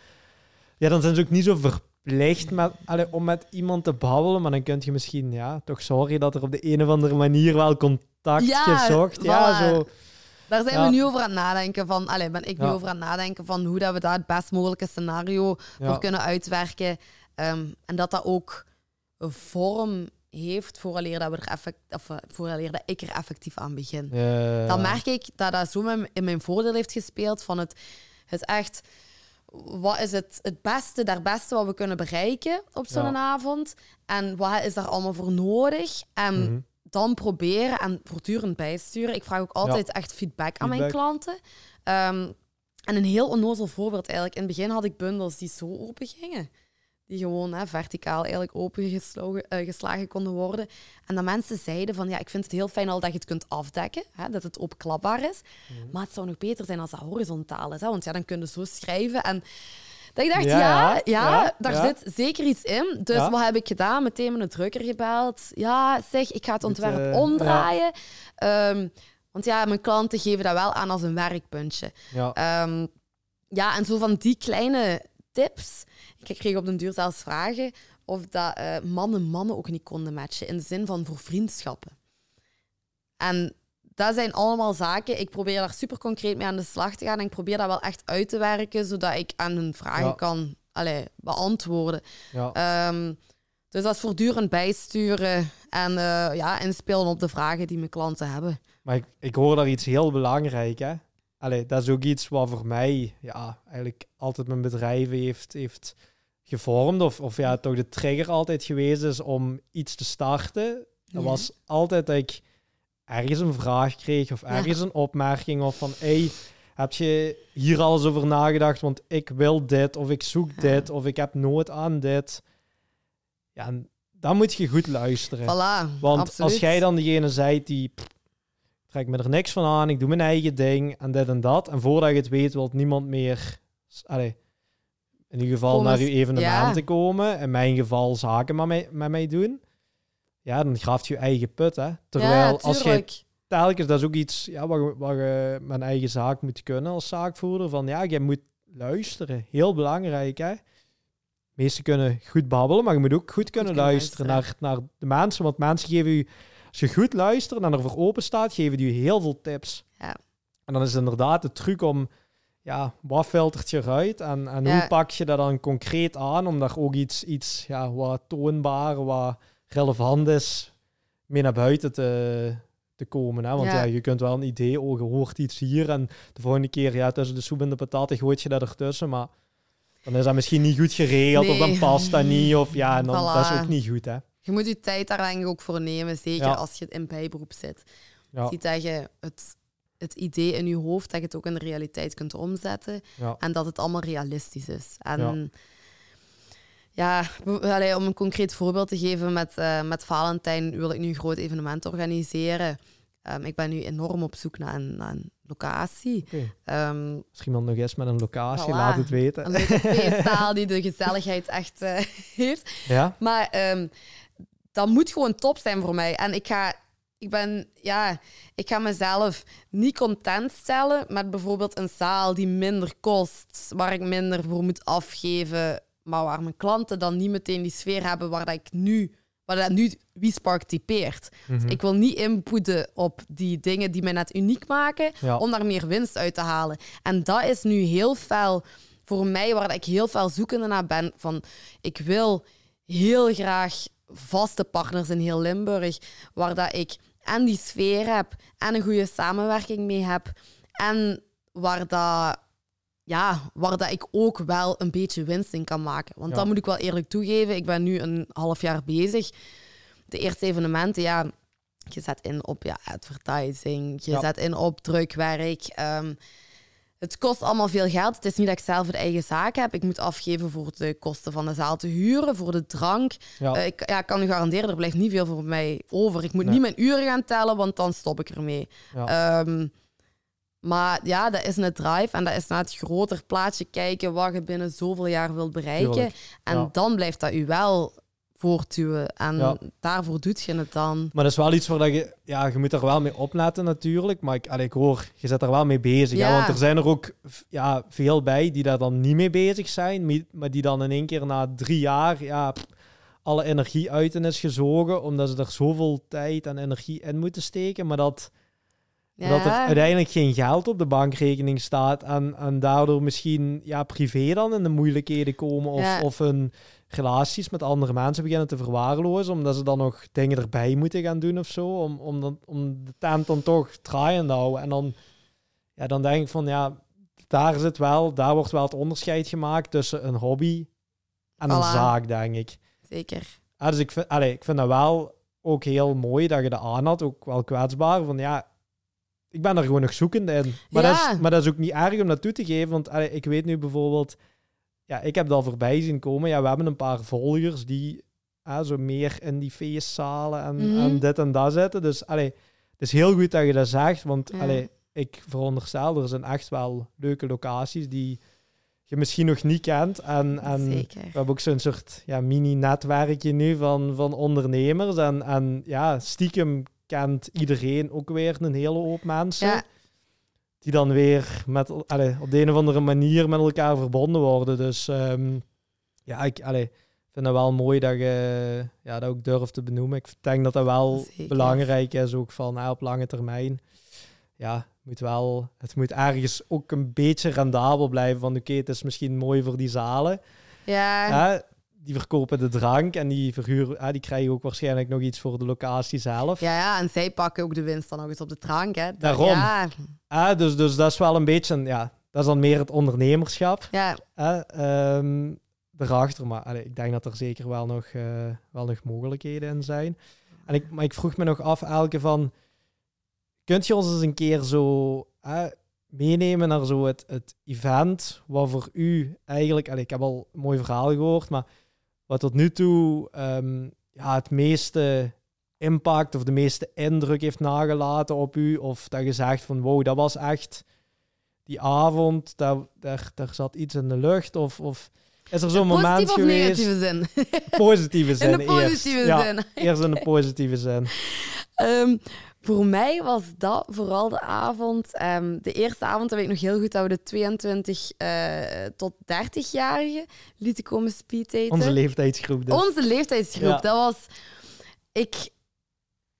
S1: Ja, dan zijn ze ook niet zo verplicht met, allee, om met iemand te babbelen. Maar dan kun je misschien, ja, toch zorgen dat er op de een of andere manier wel contact
S2: Ja,
S1: gezocht. Ja, zo.
S2: Daar zijn
S1: Ja.
S2: we nu over aan het nadenken van, allee, ben ik nu over aan het nadenken van hoe dat we daar het best mogelijke scenario voor kunnen uitwerken. Ehm, en dat dat ook een vorm heeft vooraleer dat, we er effect, of, eh, vooraleer dat ik er effectief aan begin. Dan merk ik dat dat zo in mijn voordeel heeft gespeeld van het, het echt... Wat is het, het beste, daar beste wat we kunnen bereiken op zo'n
S1: Ja.
S2: avond? En wat is daar allemaal voor nodig? En
S1: Mhm.
S2: dan proberen en voortdurend bijsturen. Ik vraag ook altijd echt feedback, aan mijn klanten. Ehm, en een heel onnozel voorbeeld eigenlijk. In het begin had ik bundels die zo open gingen. Die gewoon hè, verticaal eigenlijk opengeslagen eh, geslagen konden worden. En dat mensen zeiden van, ja, ik vind het heel fijn al dat je het kunt afdekken. Hè, dat het opklapbaar is.
S1: Mhm.
S2: Maar het zou nog beter zijn als dat horizontaal is. Hè, want ja, dan kun je zo schrijven. En dat ik dacht,
S1: Ja,
S2: ja,
S1: ja,
S2: ja,
S1: ja,
S2: daar
S1: ja.
S2: zit zeker iets in. Dus wat heb ik gedaan? Meteen met een drukker gebeld. Ja, zeg, ik ga het ontwerp
S1: eh,
S2: omdraaien. Ehm, want ja, mijn klanten geven dat wel aan als een werkpuntje.
S1: Ja.
S2: Ehm, ja, en zo van die kleine tips. Ik kreeg op den duur zelfs vragen of dat eh, mannen mannen ook niet konden matchen. In de zin van voor vriendschappen. En dat zijn allemaal zaken. Ik probeer daar super concreet mee aan de slag te gaan. En ik probeer dat wel echt uit te werken, zodat ik aan hun vragen
S1: Ja.
S2: kan allee, beantwoorden.
S1: ja.
S2: Ehm, dus dat is voortdurend bijsturen en eh, ja, inspelen op de vragen die mijn klanten hebben.
S1: Maar ik, ik hoor daar iets heel belangrijk, hè. Allee, dat is ook iets wat voor mij, ja, eigenlijk altijd mijn bedrijf heeft, heeft gevormd. Of, of ja, toch de trigger altijd geweest is om iets te starten. Dat
S2: Ja.
S1: was altijd dat ik ergens een vraag kreeg of ergens een opmerking of van, hey, heb je hier alles over nagedacht? Want ik wil dit of ik zoek
S2: Ja.
S1: dit of ik heb nood aan dit. Ja, dan moet je goed luisteren.
S2: Voilà,
S1: Want
S2: absoluut.
S1: als jij dan degene zijt die pff, trek me er niks van aan, ik doe mijn eigen ding en dit en dat. En voordat je het weet, wil niemand meer, allee, in ieder geval naar
S2: s-
S1: uw evenement
S2: ja.
S1: te komen. In mijn geval zaken met mij, met mij doen. Ja, dan graaft je je eigen put, hè. Terwijl
S2: ja,
S1: als je telkens, dat is ook iets ja, wat, je- met een eigen zaak moet kunnen als zaakvoerder. Van ja, je moet luisteren. Heel belangrijk, hè. Meesten kunnen goed babbelen, maar je moet ook goed kunnen
S2: kunnen
S1: luisteren, Naar, naar de mensen. Want mensen geven je, als je goed luistert en ervoor open staat, geven die je heel veel tips.
S2: Ja.
S1: En dan is het inderdaad de truc om, ja, wat filtert je eruit en, en
S2: Ja.
S1: hoe pak je dat dan concreet aan om daar ook iets, iets ja, wat toonbaar, wat relevant is, mee naar buiten te, te komen. Hè? Want ja.
S2: Ja.
S1: je kunt wel een idee, oh, je hoort iets hier en de volgende keer, ja, tussen de soep en de patat gooit je dat ertussen, maar dan is dat misschien niet goed geregeld of dan past dat niet of ja, en dan, dat is ook niet goed, hè.
S2: Je moet je tijd daar denk ik ook voor nemen, zeker
S1: Ja.
S2: als je in bijberoep zit.
S1: Ja,
S2: Ziet dat je het, het idee in je hoofd, dat je het ook in de realiteit kunt omzetten.
S1: ja,
S2: En dat het allemaal realistisch is. En
S1: Ja.
S2: allee, om een concreet voorbeeld te geven, met, eh, met Valentijn wil ik nu een groot evenement organiseren. Ehm, ik ben nu enorm op zoek naar een, naar een locatie.
S1: oké.
S2: Ehm,
S1: Als iemand nog eens met een locatie,
S2: Voilà.
S1: laat het weten.
S2: een leuke <laughs> feestzaal die de gezelligheid echt eh, <laughs> heeft.
S1: Ja?
S2: Maar ehm, dat moet gewoon top zijn voor mij. En ik ga ik ben, ja, ik ga mezelf niet content stellen met bijvoorbeeld een zaal die minder kost, waar ik minder voor moet afgeven, maar waar mijn klanten dan niet meteen die sfeer hebben waar dat ik nu, waar dat nu WeSpark typeert. Dus ik wil niet inpoeden op die dingen die mij net uniek maken,
S1: Ja.
S2: om daar meer winst uit te halen. En dat is nu heel fel voor mij, waar dat ik heel veel zoekende naar ben. Van, ik wil heel graag vaste partners in heel Limburg, waar dat ik en die sfeer heb en een goede samenwerking mee heb en waar dat, ja, waar dat ik ook wel een beetje winst in kan maken. Want
S1: Ja.
S2: dat moet ik wel eerlijk toegeven. Ik ben nu een half jaar bezig. De eerste evenementen, ja, je zet in op ja, advertising, je
S1: Ja.
S2: zet in op drukwerk. ehm, het kost allemaal veel geld. Het is niet dat ik zelf een eigen zaak heb. Ik moet afgeven voor de kosten van de zaal te huren, voor de drank.
S1: Ja.
S2: Eh, ik ja, kan u garanderen, er blijft niet veel voor mij over. Ik moet
S1: Nee.
S2: niet mijn uren gaan tellen, want dan stop ik ermee.
S1: Ja.
S2: Ehm, maar ja, dat is een drive en dat is naar het groter plaatje kijken wat je binnen zoveel jaar wilt bereiken.
S1: Tuurlijk,
S2: En
S1: ja.
S2: dan blijft dat u wel voortduwen. En
S1: Ja.
S2: daarvoor doet je het dan.
S1: Maar dat is wel iets waar dat je, ja, je moet er wel mee opletten natuurlijk. Maar ik, allee, ik hoor, je zit er wel mee bezig. hè,
S2: Ja.
S1: want er zijn er ook ja, veel bij die daar dan niet mee bezig zijn. Maar die dan in één keer na drie jaar ja, alle energie uit hen is gezogen. Omdat ze er zoveel tijd en energie in moeten steken. Maar dat,
S2: Ja,
S1: dat er uiteindelijk geen geld op de bankrekening staat. En, en daardoor misschien ja, privé dan in de moeilijkheden komen. Of,
S2: Ja.
S1: of hun relaties met andere mensen beginnen te verwaarlozen. Omdat ze dan nog dingen erbij moeten gaan doen of zo. Om, om, dan, om de tent dan toch draaiend te houden. En dan, ja, dan denk ik van ja, daar zit wel, daar wordt wel het onderscheid gemaakt tussen een hobby en een
S2: Voilà.
S1: zaak, denk ik.
S2: Zeker.
S1: Ja, dus ik vind, allee, ik vind dat wel ook heel mooi dat je dat aan had. Ook wel kwetsbaar. Van ja, ik ben er gewoon nog zoekend in. Maar, dat,
S2: Ja.
S1: is, maar dat is ook niet erg om dat toe te geven. Want allee, ik weet nu bijvoorbeeld... Ja, ik heb dat al voorbij zien komen. Ja, we hebben een paar volgers die ah, zo meer in die feestzalen en,
S2: Mhm.
S1: en dit en dat zitten. Dus allee, het is heel goed dat je dat zegt. Want
S2: Ja.
S1: allee, ik veronderstel, er zijn echt wel leuke locaties die je misschien nog niet kent. En, en
S2: Zeker.
S1: we hebben ook zo'n soort ja, mini-netwerkje nu van, van ondernemers. En, en ja, stiekem kent iedereen ook weer een hele hoop mensen.
S2: Ja,
S1: Die dan weer met, allee, op de een of andere manier met elkaar verbonden worden. Dus ehm, ja, ik allee, vind het wel mooi dat je ja, dat ook durft te benoemen. Ik denk dat dat wel
S2: Zeker.
S1: belangrijk is, ook van ah, op lange termijn. Ja, moet wel, het moet ergens ook een beetje rendabel blijven. Van oké, het is misschien mooi voor die zalen.
S2: ja.
S1: Ja, die verkopen de drank en die verhuren, ja, die krijgen ook waarschijnlijk nog iets voor de locatie zelf.
S2: Ja, ja, en zij pakken ook de winst dan nog eens op de drank. Hè.
S1: Daarom.
S2: Ja,
S1: Ah, dus, dus dat is wel een beetje, ja, dat is dan meer het ondernemerschap.
S2: ja,
S1: hè, ehm, erachter. Maar allee, ik denk dat er zeker wel nog, eh, wel nog mogelijkheden in zijn. En ik, maar ik vroeg me nog af, Elke, van... Kunt je ons eens een keer zo hè, meenemen naar zo het, het event wat voor u eigenlijk... Allee, ik heb al een mooi verhaal gehoord, maar wat tot nu toe ehm, ja, het meeste impact of de meeste indruk heeft nagelaten op u? Of dat je zegt van, wow, dat was echt die avond, daar, daar, daar zat iets in de lucht? Of, of is er zo'n moment
S2: positieve of
S1: geweest?
S2: negatieve zin?
S1: Positieve zin <laughs>
S2: In de positieve
S1: eerst. Ja,
S2: zin.
S1: eerst in de positieve zin. <laughs>
S2: Ehm, voor mij was dat vooral de avond. ehm, de eerste avond, dat weet ik nog heel goed, dat we de 22 eh, tot 30-jarigen lieten komen speeddaten.
S1: Onze leeftijdsgroep dus.
S2: Onze leeftijdsgroep.
S1: Ja.
S2: Dat was... Ik...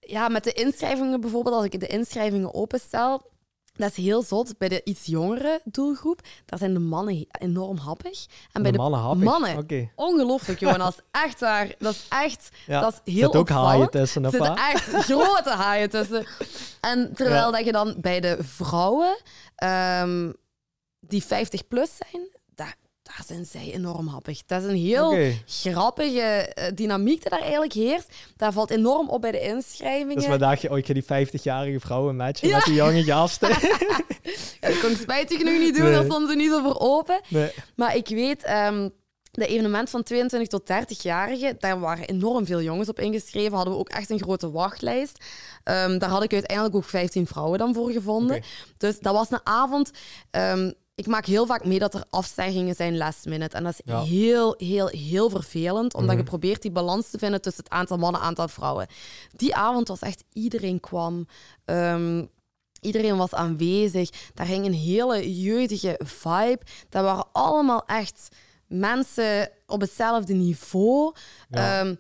S2: Ja, met de inschrijvingen bijvoorbeeld, als ik de inschrijvingen openstel... Dat is heel zot. Bij de iets jongere doelgroep, daar zijn de mannen enorm happig. En bij
S1: de
S2: de
S1: mannen happig.
S2: mannen,
S1: Oké.
S2: ongelooflijk, jongen. Dat is echt waar. Dat is echt... <laughs>
S1: Ja.
S2: Dat is heel
S1: Zit ook haaien tussen,
S2: Er
S1: of
S2: zitten
S1: wat?
S2: echt <laughs> grote haaien tussen. En terwijl
S1: Ja.
S2: dat je dan bij de vrouwen ehm, die 50 plus zijn, daar, zijn zij enorm happig. Dat is een heel grappige eh, dynamiek die daar eigenlijk heerst. Dat valt enorm op bij de inschrijvingen.
S1: Dus dacht je, oh, ik ga die 50-jarige vrouwen matchen
S2: Ja.
S1: met die jonge gasten? <laughs>
S2: Ja, dat kon ik spijtig nog niet doen,
S1: Nee.
S2: daar stonden ze niet zo voor open.
S1: nee.
S2: Maar ik weet, ehm de evenement van 22 tot 30-jarigen, daar waren enorm veel jongens op ingeschreven. Hadden we ook echt een grote wachtlijst. Ehm, daar had ik uiteindelijk ook 15 vrouwen dan voor gevonden. Dus dat was een avond. ehm, ik maak heel vaak mee dat er afzeggingen zijn last minute. En dat is heel, heel, heel vervelend, omdat je
S1: Mhm.
S2: probeert die balans te vinden tussen het aantal mannen en het aantal vrouwen. Die avond was echt iedereen kwam. Ehm, iedereen was aanwezig. Daar ging een hele jeugdige vibe. Dat waren allemaal echt mensen op hetzelfde niveau.
S1: Ja.
S2: Ehm,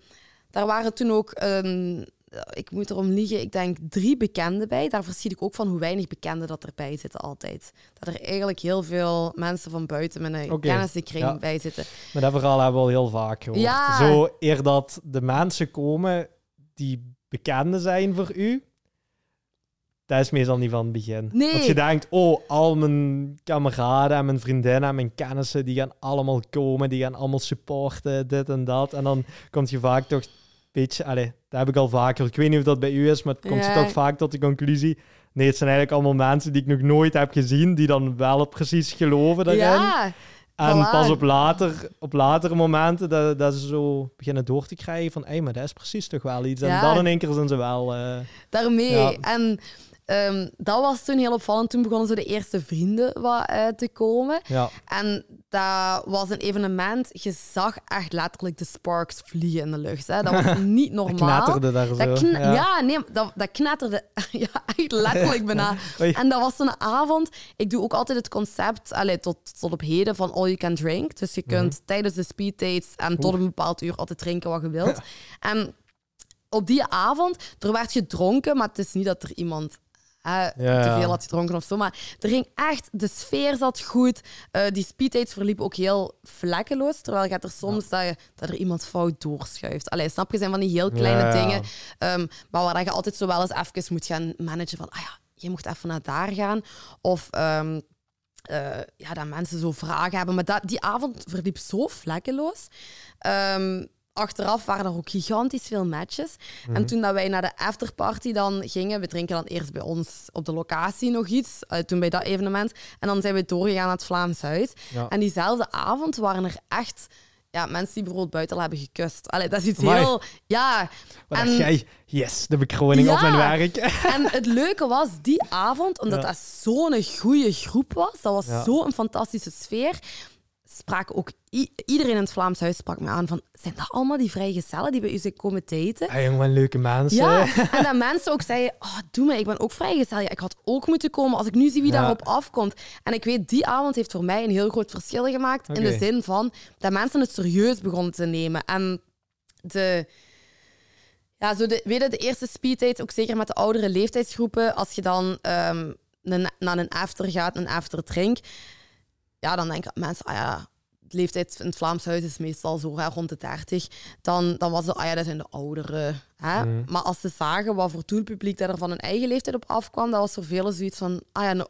S2: daar waren toen ook, ehm, ik moet erom liegen, ik denk drie bekenden bij. Daar verschiet ik ook van hoe weinig bekenden dat erbij zitten altijd. Dat er eigenlijk heel veel mensen van buiten mijn
S1: Oké,
S2: kennissenkring
S1: ja.
S2: bij zitten.
S1: Maar dat verhaal hebben we al heel vaak gehoord.
S2: Ja.
S1: Zo eer dat de mensen komen die bekenden zijn voor u, dat is meestal niet van het begin.
S2: Nee.
S1: Dat je denkt, oh, al mijn kameraden en mijn vriendinnen en mijn kennissen, die gaan allemaal komen, die gaan allemaal supporten, dit en dat. En dan komt je vaak toch een beetje, allee, dat heb ik al vaker, ik weet niet of dat bij u is, maar het komt
S2: Ja.
S1: toch vaak tot de conclusie, nee, het zijn eigenlijk allemaal mensen die ik nog nooit heb gezien, die dan wel precies geloven daarin.
S2: Ja,
S1: En
S2: Voilà.
S1: pas op, later, op latere momenten dat, dat ze zo beginnen door te krijgen van hé, maar dat is precies toch wel iets. En dan in één keer zijn ze wel... eh,
S2: daarmee.
S1: Ja.
S2: En ehm, dat was toen heel opvallend. Toen begonnen ze de eerste vrienden wat, eh, te komen.
S1: ja.
S2: En dat was een evenement. Je zag echt letterlijk de sparks vliegen in de lucht. Hè. Dat was <laughs> niet
S1: Dat
S2: normaal.
S1: knetterde daar zo.
S2: Dat kn-
S1: ja.
S2: ja. nee, dat, dat knetterde <laughs> ja, echt letterlijk bijna. <laughs> En dat was zo'n avond. Ik doe ook altijd het concept, allee, tot, tot op heden, van all you can drink. Dus je kunt
S1: Mhm.
S2: tijdens de speed dates en tot een bepaald uur altijd drinken wat je wilt. en op die avond, er werd gedronken, maar het is niet dat er iemand hè,
S1: Ja.
S2: te veel had gedronken of zo. Maar er ging echt, de sfeer zat goed. Eh, die speeddates verliepen ook heel vlekkeloos. Terwijl gaat er soms dat, je, dat er iemand fout doorschuift. Allee, snap je, zijn van die heel kleine
S1: Ja.
S2: dingen. Ehm, maar waar je altijd zo wel eens even moet gaan managen van, ah ja, je mocht even naar daar gaan. Of ehm, eh, ja, dat mensen zo vragen hebben. Maar dat, die avond verliep zo vlekkeloos. Ehm, achteraf waren er ook gigantisch veel matches. En toen dat wij naar de afterparty dan gingen, we drinken dan eerst bij ons op de locatie nog iets, eh, toen bij dat evenement. En dan zijn we doorgegaan naar het Vlaams Huis.
S1: Ja.
S2: En diezelfde avond waren er echt ja, mensen die bijvoorbeeld buiten al hebben gekust. Allee, dat is iets
S1: Amai.
S2: heel... Ja,
S1: Maar
S2: en-
S1: dacht jij, yes, de bekroning op mijn werk. <laughs>
S2: en het leuke was, die avond, omdat
S1: Ja.
S2: dat zo'n goede groep was, dat was
S1: Ja.
S2: zo'n fantastische sfeer, sprak ook iedereen in het Vlaams Huis sprak me aan van, zijn dat allemaal die vrijgezellen die bij u zijn komen daten?
S1: Ah, jongen, leuke mensen.
S2: Ja, <laughs> en dat mensen ook zeiden, oh, doe me, ik ben ook vrijgezel. Ja, ik had ook moeten komen als ik nu zie wie
S1: Ja.
S2: daarop afkomt. En ik weet, die avond heeft voor mij een heel groot verschil gemaakt. In de zin van dat mensen het serieus begonnen te nemen. En de... Ja, zo de, weet je, de eerste speeddate, ook zeker met de oudere leeftijdsgroepen, als je dan ehm, een, naar een after gaat, een after drink, ja, dan denken mensen, ah ja, de leeftijd in het Vlaams huis is meestal zo hè, rond de 30. Dan, dan was het, ah ja, dat zijn de ouderen. Hè?
S1: Mhm.
S2: Maar als ze zagen wat voor doelpubliek dat er van hun eigen leeftijd op afkwam, dat was voor velen zoiets van, ah ja, een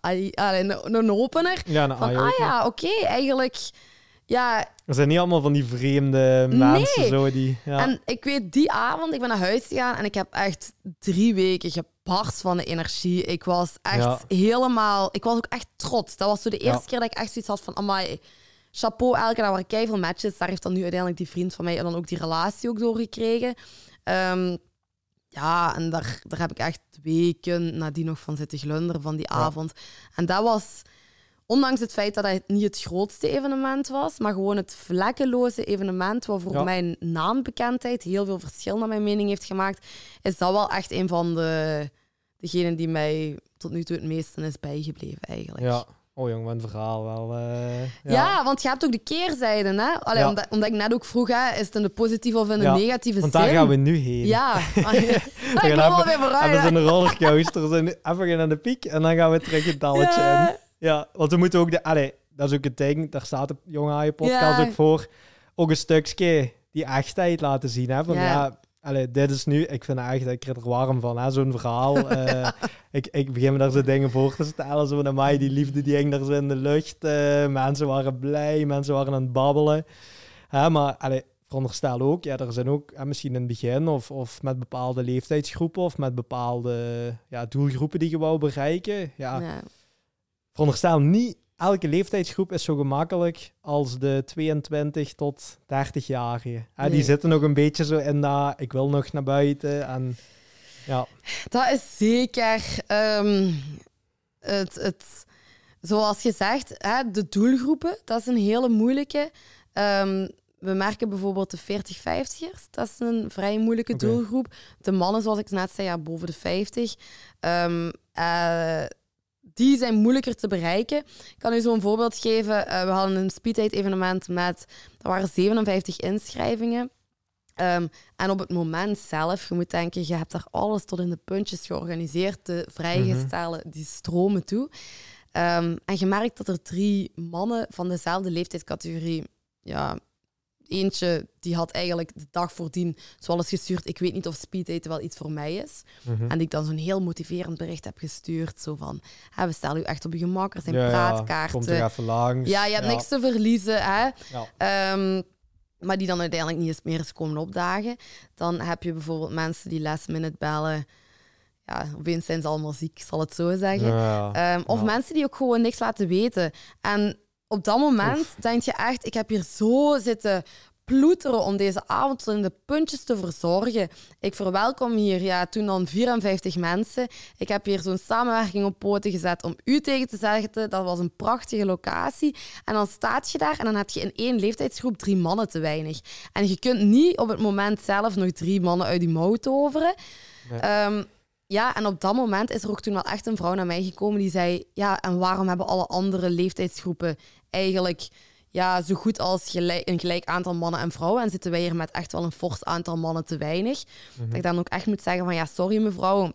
S2: ai- allee, een- een opener.
S1: Ja,
S2: Van,
S1: ah,
S2: ah ja, oké, eigenlijk, ja,
S1: Er zijn niet allemaal van die vreemde mensen
S2: Nee.
S1: zo die... Ja.
S2: En ik weet, die avond, ik ben naar huis gegaan en ik heb echt drie weken gebarst van de energie. Ik was echt
S1: Ja.
S2: helemaal... Ik was ook echt trots. Dat was zo de eerste
S1: Ja.
S2: keer dat ik echt zoiets had van... Amai, chapeau, elke dag waren keiveel matches. Daar heeft dan nu uiteindelijk die vriend van mij dan ook die relatie ook doorgekregen. Ehm, ja, en daar, daar heb ik echt weken nadien nog van zitten glunderen van die avond. En dat was... Ondanks het feit dat het niet het grootste evenement was, maar gewoon het vlekkeloze evenement, wat voor
S1: Ja.
S2: mijn naambekendheid heel veel verschil naar mijn mening heeft gemaakt, is dat wel echt een van de degenen die mij tot nu toe het meeste is bijgebleven eigenlijk.
S1: ja. Oh jong, een verhaal wel. eh, ja.
S2: Ja, want je hebt ook de keerzijde, hè? Allee,
S1: Ja.
S2: omdat, omdat ik net ook vroeg, hè, is het in de positieve of in de
S1: Ja,
S2: negatieve
S1: Want
S2: zin?
S1: daar gaan we nu heen.
S2: Ja. <laughs> <laughs> Ah, ik <laughs>
S1: gaan
S2: wel
S1: even-
S2: weer vooruit.
S1: Even zo'n rollercoaster. zijn even naar de piek en dan gaan we terug het dalletje
S2: Ja.
S1: in. Ja, want we moeten ook de... Allee, dat is ook het ding. Daar staat de Jonge Haaien podcast ook voor. Ook een stukje die echtheid laten zien. Hè? Van,
S2: Ja.
S1: Allee, dit is nu... Ik vind echt... Ik er warm van, hè? Zo'n verhaal. <laughs> Eh, ik, ik begin me daar zo dingen voor te stellen. Zo van, mij die liefde die hing daar zo in de lucht. Eh, mensen waren blij. Mensen waren aan het babbelen. Hè, maar allee, veronderstel ook, ja, er zijn ook hè, misschien in het begin of, of met bepaalde leeftijdsgroepen of met bepaalde ja, doelgroepen die je wou bereiken. Ja,
S2: Ja.
S1: veronderstel niet elke leeftijdsgroep is zo gemakkelijk als de 22 tot 30-jarigen. Hè, Die
S2: Nee.
S1: zitten nog een beetje zo in dat ik wil nog naar buiten en ja,
S2: Dat is zeker ehm, het, het, zoals je zegt, hè, de doelgroepen, dat is een hele moeilijke. Ehm, we merken bijvoorbeeld de 40-50ers. Dat is een vrij moeilijke doelgroep. De mannen, zoals ik net zei, ja, boven de 50. Um, uh, die zijn moeilijker te bereiken. Ik kan u zo een voorbeeld geven. Uh, we hadden een speeddate evenement met, er waren 57 inschrijvingen. Um, en op het moment zelf, je moet denken, je hebt daar alles tot in de puntjes georganiseerd. De vrijgestellen, mm die stromen toe. Um, en je merkt dat er drie mannen van dezelfde leeftijdscategorie ja, eentje die had eigenlijk de dag voordien zoals gestuurd, ik weet niet of speeddaten wel iets voor mij is. Mhm. En ik dan zo'n heel motiverend bericht heb gestuurd, zo van, hè, we stellen u echt op je gemak, er zijn ja, praatkaarten.
S1: Ja, komt er even langs.
S2: Ja, je hebt niks te verliezen. Hè. Um, maar die dan uiteindelijk niet eens meer eens komen opdagen. Dan heb je bijvoorbeeld mensen die last minute bellen. Ja, opeens zijn ze allemaal ziek, zal het zo zeggen. Um, of mensen die ook gewoon niks laten weten. En op dat moment denk je echt, ik heb hier zo zitten ploeteren om deze avond in de puntjes te verzorgen. Ik verwelkom hier ja, toen dan 54 mensen. Ik heb hier zo'n samenwerking op poten gezet om u tegen te zeggen. Dat was een prachtige locatie. En dan staat je daar en dan heb je in één leeftijdsgroep drie mannen te weinig. En je kunt niet op het moment zelf nog drie mannen uit die mouw toveren. Ehm, ja, en op dat moment is er ook toen wel echt een vrouw naar mij gekomen die zei: Ja, en waarom hebben alle andere leeftijdsgroepen eigenlijk ja, zo goed als gelijk, een gelijk aantal mannen en vrouwen. En zitten wij hier met echt wel een fors aantal mannen te weinig. Dat ik mhm. dan ook echt moet zeggen van ja, sorry mevrouw.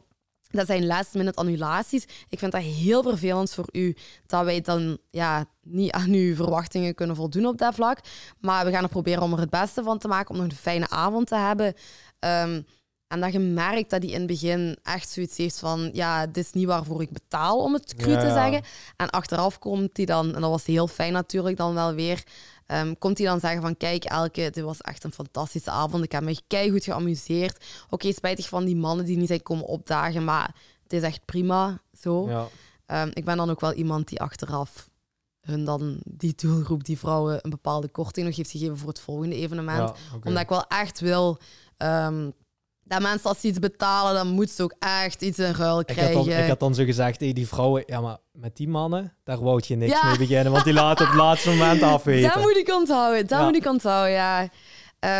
S2: Dat zijn last minute annulaties. Ik vind dat heel vervelend voor u dat wij dan ja, niet aan uw verwachtingen kunnen voldoen op dat vlak. Maar we gaan er proberen om er het beste van te maken, om nog een fijne avond te hebben. Um, en dat je merkt dat hij in het begin echt zoiets heeft van... Ja, dit is niet waarvoor ik betaal, om het cru te zeggen. En achteraf komt hij dan, en dat was heel fijn natuurlijk dan wel weer... Um, komt hij dan zeggen van, kijk Elke, dit was echt een fantastische avond. Ik heb me goed geamuseerd. Oké, spijtig van die mannen die niet zijn komen opdagen, maar het is echt prima zo. Ja. Um, ik ben dan ook wel iemand die achteraf hun dan die doelgroep, die vrouwen, een bepaalde korting nog heeft gegeven voor het volgende evenement. Omdat ik wel echt wil... Um, dat mensen als ze iets betalen, dan moeten ze ook echt iets in ruil krijgen.
S1: Ik had dan, ik had dan zo gezegd, hey, die vrouwen, ja, maar met die mannen, daar wou je niks mee beginnen, want die laten op het laatste moment <laughs> afweten.
S2: Dat moet ik onthouden, dat moet ik onthouden, ja.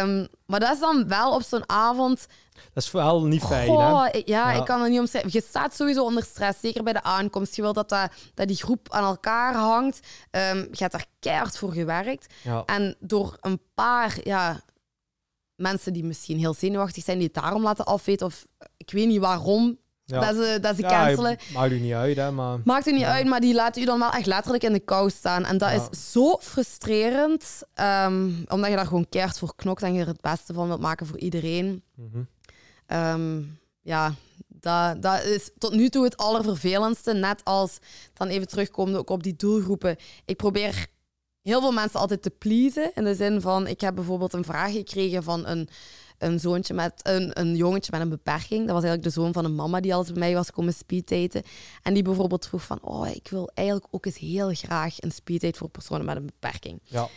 S2: Um, maar dat is dan wel op zo'n avond...
S1: Dat is vooral niet fijn, hè?
S2: Ja, ja, ik kan er niet omschrijven. Je staat sowieso onder stress, zeker bij de aankomst. Je wil dat, dat, dat die groep aan elkaar hangt. Um, je hebt daar keihard voor gewerkt. En door een paar ja, mensen die misschien heel zenuwachtig zijn, die het daarom laten afweten. Of ik weet niet waarom dat ze, dat ze cancelen.
S1: Maakt u niet uit, hè? Maar...
S2: Maakt u niet uit, maar die laten u dan wel echt letterlijk in de kou staan. En dat is zo frustrerend, ehm, omdat je daar gewoon keert voor knokt en je er het beste van wilt maken voor iedereen. Mhm. Ehm, ja, dat, dat is tot nu toe het allervervelendste. Net als, dan even terugkomen ook op die doelgroepen. Ik probeer heel veel mensen altijd te pleasen. In de zin van, ik heb bijvoorbeeld een vraag gekregen van een, een zoontje met een, een jongetje met een beperking. Dat was eigenlijk de zoon van een mama die altijd bij mij was komen speeddaten. En die bijvoorbeeld vroeg van, oh, ik wil eigenlijk ook eens heel graag een speeddate voor personen met een beperking. Ja.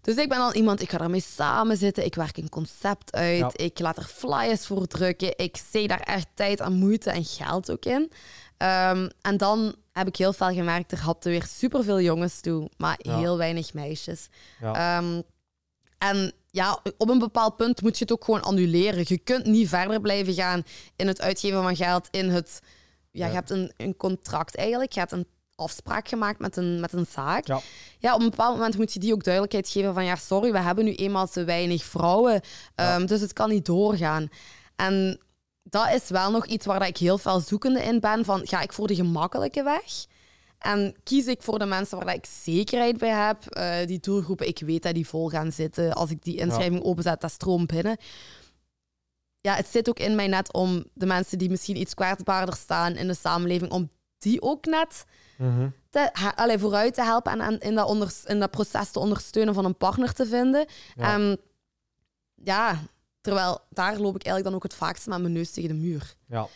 S2: Dus ik ben al iemand, ik ga daarmee samen zitten, ik werk een concept uit, ik laat er flyers voor drukken, ik zie daar echt tijd en moeite en geld ook in. Ehm, en dan heb ik heel veel gemerkt, er hadden weer superveel jongens toe, maar heel weinig meisjes. Ehm, en ja, op een bepaald punt moet je het ook gewoon annuleren. Je kunt niet verder blijven gaan in het uitgeven van geld, in het... Ja, je hebt een, een contract eigenlijk, je hebt een afspraak gemaakt met een, met een zaak. Ja. ja, op een bepaald moment moet je die ook duidelijkheid geven van ja, sorry, we hebben nu eenmaal te weinig vrouwen, um, dus het kan niet doorgaan. En dat is wel nog iets waar ik heel veel zoekende in ben. Van, ga ik voor de gemakkelijke weg? En kies ik voor de mensen waar ik zekerheid bij heb. Uh, die doelgroepen, ik weet dat die vol gaan zitten. Als ik die inschrijving openzet, dat stroomt binnen. Ja, het zit ook in mij net om de mensen die misschien iets kwetsbaarder staan in de samenleving, om die ook net mm te, vooruit te helpen en, in, dat onder, in dat proces te ondersteunen van een partner te vinden. Ja. Um, ja, Terwijl daar loop ik eigenlijk dan ook het vaakst met mijn neus tegen de muur. Ja.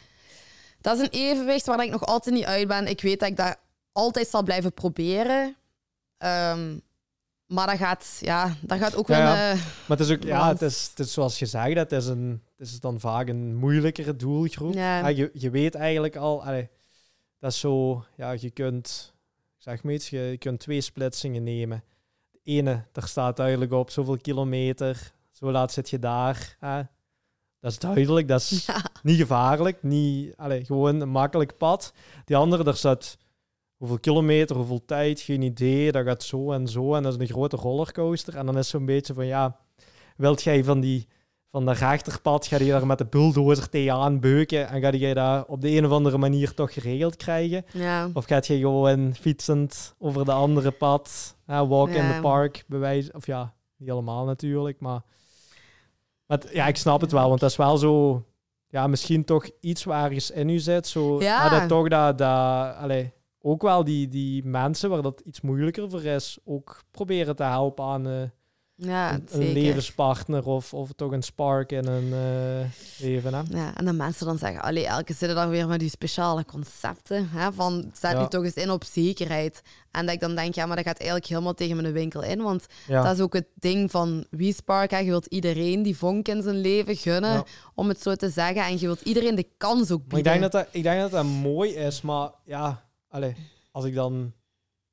S2: Dat is een evenwicht waar ik nog altijd niet uit ben. Ik weet dat ik dat altijd zal blijven proberen. Um, maar dat gaat, ja, dat gaat ook wel. Ja.
S1: maar het is ook, ja, het is, het is zoals je zegt, het is, een, het is dan vaak een moeilijkere doelgroep. Ja. je, je weet eigenlijk al, allee, dat is zo, ja, je kunt zeg maar iets, je kunt twee splitsingen nemen. De ene, daar staat duidelijk op zoveel kilometer, zo laat zit je daar. Hè? Dat is duidelijk, dat is <laughs> niet gevaarlijk, niet, allez, gewoon een makkelijk pad. Die andere, daar staat hoeveel kilometer, hoeveel tijd, geen idee. Dat gaat zo en zo en dat is een grote rollercoaster. En dan is zo'n beetje van, ja, wilt jij van die van dat rechterpad, ga je daar met de bulldozer tegenaan beuken en ga je dat op de een of andere manier toch geregeld krijgen?
S2: Ja.
S1: Of gaat je gewoon fietsend over de andere pad, walk in the park, bewijzen? Of ja, niet allemaal natuurlijk, maar... maar ja, ik snap het wel, want dat is wel zo... Ja, misschien toch iets waar is in u zit. Zo,
S2: ja.
S1: dat toch dat... dat allez, ook wel die, die mensen waar dat iets moeilijker voor is, ook proberen te helpen aan... Uh,
S2: ja,
S1: een, een levenspartner of, of toch een spark in een uh, leven. Hè?
S2: Ja, en dan mensen dan zeggen, allee, elke zitten dan weer met die speciale concepten. Hè, van, zet ja. nu toch eens in op zekerheid. En dat ik dan denk, ja, maar dat gaat eigenlijk helemaal tegen mijn winkel in. Want dat is ook het ding van wie spark. Hè. Je wilt iedereen die vonk in zijn leven gunnen, om het zo te zeggen. En je wilt iedereen de kans ook bieden.
S1: Maar ik denk dat dat, ik denk dat, dat mooi is, maar ja, allee, als ik dan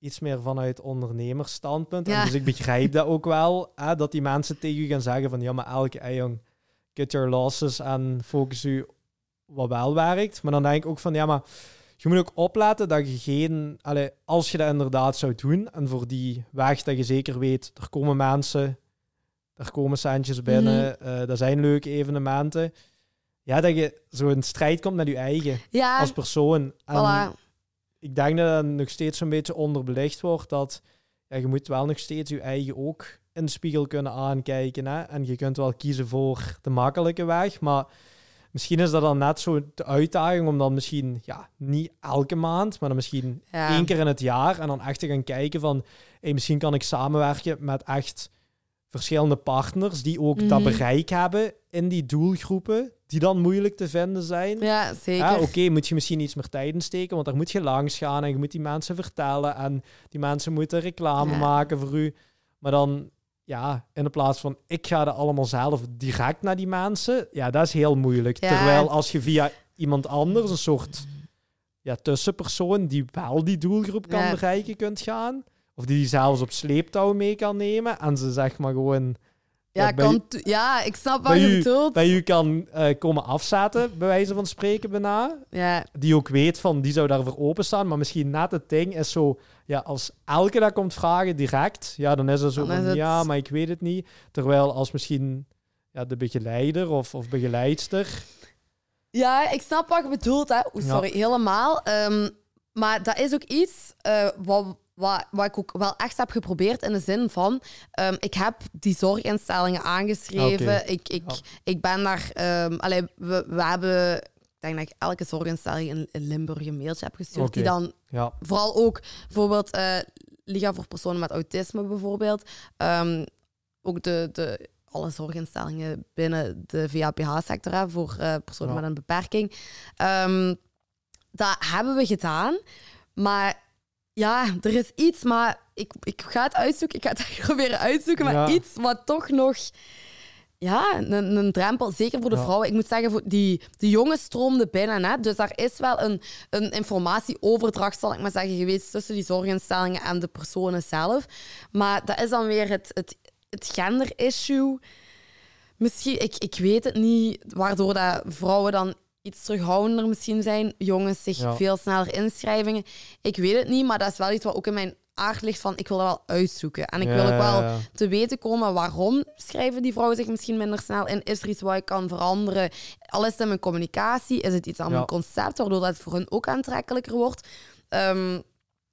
S1: iets meer vanuit ondernemersstandpunt. Ja. En dus ik begrijp dat ook wel, hè, dat die mensen tegen u gaan zeggen van ja, maar elke hey, jong, cut your losses en focus u wat wel werkt. Maar dan denk ik ook van ja, maar je moet ook opletten dat je geen, allez, als je dat inderdaad zou doen en voor die weg dat je zeker weet, er komen mensen, er komen centjes binnen, mm. uh, er zijn leuke evenementen. Ja, dat je zo in strijd komt met je eigen
S2: ja.
S1: als persoon. En
S2: voilà
S1: ik denk dat het nog steeds een beetje onderbelicht wordt. Dat ja, je moet wel nog steeds je eigen ook in de spiegel kunnen aankijken. Hè? En je kunt wel kiezen voor de makkelijke weg. Maar misschien is dat dan net zo de uitdaging om dan misschien, ja, niet elke maand, maar dan misschien één keer in het jaar. En dan echt te gaan kijken van, hey, misschien kan ik samenwerken met echt verschillende partners die ook dat mhm. bereik hebben in die doelgroepen die dan moeilijk te vinden zijn.
S2: Ja, zeker.
S1: Oké, moet je misschien iets meer tijd in steken, want daar moet je langs gaan en je moet die mensen vertellen en die mensen moeten reclame maken voor u. Maar dan, ja, in de plaats van ik ga er allemaal zelf direct naar die mensen, ja, dat is heel moeilijk. Terwijl als je via iemand anders, een soort ja, tussenpersoon die wel die doelgroep kan bereiken, kunt gaan, of die, die zelfs op sleeptouw mee kan nemen en ze zeg maar gewoon
S2: ja, kan ja, ik snap wat je bedoelt.
S1: Dat je kan uh, komen afzetten, bij wijze van spreken, bijna.
S2: Ja.
S1: Die ook weet van, die zou daarvoor openstaan. Maar misschien net het ding is zo... Ja, als elke dat komt vragen direct, ja, dan is er zo van, ja, maar ik weet het niet. Terwijl als misschien ja, de begeleider of, of begeleidster...
S2: Ja, ik snap wat je bedoelt, hè. sorry, helemaal. Um, maar dat is ook iets uh, wat wat, wat ik ook wel echt heb geprobeerd in de zin van, um, ik heb die zorginstellingen aangeschreven. Ik, ik, ik ben daar, um, allee, we, we hebben, ik denk dat ik elke zorginstelling in, in Limburg een mailtje heb gestuurd, die dan
S1: ja.
S2: vooral ook bijvoorbeeld uh, Liga voor Personen met Autisme bijvoorbeeld, um, ook de, de, alle zorginstellingen binnen de VAPH-sector voor uh, personen met een beperking. dat hebben we gedaan, maar ja, er is iets, maar ik, ik ga het uitzoeken. Ik ga het <laughs> proberen uitzoeken, maar iets wat toch nog... Ja, een, een drempel, zeker voor de vrouwen. Ik moet zeggen, voor die, die jongens stroomden binnen. Hè? Dus daar is wel een, een informatieoverdracht, zal ik maar zeggen, geweest tussen die zorginstellingen en de personen zelf. Maar dat is dan weer het, het, het gender-issue. Misschien, ik, ik weet het niet, waardoor dat vrouwen dan iets terughoudender misschien zijn. Jongens zich veel sneller inschrijvingen. Ik weet het niet, maar dat is wel iets wat ook in mijn aard ligt van ik wil dat wel uitzoeken. En ik wil ook wel te weten komen waarom schrijven die vrouwen zich misschien minder snel in. Is er iets wat ik kan veranderen? Al is het in mijn communicatie, is het iets aan mijn concept, waardoor dat voor hun ook aantrekkelijker wordt. Um,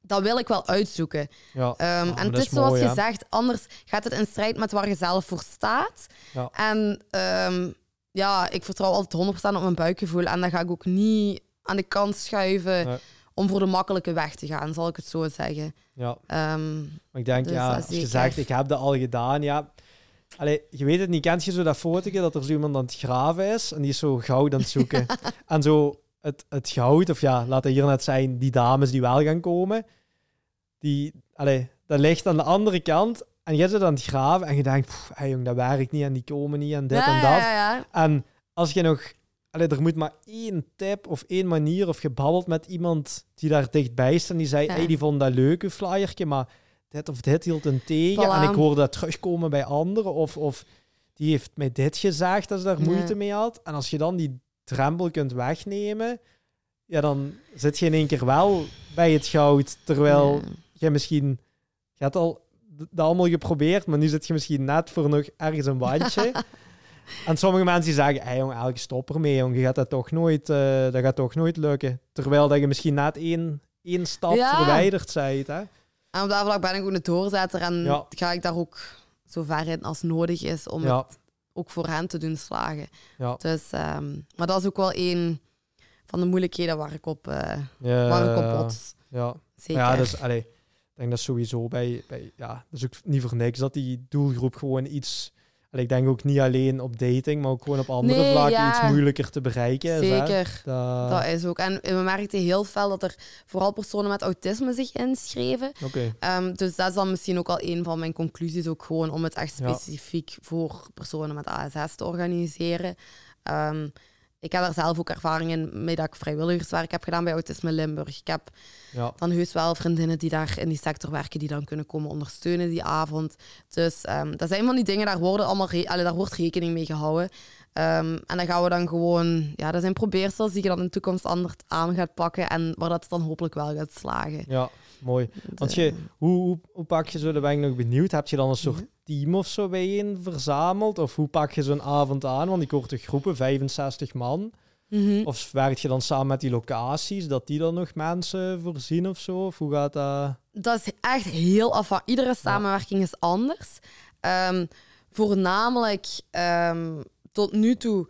S2: dat wil ik wel uitzoeken.
S1: Ja.
S2: Um, en het is, zoals je zegt, anders gaat het in strijd met waar je zelf voor staat. En um, ja, ik vertrouw altijd 100% op mijn buikgevoel. En dan ga ik ook niet aan de kant schuiven om voor de makkelijke weg te gaan, zal ik het zo zeggen.
S1: Ja.
S2: Um,
S1: maar ik denk, dus ja, als je zegt, ik heb dat al gedaan, ja. Allee, je weet het niet, kent je zo dat fotootje dat er zo iemand aan het graven is en die is zo goud aan het zoeken. <laughs> en zo het, het goud, of ja, laat het hier net zijn, die dames die wel gaan komen, die, allee, dat ligt aan de andere kant en je zit aan het graven en je denkt, hey jong, dat werkt niet en die komen niet en dit en dat.
S2: Ja,
S1: en als je nog allee, er moet maar één tip of één manier of gebabbeld met iemand die daar dichtbij is en die zei, hey, die vond dat leuk, een flyertje, maar dit of dit hield een tegen
S2: Voilà.
S1: en ik hoorde dat terugkomen bij anderen of, of die heeft mij dit gezegd dat ze daar moeite mee had. En als je dan die drempel kunt wegnemen, ja, dan zit je in één keer wel bij het goud, terwijl
S2: Ja.
S1: je misschien, je hebt al dat allemaal geprobeerd, maar nu zit je misschien net voor nog ergens een wandje. <laughs> en sommige mensen zeggen, hey, jong, elke stop ermee, jong, je gaat dat toch nooit, eh, dat gaat toch nooit lukken. Terwijl dat je misschien net één, één stap
S2: Ja.
S1: verwijderd bent, hè?
S2: En op dat vlak ben ik ook een doorzetter en
S1: Ja.
S2: ga ik daar ook zo ver in als nodig is om
S1: Ja,
S2: het ook voor hen te doen slagen.
S1: ja.
S2: Dus, ehm, maar dat is ook wel een van de moeilijkheden waar ik op,
S1: ja,
S2: waar ik op bots.
S1: ja.
S2: Zeker.
S1: Ja, dus allee, ik denk dat sowieso bij, bij ja, dat is ook niet voor niks dat die doelgroep gewoon iets. allee, ik denk ook niet alleen op dating, maar ook gewoon op andere
S2: Nee,
S1: vlakken
S2: ja.
S1: iets moeilijker te bereiken is.
S2: Zeker.
S1: Dat-
S2: Dat is ook. En we merkten heel fel dat er vooral personen met autisme zich inschreven.
S1: Oké,
S2: Ehm, dus dat is dan misschien ook al een van mijn conclusies, ook gewoon om het echt
S1: Ja.
S2: specifiek voor personen met ASS te organiseren. Ehm, ik heb daar zelf ook ervaring in mee dat ik vrijwilligerswerk heb gedaan bij Autisme Limburg. Ik heb
S1: ja.
S2: dan heus wel vriendinnen die daar in die sector werken, die dan kunnen komen ondersteunen die avond. Dus ehm, dat zijn van die dingen, daar, worden allemaal daar wordt rekening mee gehouden. Ehm, en dan gaan we dan gewoon, ja, dat zijn probeersels die je dan in de toekomst anders aan gaat pakken en waar dat dan hopelijk wel gaat slagen.
S1: ja, mooi. Want je, hoe, hoe, hoe pak je zo, daar ben ik nog benieuwd. Heb je dan een soort
S2: Mhm.
S1: Team of zo bijeen verzameld? Of hoe pak je zo'n avond aan? Want ik hoor toch groepen, 65 man.
S2: Mhm.
S1: Of werk je dan samen met die locaties, dat die dan nog mensen voorzien of zo? Of hoe gaat dat?
S2: Dat is echt heel afhankelijk. Iedere samenwerking is anders. Ehm, voornamelijk ehm, tot nu toe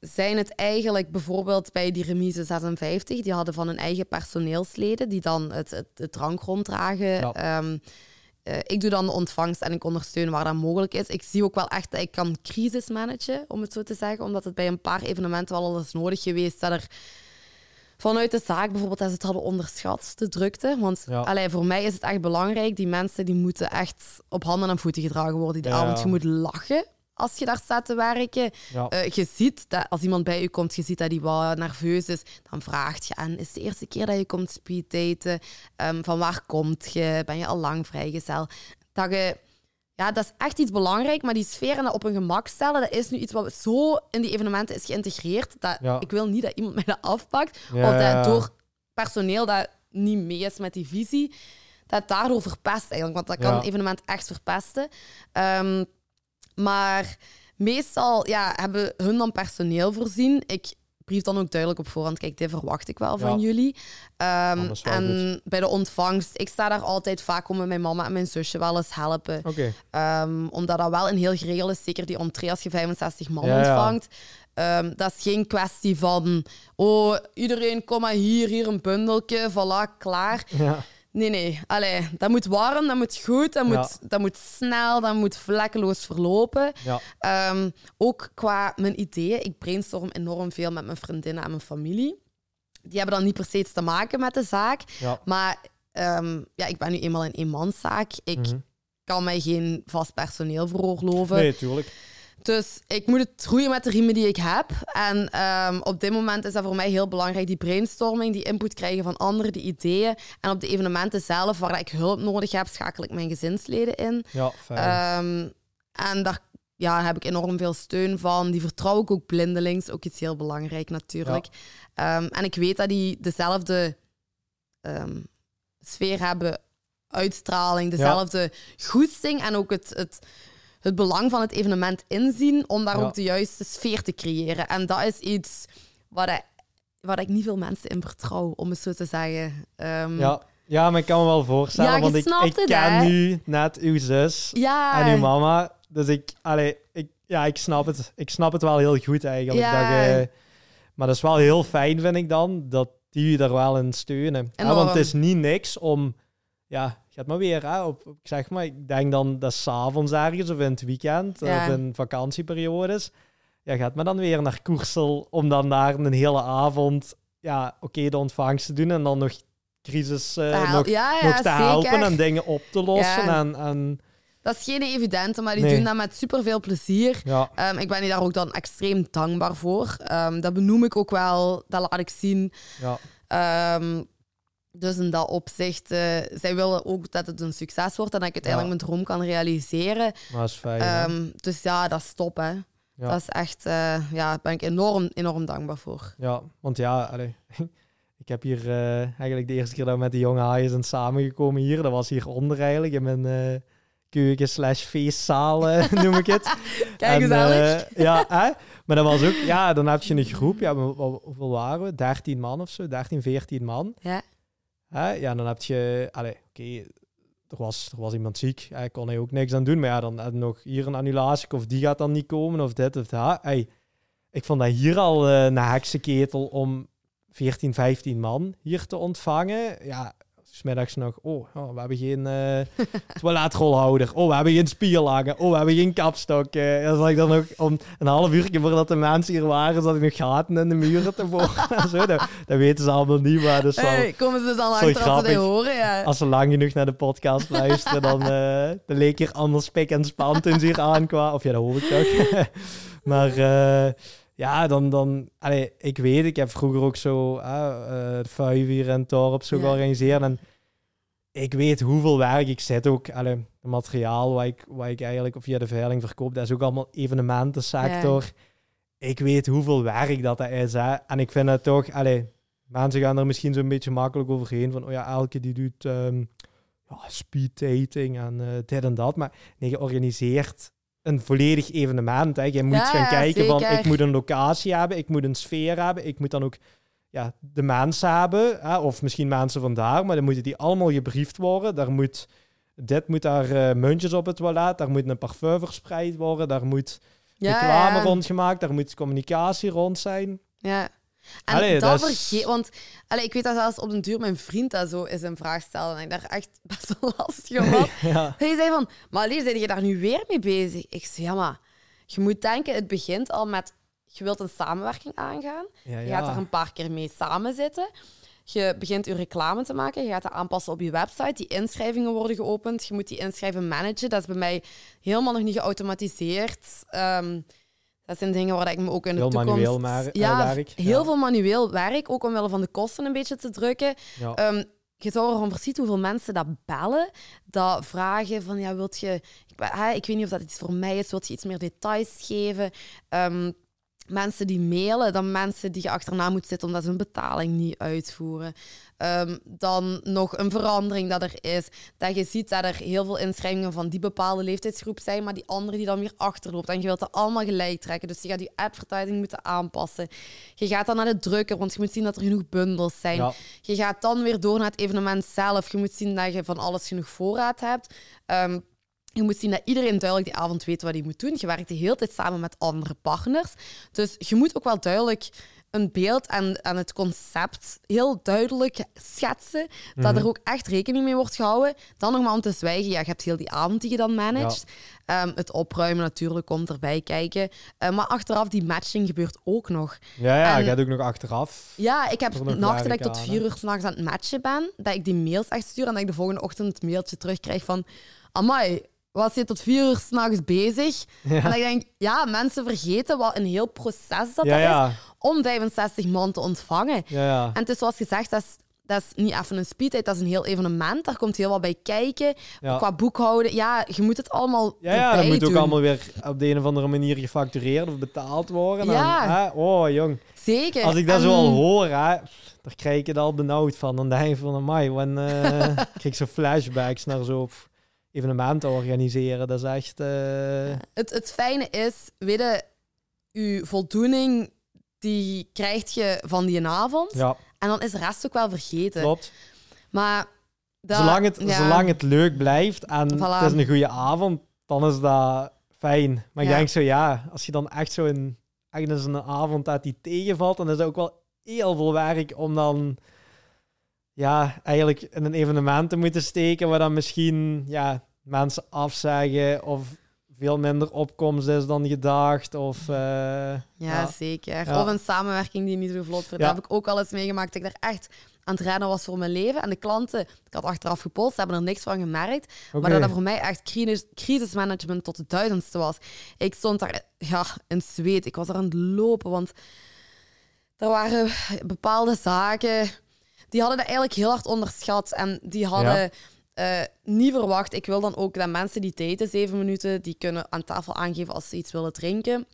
S2: zijn het eigenlijk bijvoorbeeld bij die remise 56, die hadden van hun eigen personeelsleden die dan het, het, het drank ronddragen.
S1: Ja.
S2: Ehm, eh, ik doe dan de ontvangst en ik ondersteun waar dat mogelijk is. Ik zie ook wel echt dat ik kan crisis managen, om het zo te zeggen. Omdat het bij een paar evenementen wel al is nodig geweest dat er vanuit de zaak bijvoorbeeld dat ze het hadden onderschat, de drukte. Want
S1: Ja.
S2: allee, voor mij is het echt belangrijk, die mensen die moeten echt op handen en voeten gedragen worden die
S1: Ja.
S2: avond. Je moet lachen als je daar staat te werken.
S1: Ja,
S2: Eh, je ziet dat als iemand bij je komt, je ziet dat hij wat nerveus is, dan vraagt je aan, is het de eerste keer dat je komt speeddaten? Ehm van waar komt je? Ben je al lang vrijgezel? Dat je... Ja, dat is echt iets belangrijk, maar die sfeer en dat op een gemak stellen, dat is nu iets wat zo in die evenementen is geïntegreerd. Dat
S1: Ja.
S2: Ik wil niet dat iemand mij dat afpakt,
S1: Ja,
S2: of dat door personeel dat niet mee is met die visie, dat daardoor verpest eigenlijk. Want dat kan
S1: Ja.
S2: een evenement echt verpesten. Ehm, maar meestal ja, hebben hun dan personeel voorzien. Ik brief dan ook duidelijk op voorhand, kijk, dit verwacht ik wel van jullie.
S1: Wel
S2: en bij de ontvangst, ik sta daar altijd vaak om met mijn mama en mijn zusje wel eens helpen. Ehm, omdat dat wel een heel geregeld is, zeker die entree als je 65 man
S1: Ja, ja.
S2: ontvangt. Ehm, dat is geen kwestie van, oh, iedereen kom maar hier, hier een bundeltje, voilà, klaar. Nee, nee. Allee, dat moet warm, dat moet goed, dat moet, dat moet snel, dat moet vlekkeloos verlopen.
S1: ja,
S2: Ehm, ook qua mijn ideeën. Ik brainstorm enorm veel met mijn vriendinnen en mijn familie. Die hebben dan niet per se iets te maken met de zaak.
S1: ja.
S2: Maar ehm, ja, ik ben nu eenmaal een eenmanszaak. Ik
S1: Mhm.
S2: kan mij geen vast personeel veroorloven.
S1: Nee, tuurlijk.
S2: Dus ik moet het roeien met de riemen die ik heb. En ehm, op dit moment is dat voor mij heel belangrijk, die brainstorming, die input krijgen van anderen, die ideeën. En op de evenementen zelf, waar ik hulp nodig heb, schakel ik mijn gezinsleden in.
S1: Ja, fijn.
S2: Ehm, en daar ja, heb ik enorm veel steun van. Die vertrouw ik ook blindelings, ook iets heel belangrijk natuurlijk. Ehm, en ik weet dat die dezelfde sfeer hebben, uitstraling, dezelfde goesting en ook het, het, het belang van het evenement inzien om daar
S1: Ja.
S2: ook de juiste sfeer te creëren. En dat is iets waar, ik- ik niet veel mensen in vertrouw, om het zo te zeggen. Ehm,
S1: ja. ja, maar ik kan me wel voorstellen,
S2: Ja,
S1: want ik, ik
S2: het,
S1: ken
S2: hè?
S1: nu net uw zus
S2: ja.
S1: en uw mama. Dus ik, allee, ik, ja, ik snap het. Ik snap het wel heel goed eigenlijk.
S2: Ja.
S1: Dat je, maar dat is wel heel fijn, vind ik dan, dat die je daar wel in steunen. Want het is niet niks om, ja, gaat maar weer, hè, op, ik zeg maar, ik denk dan dat is 's avonds ergens of in het weekend
S2: Ja.
S1: of in vakantieperiodes. Ja, gaat maar dan weer naar Koersel om dan daar een hele avond, ja, oké, de ontvangst te doen en dan nog crisis, eh,
S2: Te
S1: nog,
S2: ja, ja,
S1: nog te helpen en dingen op te lossen. En, en
S2: Dat is geen evidente, maar die
S1: Nee.
S2: doen dat met superveel plezier.
S1: Ja,
S2: Ehm, ik ben daar ook dan extreem dankbaar voor. Ehm, dat benoem ik ook wel, dat laat ik zien.
S1: ja.
S2: Ehm, dus in dat opzicht, eh, zij willen ook dat het een succes wordt en dat ik uiteindelijk mijn droom kan realiseren.
S1: Dat is fijn.
S2: Ehm, dus ja, dat is top, hè.
S1: Ja.
S2: Dat is echt, eh, ja, daar ben ik enorm, enorm dankbaar voor.
S1: Ja, want ja, allee, <laughs> ik heb hier eh, eigenlijk de eerste keer dat we met de jonge haaien zijn samengekomen hier. Dat was hieronder eigenlijk, in mijn keuken slash feestzaal, <laughs> noem ik het. <laughs>
S2: Kijk,
S1: En,
S2: gezellig.
S1: eh, ja, hè? maar dat was ook, ja, dan heb je een groep, ja, hoe- hoe- hoeveel waren we? 13 man of zo, 13, 14 man.
S2: Ja.
S1: Hè? Ja, dan heb je, oké, er, was, er was iemand ziek, hij kon hij ook niks aan doen, maar ja, dan je nog hier een annulatie, of die gaat dan niet komen, of dit of dat. Hey, ik vond dat hier al eh, een heksenketel om 14, 15 man hier te ontvangen. Ja, smiddags nog, oh, oh, we hebben geen eh <laughs> toiletrolhouder. Oh, we hebben geen spierlagen. Oh, we hebben geen kapstok. Eh, dan zat ik dan nog om een half uur voordat de mensen hier waren, zat ik nog gaten in de muren te boren. <laughs> en zo. Dat, dat weten ze allemaal niet, maar dat is wel...
S2: Hey, komen ze dan
S1: Sorry,
S2: achter als ze horen? Ja.
S1: Als ze lang genoeg naar de podcast luisteren, dan, eh dan leek hier anders spik en span toen ze hier aankwamen. Of ja, dat hoor ik toch. <laughs> maar eh, ja, dan... dan allee, ik weet, ik heb vroeger ook zo eh eh, vijf het dorp zo
S2: Ja.
S1: georganiseerd. En ik weet hoeveel werk ik zet ook. Allee, het materiaal wat ik, wat ik eigenlijk via de veiling verkoop, dat is ook allemaal evenementensector. Ik weet hoeveel werk dat, dat is. Hè. En ik vind het toch... Allee, mensen gaan er misschien zo'n beetje makkelijk overheen van, oh ja, elke die doet ja, speed dating en eh, dit en dat. Maar nee, je organiseert een volledig evenement. Hè. Je moet
S2: Ja,
S1: gaan kijken van, ik moet een locatie hebben, ik moet een sfeer hebben, ik moet dan ook ja, de mensen hebben, hè, of misschien mensen vandaar, maar dan moeten die allemaal gebriefd worden. Daar moet, dit moet daar eh, muntjes op het toilet, daar moet een parfum verspreid worden, daar moet
S2: Ja,
S1: reclame
S2: ja.
S1: rondgemaakt, daar moet communicatie rond zijn.
S2: Ja. En
S1: Allee,
S2: dat,
S1: dat is-
S2: vergeet, want allee, ik weet dat zelfs op den duur mijn vriend dat zo is een vraag stelde en ik daar echt <laughs> best wel lastig om had. <laughs>
S1: ja.
S2: Hij zei van, maar Lies, ben je daar nu weer mee bezig? Ik zei, ja, maar je moet denken, het begint al met, je wilt een samenwerking aangaan.
S1: Ja,
S2: Je gaat er een paar keer mee samen zitten. Je begint je reclame te maken. Je gaat het aanpassen op je website. Die inschrijvingen worden geopend. Je moet die inschrijven managen. Dat is bij mij helemaal nog niet geautomatiseerd. Ehm, dat zijn dingen waar ik me ook in de
S1: Heel
S2: toekomst...
S1: manueel maar-
S2: ja,
S1: werk,
S2: heel
S1: ja.
S2: veel manueel werk. Ook omwille van de kosten een beetje te drukken.
S1: Ja.
S2: Ehm, je zou ervan voorzien hoeveel mensen dat bellen, dat vragen van, ja, wilt je... Ik, ik weet niet of dat iets voor mij is, wilt je iets meer details geven? Ehm, mensen die mailen, dan mensen die je achterna moet zitten omdat ze hun betaling niet uitvoeren. Ehm, dan nog een verandering dat er is. Dat je ziet dat er heel veel inschrijvingen van die bepaalde leeftijdsgroep zijn, maar die andere die dan weer achterloopt. En je wilt dat allemaal gelijk trekken. Dus je gaat je advertising moeten aanpassen. Je gaat dan naar de drukker, want je moet zien dat er genoeg bundels zijn.
S1: Ja.
S2: Je gaat dan weer door naar het evenement zelf. Je moet zien dat je van alles genoeg voorraad hebt. Ehm, je moet zien dat iedereen duidelijk die avond weet wat hij moet doen. Je werkt de hele tijd samen met andere partners. Dus je moet ook wel duidelijk een beeld en, en het concept heel duidelijk schetsen. Dat er ook echt rekening mee wordt gehouden. Dan nog maar om te zwijgen, ja, je hebt heel die avond die je dan managt. Ehm, het opruimen natuurlijk komt erbij kijken. Eh, maar achteraf, die matching gebeurt ook nog.
S1: Ja, ja,
S2: En-
S1: gaat ook nog achteraf.
S2: Ja, ik heb nachten dat ik tot vier uur s'nachts aan het matchen ben. Dat ik die mails echt stuur en dat ik de volgende ochtend het mailtje terugkrijg van... Amai, was je tot vier uur s'nachts bezig? En ik denk, ja, mensen vergeten wat een heel proces dat
S1: Ja,
S2: dat
S1: ja.
S2: is om 65 man te ontvangen. En het is zoals gezegd, dat is, dat is niet even een speedtijd, dat is een heel evenement. Daar komt heel wat bij kijken. Qua boekhouden, ja, je moet het allemaal
S1: Ja, ja, dat moet ook allemaal weer op de een of andere manier gefactureerd of betaald worden. En,
S2: Ja.
S1: hè, oh, jong.
S2: Zeker.
S1: Als ik dat
S2: En-
S1: zo al hoor, hè, daar krijg ik het al benauwd van. Dan denk ik van, amai, wan, eh, <laughs> ik krijg zo flashbacks naar zo pff, evenementen organiseren. Dat is echt... eh,
S2: Het, het fijne is, weet je, je voldoening die krijg je van die avond.
S1: ja,
S2: En dan is de rest ook wel vergeten.
S1: klopt.
S2: Maar dat,
S1: zolang, het,
S2: ja.
S1: zolang het leuk blijft en
S2: Voilà.
S1: het is een goede avond, dan is dat fijn. Maar ik denk zo, ja, als je dan echt zo een, echt eens een avond dat die tegenvalt, dan is het ook wel heel veel werk om dan ja, eigenlijk in een evenement te moeten steken waar dan misschien ja, mensen afzeggen of veel minder opkomst is dan gedacht. Of, uh,
S2: ja, ja, zeker. Of een samenwerking die niet zo vlot. Dat heb ik ook al eens meegemaakt. Ik daar echt aan het rennen was voor mijn leven. En de klanten, ik had achteraf gepolst, hebben er niks van gemerkt. Maar dat dat voor mij echt crisis, crisismanagement tot de duizendste was. Ik stond daar ja, in zweet. Ik was er aan het lopen, want er waren bepaalde zaken... Die hadden dat eigenlijk heel hard onderschat. En die hadden... Uh, niet verwacht. Ik wil dan ook dat mensen die daten, zeven minuten, die kunnen aan tafel aangeven als ze iets willen drinken.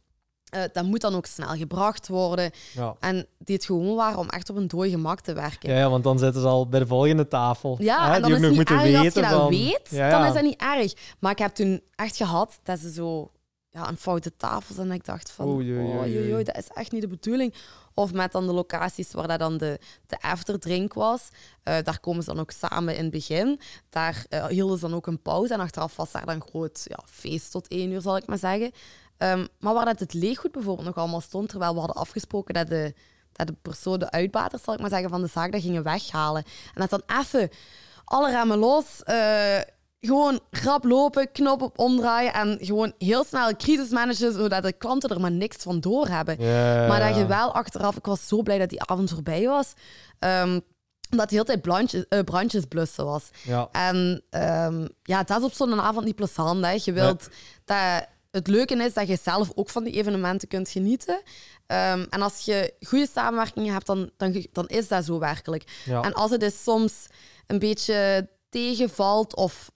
S2: Uh, dat moet dan ook snel gebracht worden. Ja. En die het gewoon waren om echt op een dooi gemak te werken.
S1: Ja, want dan zitten ze al bij de volgende tafel.
S2: Ja, en dan is het niet erg weten als je dat weet. Dan is dat niet erg. Maar ik heb toen echt gehad dat ze zo ja, een foute tafels en ik dacht van, oh, dat is echt niet de bedoeling. Of met dan de locaties waar dat dan de, de afterdrink was. Uh, daar komen ze dan ook samen in het begin. Daar uh, hielden ze dan ook een pauze. En achteraf was daar dan groot ja, feest tot één uur, zal ik maar zeggen. Um, maar waar dat het leeggoed bijvoorbeeld nog allemaal stond, terwijl we hadden afgesproken dat de, dat de persoon, de uitbaters, zal ik maar zeggen, van de zaak dat gingen weghalen. En dat dan even alle remmen los, uh, gewoon grap lopen, knop op omdraaien en gewoon heel snel crisis managen, zodat de klanten er maar niks van doorhebben. Yeah. Maar dat je wel achteraf, ik was zo blij dat die avond voorbij was. Um, omdat de hele tijd brandjes, uh, brandjes blussen was. Ja. En um, ja, dat is op zo'n avond niet plezant. Hè. Je wilt dat het leuke is dat je zelf ook van die evenementen kunt genieten. Um, en als je goede samenwerking hebt, dan, dan, dan is dat zo werkelijk. Ja. En als het is soms een beetje tegenvalt of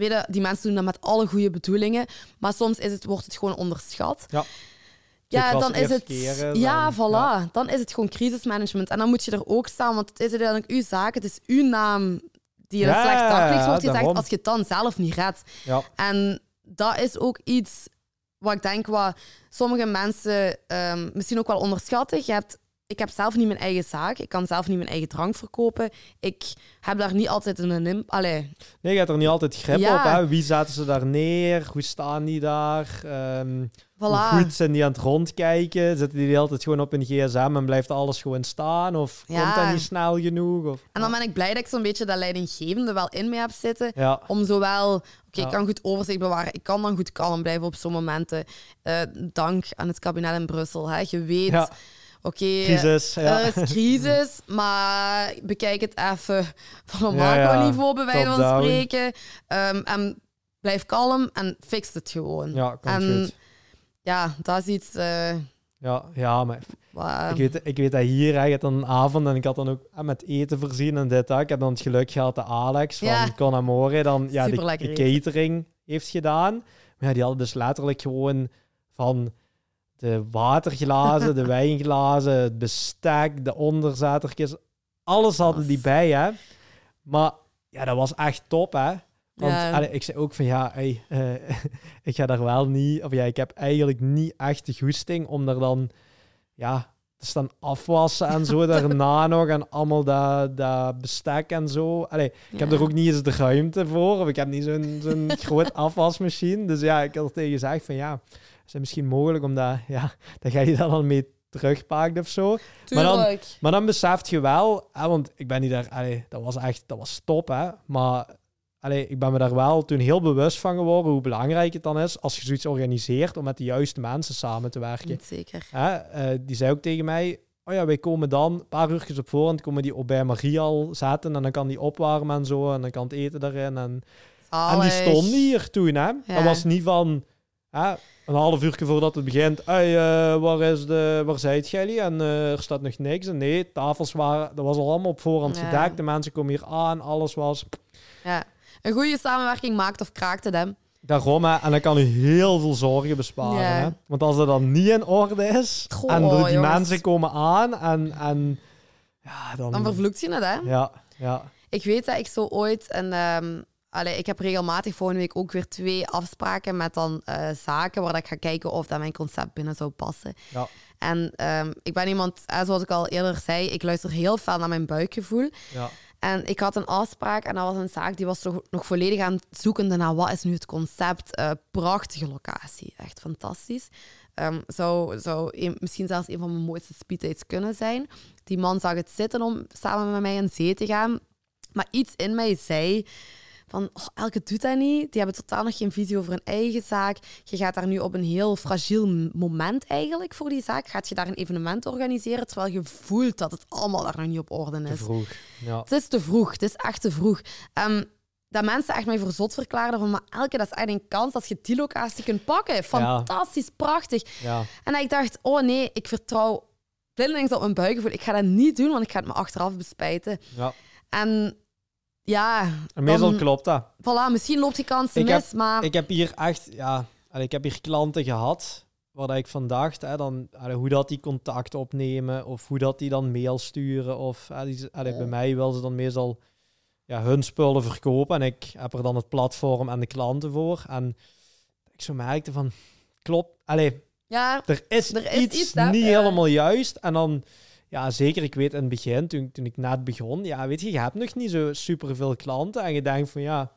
S2: weet je, die mensen doen dat met alle goede bedoelingen, maar soms is het, wordt het gewoon onderschat. Ja. Ja, dan is het. ja, voilà. Dan is het gewoon crisismanagement. En dan moet je er ook staan, want het is uiteindelijk uw zaak. Het is uw naam die een slecht daglicht wordt gezegd als je het dan zelf niet redt. Ja. En dat is ook iets wat ik denk wat sommige mensen um, misschien ook wel onderschatten. Je hebt ik heb zelf niet mijn eigen zaak. Ik kan zelf niet mijn eigen drank verkopen. Ik heb daar niet altijd een. Allee.
S1: Nee, je hebt er niet altijd grip op. Hè? Wie zaten ze daar neer? Hoe staan die daar? Um, voilà. Hoe goed zijn die aan het rondkijken? Zitten die altijd gewoon op een gsm en blijft alles gewoon staan? Of komt dat niet snel genoeg? Of,
S2: en dan ben ik blij dat ik zo'n beetje dat leidinggevende wel in me heb zitten. Ja. Om zowel... Oké, ik kan goed overzicht bewaren. Ik kan dan goed kalm blijven op zo'n momenten. Uh, dank aan het kabinet in Brussel. Hè. Je weet oké,
S1: crisis,
S2: er is crisis, <laughs> maar bekijk het even van een macro-niveau, bij wijze van spreken. Um, en blijf kalm en fix het gewoon.
S1: Ja, en, goed.
S2: Ja, dat is iets... Uh,
S1: ja, ja, maar ik, weet, ik weet dat hier eigenlijk een avond en ik had dan ook eh, met eten voorzien en dit. Ik heb dan het geluk gehad dat Alex van ja. Conamore dan ja, de, de catering heeft gedaan. Maar ja, die hadden dus letterlijk gewoon van de waterglazen, de <laughs> wijnglazen, het bestek, de onderzetertjes. Alles hadden die bij, hè. Maar ja, dat was echt top, hè. Want ik zei ook van ja, uh, <laughs> ik ga daar wel niet, of ja, ik heb eigenlijk niet echt de goesting om er dan ja, te staan afwassen en zo <laughs> daarna nog en allemaal dat, dat bestek en zo. Allee, ik heb er ook niet eens de ruimte voor, of ik heb niet zo'n zo'n groot afwasmachine. Dus ja, ik had er tegen gezegd van ja, is het misschien mogelijk om dat, ja, dan ga je dan al mee terugpakt of zo. Maar dan, maar dan beseft je wel, hè, want ik ben niet daar, allee, dat was echt, dat was top, hè. Maar allee, ik ben me daar wel toen heel bewust van geworden hoe belangrijk het dan is als je zoiets organiseert om met de juiste mensen samen te werken.
S2: Zeker.
S1: Hè, uh, die zei ook tegen mij, oh ja, wij komen dan een paar uurtjes op voorhand, komen die op bij Marie al zetten en dan kan die opwarmen en zo en dan kan het eten erin en... En die stond hier toen, hè. Dat was niet van... Een half uur voordat het begint. Hey, uh, waar, is de, waar zijt jullie? En uh, er staat nog niks. En nee, tafels waren, dat was al allemaal op voorhand ja. gedekt. De mensen komen hier aan, alles was.
S2: Ja, een goede samenwerking maakt of kraakt het hem.
S1: Daarom, hè. en dan kan u heel veel zorgen besparen. Hè? Want als dat dan niet in orde is, en de, die mensen komen aan, en, en ja, dan...
S2: Dan vervloekt je het, hè?
S1: Ja, ja.
S2: Ik weet dat ik zo ooit een, um, Allee, ik heb regelmatig volgende week ook weer twee afspraken met dan uh, zaken waar ik ga kijken of dat mijn concept binnen zou passen. Ja. En um, ik ben iemand, eh, zoals ik al eerder zei, ik luister heel veel naar mijn buikgevoel. Ja. En ik had een afspraak en dat was een zaak die was toch nog volledig aan het zoeken naar wat is nu het concept. Uh, prachtige locatie, echt fantastisch. Um, zou, zou misschien zelfs een van mijn mooiste speeddates kunnen zijn. Die man zag het zitten om samen met mij in zee te gaan. Maar iets in mij zei van oh, elke doet dat niet. Die hebben totaal nog geen visie over hun eigen zaak. Je gaat daar nu op een heel fragiel moment eigenlijk voor die zaak. Gaat je daar een evenement organiseren, terwijl je voelt dat het allemaal daar nog niet op orde is.
S1: Te vroeg, ja.
S2: Het is te vroeg, het is echt te vroeg. Um, dat mensen echt mij voor zot verklaarden van, maar elke, dat is echt een kans als je die locatie kunt pakken. Fantastisch, prachtig.
S1: Ja.
S2: En ik dacht, oh nee, ik vertrouw blindelings op mijn buikgevoel. Ik ga dat niet doen, want ik ga het me achteraf bespijten.
S1: Ja.
S2: En ja...
S1: En meestal klopt dat.
S2: Voilà, misschien loopt die kans
S1: ik
S2: mis, maar...
S1: Ik heb hier echt... Ja, ik heb hier klanten gehad waar ik van dacht, hè, dan, hoe dat die contact opnemen of hoe dat die dan mail sturen. Of die, bij mij wil ze dan meestal ja, hun spullen verkopen en ik heb er dan het platform en de klanten voor. En ik zo merkte van, klopt, allee,
S2: ja,
S1: er is, er is iets, niet helemaal juist. En dan, ja, zeker, ik weet in het begin, toen, toen ik net begon, ja, weet je, je hebt nog niet zo super veel klanten en je denkt van, ja,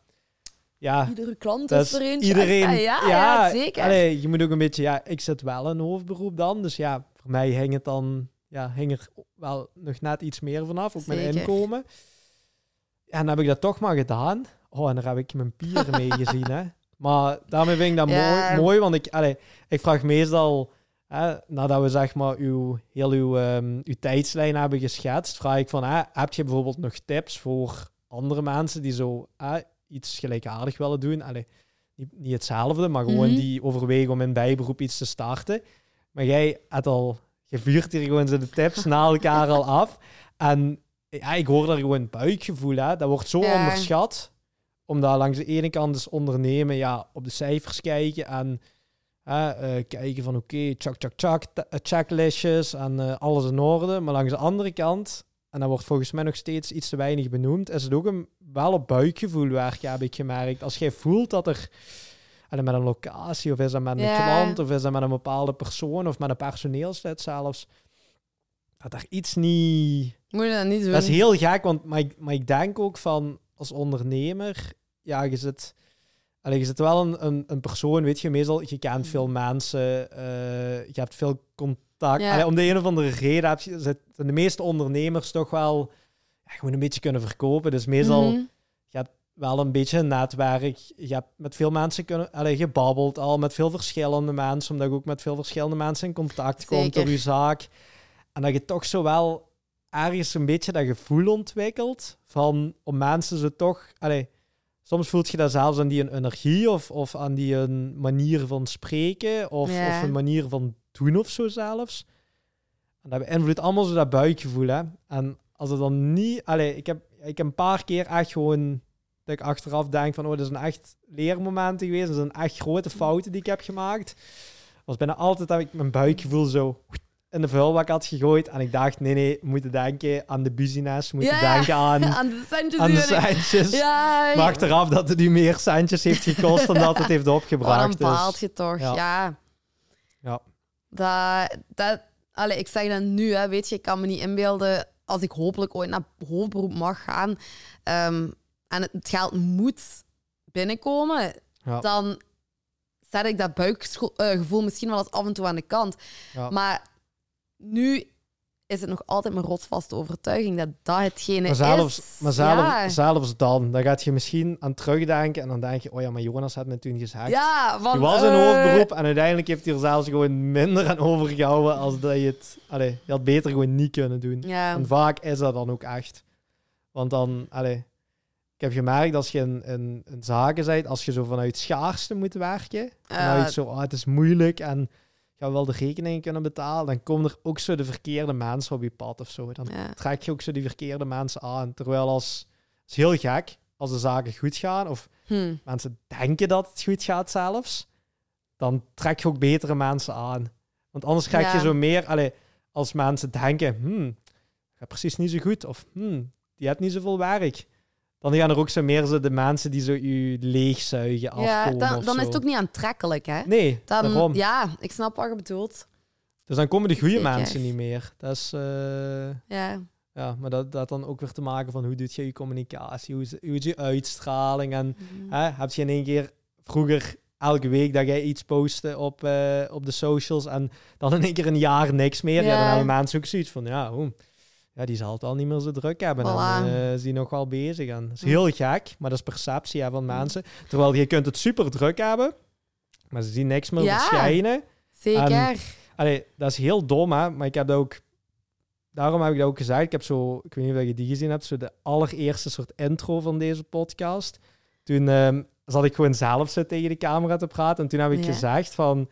S1: ja,
S2: iedere klant is er eentje.
S1: Iedereen,
S2: ja, ja, ja, zeker.
S1: Allee, je moet ook een beetje, ja, ik zit wel in hoofdberoep dan, dus ja, voor mij hing het dan, ja, hing er wel nog net iets meer vanaf op mijn inkomen. En dan heb ik dat toch maar gedaan. Oh, en daar heb ik mijn pieren mee <laughs> gezien, hè. Maar daarmee vind ik dat mooi, mooi, want ik, allez, ik vraag meestal, hè, nadat we zeg maar uw, heel uw, um, uw tijdslijn hebben geschetst, vraag ik van, hè, heb je bijvoorbeeld nog tips voor andere mensen die zo hè, iets gelijkaardig willen doen? Allez, niet, niet hetzelfde, maar gewoon mhm. die overwegen om in bijberoep iets te starten. Maar jij hebt al, je vuurt hier gewoon zo de tips na elkaar al af. En ja, ik hoor daar gewoon buikgevoel. Hè. Dat wordt zo onderschat. Omdat langs de ene kant is ondernemen, ja, op de cijfers kijken en uh, kijken van oké, okay, chak, chak, chak, eh, checklistjes en uh, alles in orde. Maar langs de andere kant, en dat wordt volgens mij nog steeds iets te weinig benoemd, is het ook een, wel op buikgevoel werken, heb ik gemerkt. Als jij voelt dat er en met een locatie, of is dat met een klant, of is dat met een bepaalde persoon, of met een personeelslid zelfs, dat daar iets niet
S2: moet je dat niet doen.
S1: Dat is heel gek, want maar ik, maar ik denk ook van als ondernemer, ja, je zit, allee, je zit wel een, een, een persoon, weet je, meestal, je kent veel mensen, uh, je hebt veel contact. Ja. Allee, om de een of andere reden heb je, zit de meeste ondernemers toch wel ja, gewoon een beetje kunnen verkopen. Dus meestal, mm je hebt wel een beetje een netwerk. Je hebt met veel mensen kunnen, allee, gebabbeld al, met veel verschillende mensen, omdat je ook met veel verschillende mensen in contact Zeker. komt door je zaak. En dat je toch zo wel ergens een beetje dat gevoel ontwikkelt van om mensen ze toch. Allee, soms voelt je dat zelfs aan die een energie of, of aan die een manier van spreken of, of een manier van doen of zo zelfs. En dat beïnvloedt allemaal zo dat buikgevoel. Hè? En als het dan niet. Allee, ik heb, ik heb een paar keer echt gewoon. Dat ik achteraf denk van, oh, dat is een echt leermomenten geweest. Dat zijn echt grote fouten die ik heb gemaakt. Was bijna altijd dat ik mijn buikgevoel zo in de vuilbak had gegooid. En ik dacht, nee, nee, we moeten denken aan de business. We moeten denken aan, <laughs>
S2: aan de centjes.
S1: Aan de centjes.
S2: Ja,
S1: maar achteraf dat het nu meer centjes heeft gekost dan dat het heeft opgebracht.
S2: Oh, dan baalt je toch, ja.
S1: Ja.
S2: Dat, dat, allez, ik zeg dat nu, hè, weet je, ik kan me niet inbeelden als ik hopelijk ooit naar hoofdberoep mag gaan um, en het geld moet binnenkomen, dan zet ik dat buikgevoel misschien wel eens af en toe aan de kant. Maar nu is het nog altijd mijn rotsvaste overtuiging dat dat hetgene
S1: maar zelfs,
S2: is.
S1: Maar zelfs, zelfs dan, dan gaat je misschien aan terugdenken en dan denk je, oh ja, maar Jonas had me toen gezegd.
S2: Ja, want,
S1: je was een uh... hoofdberoep en uiteindelijk heeft hij er zelfs gewoon minder aan overgehouden als dat je het... Allee, je had beter gewoon niet kunnen doen.
S2: Ja.
S1: En vaak is dat dan ook echt. Want dan, allee, ik heb gemerkt als je in, in, in zaken bent, als je zo vanuit schaarste moet werken, uh, vanuit zo, oh, het is moeilijk en gaan wel de rekeningen kunnen betalen, dan komen er ook zo de verkeerde mensen op je pad of zo. Dan trek je ook zo die verkeerde mensen aan. Terwijl als, het is heel gek, als de zaken goed gaan, of hmm. mensen denken dat het goed gaat zelfs, dan trek je ook betere mensen aan. Want anders krijg je zo meer, allee, als mensen denken, hmm, gaat precies niet zo goed, of hmm, die heeft niet zoveel werk dan gaan er ook zo meer zo de mensen die zo je leegzuigen afkomen. Ja,
S2: dan, dan is het ook niet aantrekkelijk, hè?
S1: Nee, dan, daarom.
S2: Ja, ik snap wat je bedoelt.
S1: Dus dan komen de goede mensen niet meer. Dat is... Uh,
S2: ja.
S1: Ja, maar dat, dat dan ook weer te maken van hoe doet je je communicatie, hoe is, hoe is je uitstraling en mm. hè, heb je in één keer vroeger elke week dat jij iets postte op, uh, op de socials en dan in één keer een jaar niks meer. Ja, dan hebben mensen ook zoiets van, ja, hoe ja, die zal het al niet meer zo druk hebben. En
S2: Voilà.
S1: eh, is die nog wel bezig. En dat is heel gek, maar dat is perceptie hè, van mensen. Terwijl je kunt het super druk hebben, maar ze zien niks meer
S2: Ja.
S1: verschijnen.
S2: Zeker.
S1: Allee, dat is heel dom, hè? maar ik heb dat ook... Daarom heb ik dat ook gezegd. Ik heb zo, ik weet niet of je die gezien hebt, zo de allereerste soort intro van deze podcast. Toen ehm, zat ik gewoon zelf zo tegen de camera te praten. En toen heb ik
S2: Ja.
S1: gezegd van,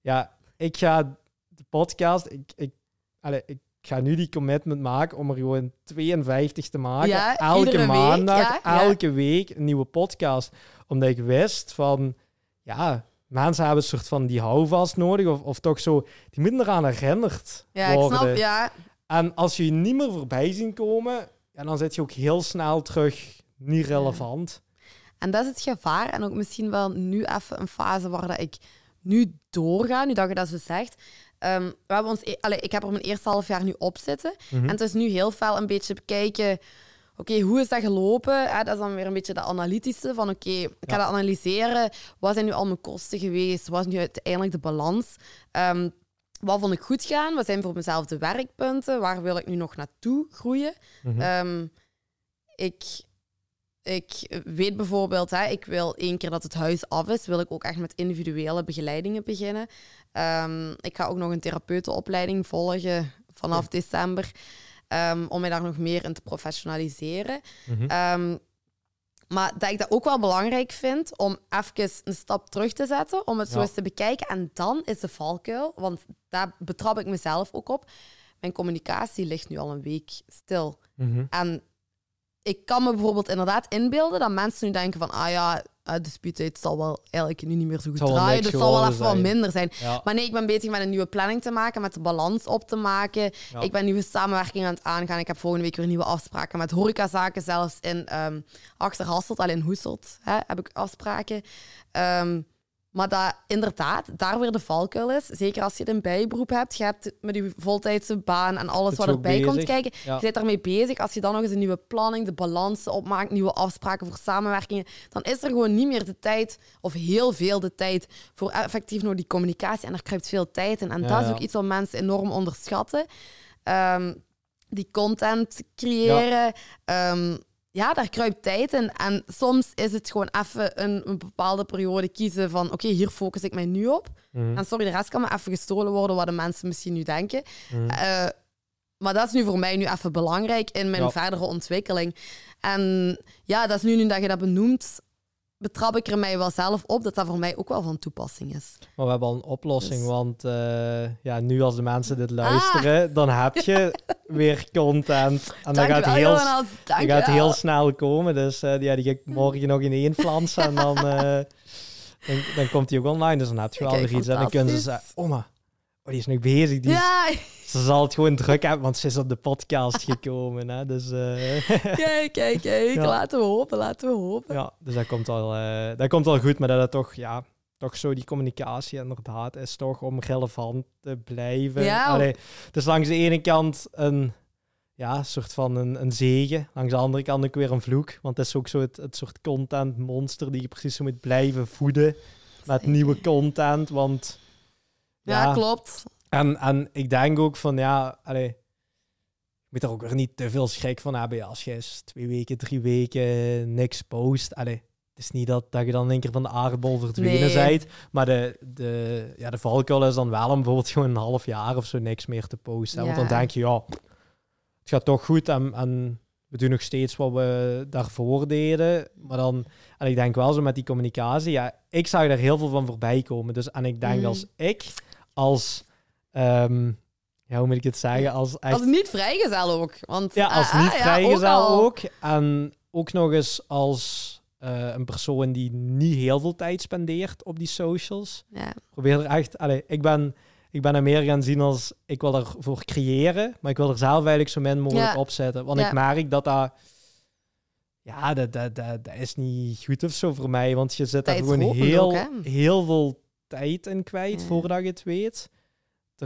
S1: ja, ik ga de podcast, ik, ik, allee, ik ga nu die commitment maken om er gewoon 52 te maken.
S2: Ja,
S1: elke
S2: week,
S1: maandag,
S2: ja, ja.
S1: elke week een nieuwe podcast. Omdat ik wist van, ja, mensen hebben een soort van die houvast nodig. Of, of toch zo, die moeten eraan herinnerd
S2: ja, ik
S1: worden.
S2: snap. Ja,
S1: En als je je niet meer voorbij zien komen, ja, dan zit je ook heel snel terug niet relevant.
S2: En dat is het gevaar. En ook misschien wel nu even een fase waar dat ik nu doorga, nu dat je dat zo zegt. Ehm, we hebben ons, e- allee, ik heb er mijn eerste half jaar nu op zitten.
S1: Mhm.
S2: En het is nu heel veel een beetje bekijken... Oké, hoe is dat gelopen? Hè, dat is dan weer een beetje de analytische van... Oké, ik ga
S1: Ja.
S2: dat analyseren. Wat zijn nu al mijn kosten geweest? Wat is nu uiteindelijk de balans? Ehm, wat vond ik goed gaan? Wat zijn voor mezelf de werkpunten? Waar wil ik nu nog naartoe groeien?
S1: Mhm.
S2: Ehm, ik, ik weet bijvoorbeeld, hè, ik wil één keer dat het huis af is, wil ik ook echt met individuele begeleidingen beginnen. Ehm, ik ga ook nog een therapeutenopleiding volgen vanaf december, ehm, om mij daar nog meer in te professionaliseren.
S1: Mhm.
S2: Ehm, maar dat ik dat ook wel belangrijk vind om even een stap terug te zetten, om het zo eens te bekijken. En dan is de valkuil, want daar betrap ik mezelf ook op. Mijn communicatie ligt nu al een week stil.
S1: Mhm.
S2: En ik kan me bijvoorbeeld inderdaad inbeelden dat mensen nu denken van, ah ja, eh, de spuitheid zal wel eigenlijk nu niet meer zo goed draaien, dus het zal wel even wat minder zijn.
S1: Ja.
S2: Maar nee, ik ben bezig met een nieuwe planning te maken, met de balans op te maken.
S1: Ja.
S2: Ik ben nieuwe samenwerking aan het aangaan. Ik heb volgende week weer nieuwe afspraken met horecazaken, zelfs in ehm Achterhasselt, al in Hoeselt hè, heb ik afspraken. Ehm, maar dat inderdaad daar weer de valkuil is. Zeker als je een bijberoep hebt. Je hebt met je voltijdse baan en alles wat erbij komt kijken.
S1: Ja.
S2: Je bent daarmee bezig. Als je dan nog eens een nieuwe planning, de balans opmaakt, nieuwe afspraken voor samenwerkingen, dan is er gewoon niet meer de tijd, of heel veel de tijd, voor effectief nog die communicatie. En daar kruipt veel tijd in. En
S1: Ja,
S2: dat is ook iets wat mensen enorm onderschatten. Ehm, die content creëren. Ja. Ja, daar kruipt tijd in. En soms is het gewoon even een, een bepaalde periode kiezen van oké, hier focus ik mij nu op.
S1: Mhm.
S2: En sorry, de rest kan me even gestolen worden wat de mensen misschien nu denken.
S1: Mhm.
S2: Eh, maar dat is nu voor mij nu even belangrijk in mijn
S1: Ja.
S2: verdere ontwikkeling. En ja, dat is nu, nu dat je dat benoemt, betrap ik er mij wel zelf op dat dat voor mij ook wel van toepassing is.
S1: Maar we hebben al een oplossing,
S2: Dus-
S1: want eh, ja, nu als de mensen dit luisteren, dan heb je <laughs> weer content. En dat gaat, heel,
S2: Jonas.
S1: dat gaat heel snel komen. Dus eh, ja, die ga ik morgen nog in één flansen en dan, <laughs> eh, dan, dan komt die ook online. Dus dan heb je wel weer iets. En dan kunnen ze zeggen, maar, oh, die is nog bezig. Die is-
S2: Ja,
S1: Ze zal het gewoon druk hebben, want ze is op de podcast gekomen. Hè? Dus, eh, <laughs>
S2: kijk, kijk, kijk. <laughs>
S1: Ja.
S2: Laten we hopen, laten we hopen.
S1: ja, dus dat komt, wel, eh, dat komt wel goed. Maar dat het toch, ja, toch zo die communicatie inderdaad is toch om relevant te blijven.
S2: Ja.
S1: Allee, is langs de ene kant een ja, soort van een, een zegen. Langs de andere kant ook weer een vloek. Want het is ook zo het, het soort content monster die je precies zo moet blijven voeden. Met
S2: Zeker.
S1: nieuwe content. Want
S2: Ja, klopt.
S1: En, en ik denk ook van ja, allee, je moet er ook weer niet te veel schrik van hebben. Ja, als je eens twee weken, drie weken niks post. Allee, het is niet dat, dat je dan in één keer van de aardbol verdwenen
S2: Nee.
S1: bent. Maar de, de, ja, de valkuil is dan wel om bijvoorbeeld gewoon een half jaar of zo niks meer te posten. Want dan denk je, ja, het gaat toch goed en, en we doen nog steeds wat we daarvoor deden. Maar dan, en ik denk wel zo met die communicatie, ja, ik zag daar heel veel van voorbij komen. Dus, en ik denk
S2: Mhm.
S1: als ik, als, ehm, ja, hoe moet ik het zeggen, als echt...
S2: Als niet vrijgezel ook. Want,
S1: Ja, als
S2: ah, ah,
S1: niet
S2: ja,
S1: vrijgezel ook. En ook nog eens als eh, een persoon die niet heel veel tijd spendeert op die socials.
S2: Ja.
S1: Probeer er echt... Allee, ik ben, ik ben er meer gaan zien als... Ik wil ervoor creëren, maar ik wil er zelf eigenlijk zo min mogelijk
S2: Ja.
S1: op zetten. Want
S2: Ja.
S1: ik merk dat dat... Ja, dat, dat, dat, dat is niet goed of zo voor mij. Want je zit daar gewoon heel,
S2: ook,
S1: heel veel tijd in kwijt voordat je het weet.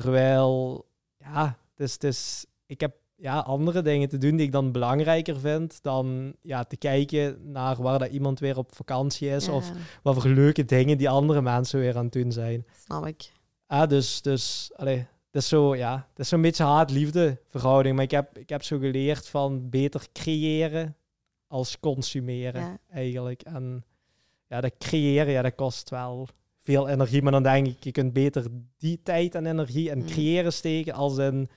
S1: Terwijl, ja, het is, het is, ik heb ja, andere dingen te doen die ik dan belangrijker vind dan ja, te kijken naar waar dat iemand weer op vakantie is
S2: Ja,
S1: of wat voor leuke dingen die andere mensen weer aan het doen zijn.
S2: snap ik.
S1: Ah, dus, dus allee, het is zo, ja, is zo'n beetje haat-liefde verhouding. Maar ik heb, ik heb zo geleerd van beter creëren als consumeren
S2: Ja.
S1: eigenlijk. En ja, dat creëren, ja, dat kost wel veel energie. Maar dan denk ik, je kunt beter die tijd en energie en
S2: Mm.
S1: creëren steken als in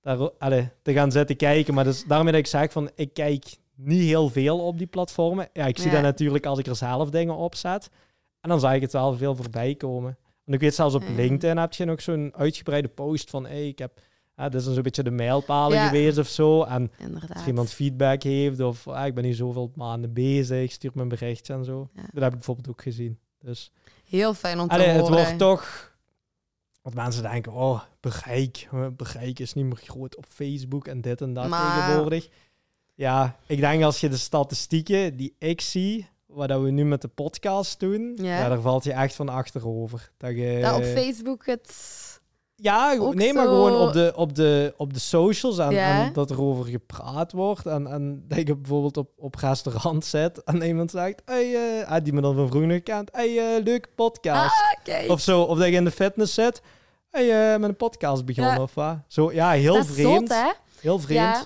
S1: daar, allee, te gaan zitten kijken. Maar dus, daarmee dat ik zeg van, ik kijk niet heel veel op die platformen. Ja, ik zie
S2: Ja.
S1: dat natuurlijk als ik er zelf dingen op zet. En dan zag ik het wel veel voorbij komen. Want ik weet zelfs op
S2: Ja.
S1: LinkedIn heb je nog zo'n uitgebreide post van, hey, ik heb, ah, dit is een beetje de mijlpalen
S2: Ja.
S1: geweest of zo. En
S2: Inderdaad.
S1: als iemand feedback heeft of ah, ik ben hier zoveel maanden bezig, stuur me een berichtje en zo.
S2: Ja.
S1: Dat heb ik bijvoorbeeld ook gezien. Dus
S2: Heel fijn om te
S1: allee, het
S2: horen.
S1: wordt toch... Want mensen denken, oh, bereik. Bereik is niet meer groot op Facebook en dit en dat
S2: Maar-
S1: tegenwoordig. Ja, ik denk als je de statistieken die ik zie, wat dat we nu met de podcast doen,
S2: Ja.
S1: ja. daar valt je echt van achterover. Dat je,
S2: Dat op Facebook het...
S1: ja,
S2: Ook
S1: nee, maar
S2: zo-
S1: gewoon op de, op de, op de socials en,
S2: Ja.
S1: en dat er over gepraat wordt. En, en dat je bijvoorbeeld op, op restaurant zit en iemand zegt, hey, eh, ah, die me dan van vroeger kent, hey, uh, leuke podcast.
S2: Ah.
S1: Of zo, of dat je in de fitness zit, hey, eh, met een podcast begonnen
S2: Ja.
S1: of wat. Zo, ja, heel
S2: dat
S1: vreemd.
S2: zot, hè?
S1: Heel vreemd.
S2: Ja.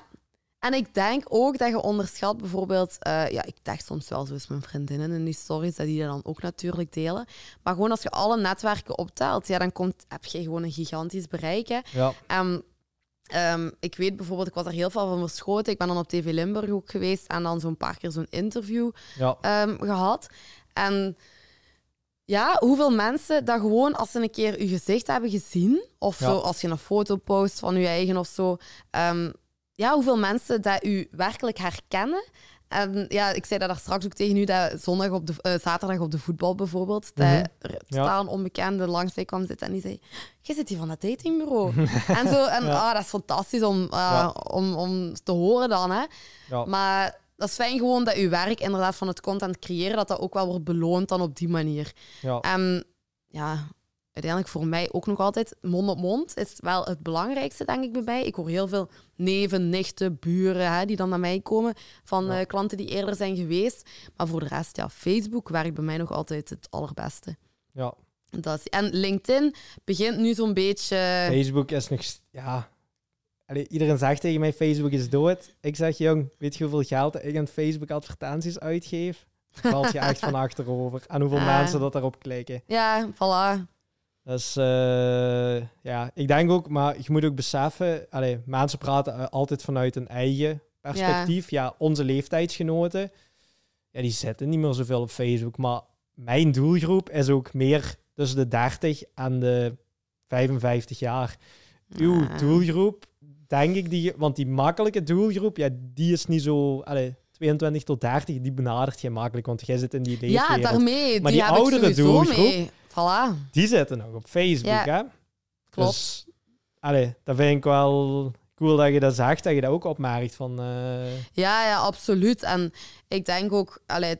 S2: En ik denk ook dat je onderschat bijvoorbeeld... eh, ja, ik dacht soms wel zo eens mijn vriendinnen in die stories, dat die dat dan ook natuurlijk delen. Maar gewoon als je alle netwerken optelt, ja, dan komt, heb je gewoon een gigantisch bereik. Hè.
S1: Ja.
S2: Ehm, ik weet bijvoorbeeld, ik was er heel veel van verschoten. Ik ben dan op TV Limburg ook geweest en dan zo'n paar keer zo'n interview
S1: Ja.
S2: ehm, gehad. En ja, hoeveel mensen dat gewoon als ze een keer je gezicht hebben gezien, of
S1: Ja.
S2: zo als je een foto post van je eigen of zo, ja, hoeveel mensen dat u werkelijk herkennen. En ja, ik zei dat daar straks ook tegen u, dat zondag op de, eh, zaterdag op de voetbal bijvoorbeeld,
S1: Mhm.
S2: dat er totaal een onbekende langs mij kwam zitten en die zei, je zit hier van dat datingbureau. <laughs> en zo, en
S1: Ja.
S2: ah, dat is fantastisch om, uh,
S1: Ja.
S2: om, om te horen dan, hè.
S1: Ja.
S2: Maar dat is fijn gewoon dat uw werk inderdaad van het content creëren, dat dat ook wel wordt beloond dan op die manier.
S1: Ja.
S2: En ja, uiteindelijk voor mij ook nog altijd mond op mond is wel het belangrijkste, denk ik, bij mij. Ik hoor heel veel neven, nichten, buren hè, die dan naar mij komen van
S1: Ja.
S2: eh, klanten die eerder zijn geweest. Maar voor de rest, ja, Facebook werkt bij mij nog altijd het allerbeste.
S1: ja.
S2: Dat is, en LinkedIn begint nu zo'n beetje...
S1: Facebook is nog... Ja. Allee, iedereen zegt tegen mij, Facebook is dood. Ik zeg, jong, weet je hoeveel geld ik aan Facebook advertenties uitgeef? Valt je echt <laughs> van achterover. En hoeveel
S2: Ah.
S1: mensen dat daarop klikken.
S2: Ja, voilà.
S1: Dus eh, ja, ik denk ook, maar je moet ook beseffen, allee, mensen praten eh, altijd vanuit een eigen perspectief. Ja. onze leeftijdsgenoten, ja, die zitten niet meer zoveel op Facebook. Maar mijn doelgroep is ook meer tussen de 30 en de 55 jaar. Uw
S2: Ja.
S1: doelgroep, denk ik, die, want die makkelijke doelgroep, ja, die is niet zo, allee, 22 tot 30, die benadert je makkelijk, want jij zit in die
S2: Ja,
S1: leefwereld.
S2: daarmee.
S1: Maar
S2: die,
S1: oudere doelgroep,
S2: mee. Voilà,
S1: Die zitten nog op Facebook,
S2: Ja.
S1: hè?
S2: klopt.
S1: Dus, allee, dat vind ik wel cool dat je dat zegt, dat je dat ook opmerkt. Van, eh,
S2: Ja, ja, absoluut. En ik denk ook, allee,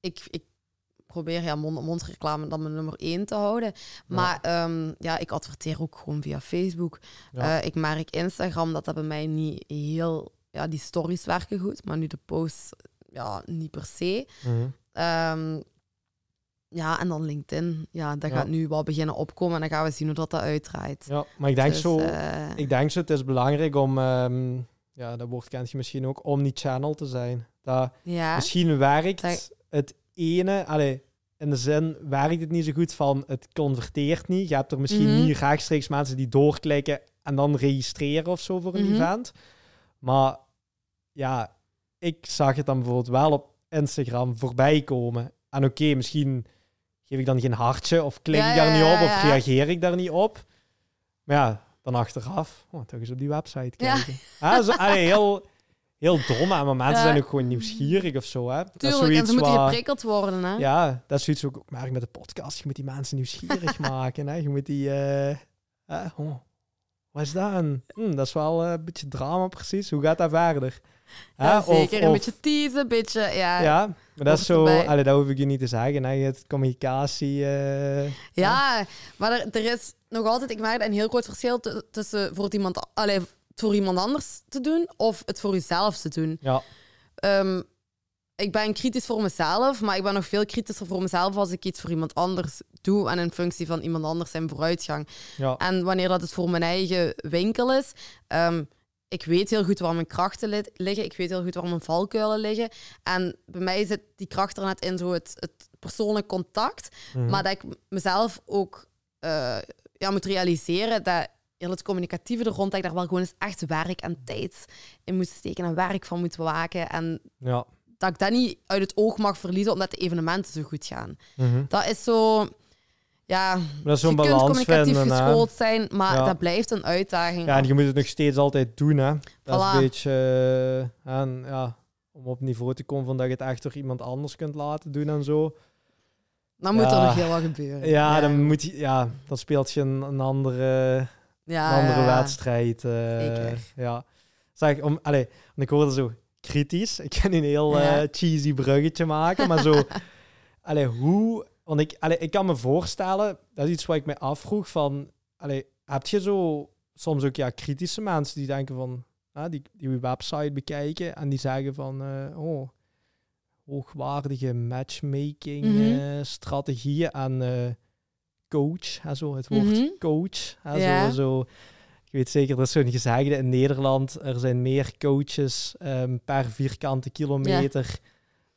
S2: ik, ik probeer ja, mond-op-mond reclame dan mijn nummer één te houden. Maar ehm, ja, ik adverteer ook gewoon via Facebook.
S1: Ja.
S2: Eh, ik merk Instagram dat dat bij mij niet heel... Ja, die stories werken goed, maar nu de posts ja, niet per se.
S1: mhm.
S2: Ehm, ja, en dan LinkedIn. Ja, dat
S1: Ja.
S2: gaat nu wel beginnen opkomen en dan gaan we zien hoe dat, dat uitdraait.
S1: ja, maar ik denk
S2: Dus,
S1: zo,
S2: eh,
S1: ik denk zo, het is belangrijk om, ehm, ja, dat woord kent je misschien ook, omni-channel te zijn. Dat
S2: ja.
S1: misschien werkt
S2: Dat-
S1: het ene, allee, in de zin werkt het niet zo goed van het converteert niet. Je hebt er misschien
S2: Mhm.
S1: niet rechtstreeks mensen die doorklikken en dan registreren of zo voor een
S2: Mhm.
S1: event. Maar ja, ik zag het dan bijvoorbeeld wel op Instagram voorbij komen. En oké, misschien geef ik dan geen hartje of klik ik daar niet op of reageer ik daar niet op. Maar ja, dan achteraf, oh, toch eens op die website kijken. Ja. zo, allee, heel, heel dom, maar mensen
S2: Ja.
S1: zijn ook gewoon nieuwsgierig of zo. Hè. Dat is
S2: Tuurlijk, en ze moeten
S1: waar-
S2: geprikkeld worden, hè?
S1: ja, dat is zoiets ook, merk met de podcast. Je moet die mensen nieuwsgierig <laughs> maken. Hè? Je moet die... eh, eh, oh, wat is dat? Hm, dat is wel eh, een beetje drama precies. Hoe gaat dat verder?
S2: Ja,
S1: Of-
S2: zeker. een beetje teasen, een beetje... Ja, ja.
S1: Ja, maar dat is zo... Allee, dat hoef ik je niet te zeggen. Hè? Je hebt communicatie... eh,
S2: maar er, er is nog altijd... Ik merk een heel groot verschil tu- tussen voor het, iemand, allee, voor iemand anders te doen of het voor jezelf te doen.
S1: ja,
S2: Ehm, ik ben kritisch voor mezelf, maar ik ben nog veel kritischer voor mezelf als ik iets voor iemand anders doe en in functie van iemand anders zijn vooruitgang.
S1: Ja.
S2: En wanneer dat het voor mijn eigen winkel is, um, ik weet heel goed waar mijn krachten li liggen, ik weet heel goed waar mijn valkuilen liggen. En bij mij zit die kracht er net in zo het, het persoonlijk contact,
S1: Mhm.
S2: maar dat ik mezelf ook uh, ja, moet realiseren dat heel het communicatieve er rond, dat ik daar wel gewoon eens echt werk en tijd in moet steken en werk van moet waken. En
S1: Ja.
S2: dat ik dat niet uit het oog mag verliezen omdat de evenementen zo goed gaan.
S1: Mhm.
S2: Dat is zo... Ja,
S1: Dat is zo'n
S2: je kunt
S1: balans
S2: communicatief
S1: vinden. hè.
S2: geschoold zijn, maar
S1: Ja.
S2: dat blijft een uitdaging.
S1: Ja, en je moet het nog steeds altijd doen, hè. Dat is een beetje... eh, en, ja, om op niveau te komen van dat je het echt door iemand anders kunt laten doen en zo.
S2: Dan moet er
S1: Ja.
S2: nog heel wat gebeuren.
S1: Ja, dan, moet je, ja dan speelt je een, een andere,
S2: ja,
S1: een andere
S2: ja, ja.
S1: wedstrijd. eh,
S2: Zeker.
S1: Ja. Zeg, om, allee, want ik hoorde zo kritisch. Ik kan een heel eh,
S2: Ja.
S1: cheesy bruggetje maken, maar zo... <laughs> allee, hoe... Want ik, allee, ik kan me voorstellen, dat is iets wat ik me afvroeg van... Allee, heb je zo soms ook ja, kritische mensen die denken van... ah, die, die website bekijken en die zeggen van... eh, oh, hoogwaardige matchmaking
S2: Mhm.
S1: eh, strategieën en eh, coach. Hè, zo, het woord
S2: Mhm.
S1: coach. Hè,
S2: Ja.
S1: zo, zo, ik weet zeker, dat is zo'n gezegde in Nederland. Er zijn meer coaches ehm, per vierkante kilometer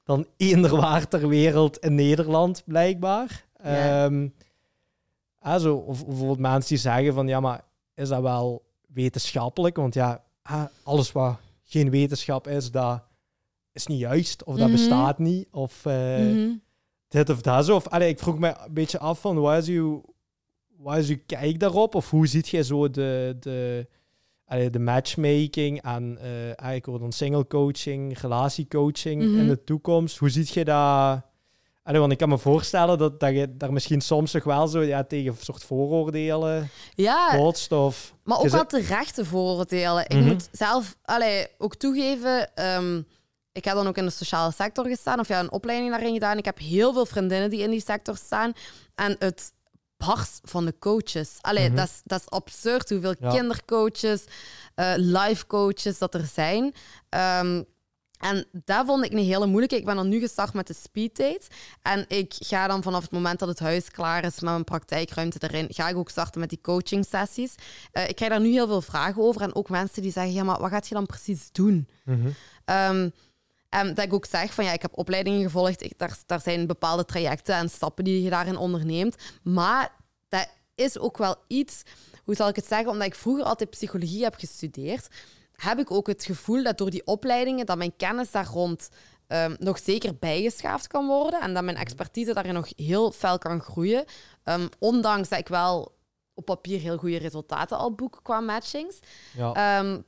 S1: dan eender waar ter wereld in Nederland, blijkbaar.
S2: Ja.
S1: Hè, zo, of bijvoorbeeld mensen die zeggen van, ja, maar is dat wel wetenschappelijk? Want ja, hè, alles wat geen wetenschap is, dat is niet juist. Of dat
S2: Mhm.
S1: bestaat niet. Of eh,
S2: Mhm.
S1: dit of dat zo. Of, allee, ik vroeg me een beetje af van, wat is uw, wat is uw kijk daarop? Of hoe ziet jij zo de, de, allee, de matchmaking en eh eigenlijk dan single coaching, relatiecoaching
S2: Mhm.
S1: in de toekomst? Hoe ziet je dat? Allee, want ik kan me voorstellen dat, dat je daar misschien soms nog wel zo ja, tegen een soort vooroordelen
S2: Ja,
S1: botst. Of,
S2: maar ook wel terechte vooroordelen. Ik
S1: Mhm.
S2: moet zelf allee, ook toegeven... ehm, ik heb dan ook in de sociale sector gestaan, of ja, een opleiding daarin gedaan. Ik heb heel veel vriendinnen die in die sector staan. En het barst van de coaches. Allee,
S1: Mhm.
S2: dat, is, dat is absurd hoeveel
S1: Ja.
S2: kindercoaches, eh life coaches dat er zijn. Ehm, en dat vond ik een hele moeilijke. Ik ben dan nu gestart met de speed date. En ik ga dan vanaf het moment dat het huis klaar is met mijn praktijkruimte erin, ga ik ook starten met die coaching sessies. Eh, ik krijg daar nu heel veel vragen over. En ook mensen die zeggen, ja, maar wat gaat je dan precies doen?
S1: Mhm.
S2: Ehm, en dat ik ook zeg van ja, ik heb opleidingen gevolgd. Ik, daar, daar zijn bepaalde trajecten en stappen die je daarin onderneemt. Maar dat is ook wel iets, hoe zal ik het zeggen, omdat ik vroeger altijd psychologie heb gestudeerd, heb ik ook het gevoel dat door die opleidingen dat mijn kennis daar rond ehm, nog zeker bijgeschaafd kan worden en dat mijn expertise daarin nog heel fel kan groeien. Ehm, ondanks dat ik wel op papier heel goede resultaten al boek qua matchings.
S1: ja.
S2: Ehm,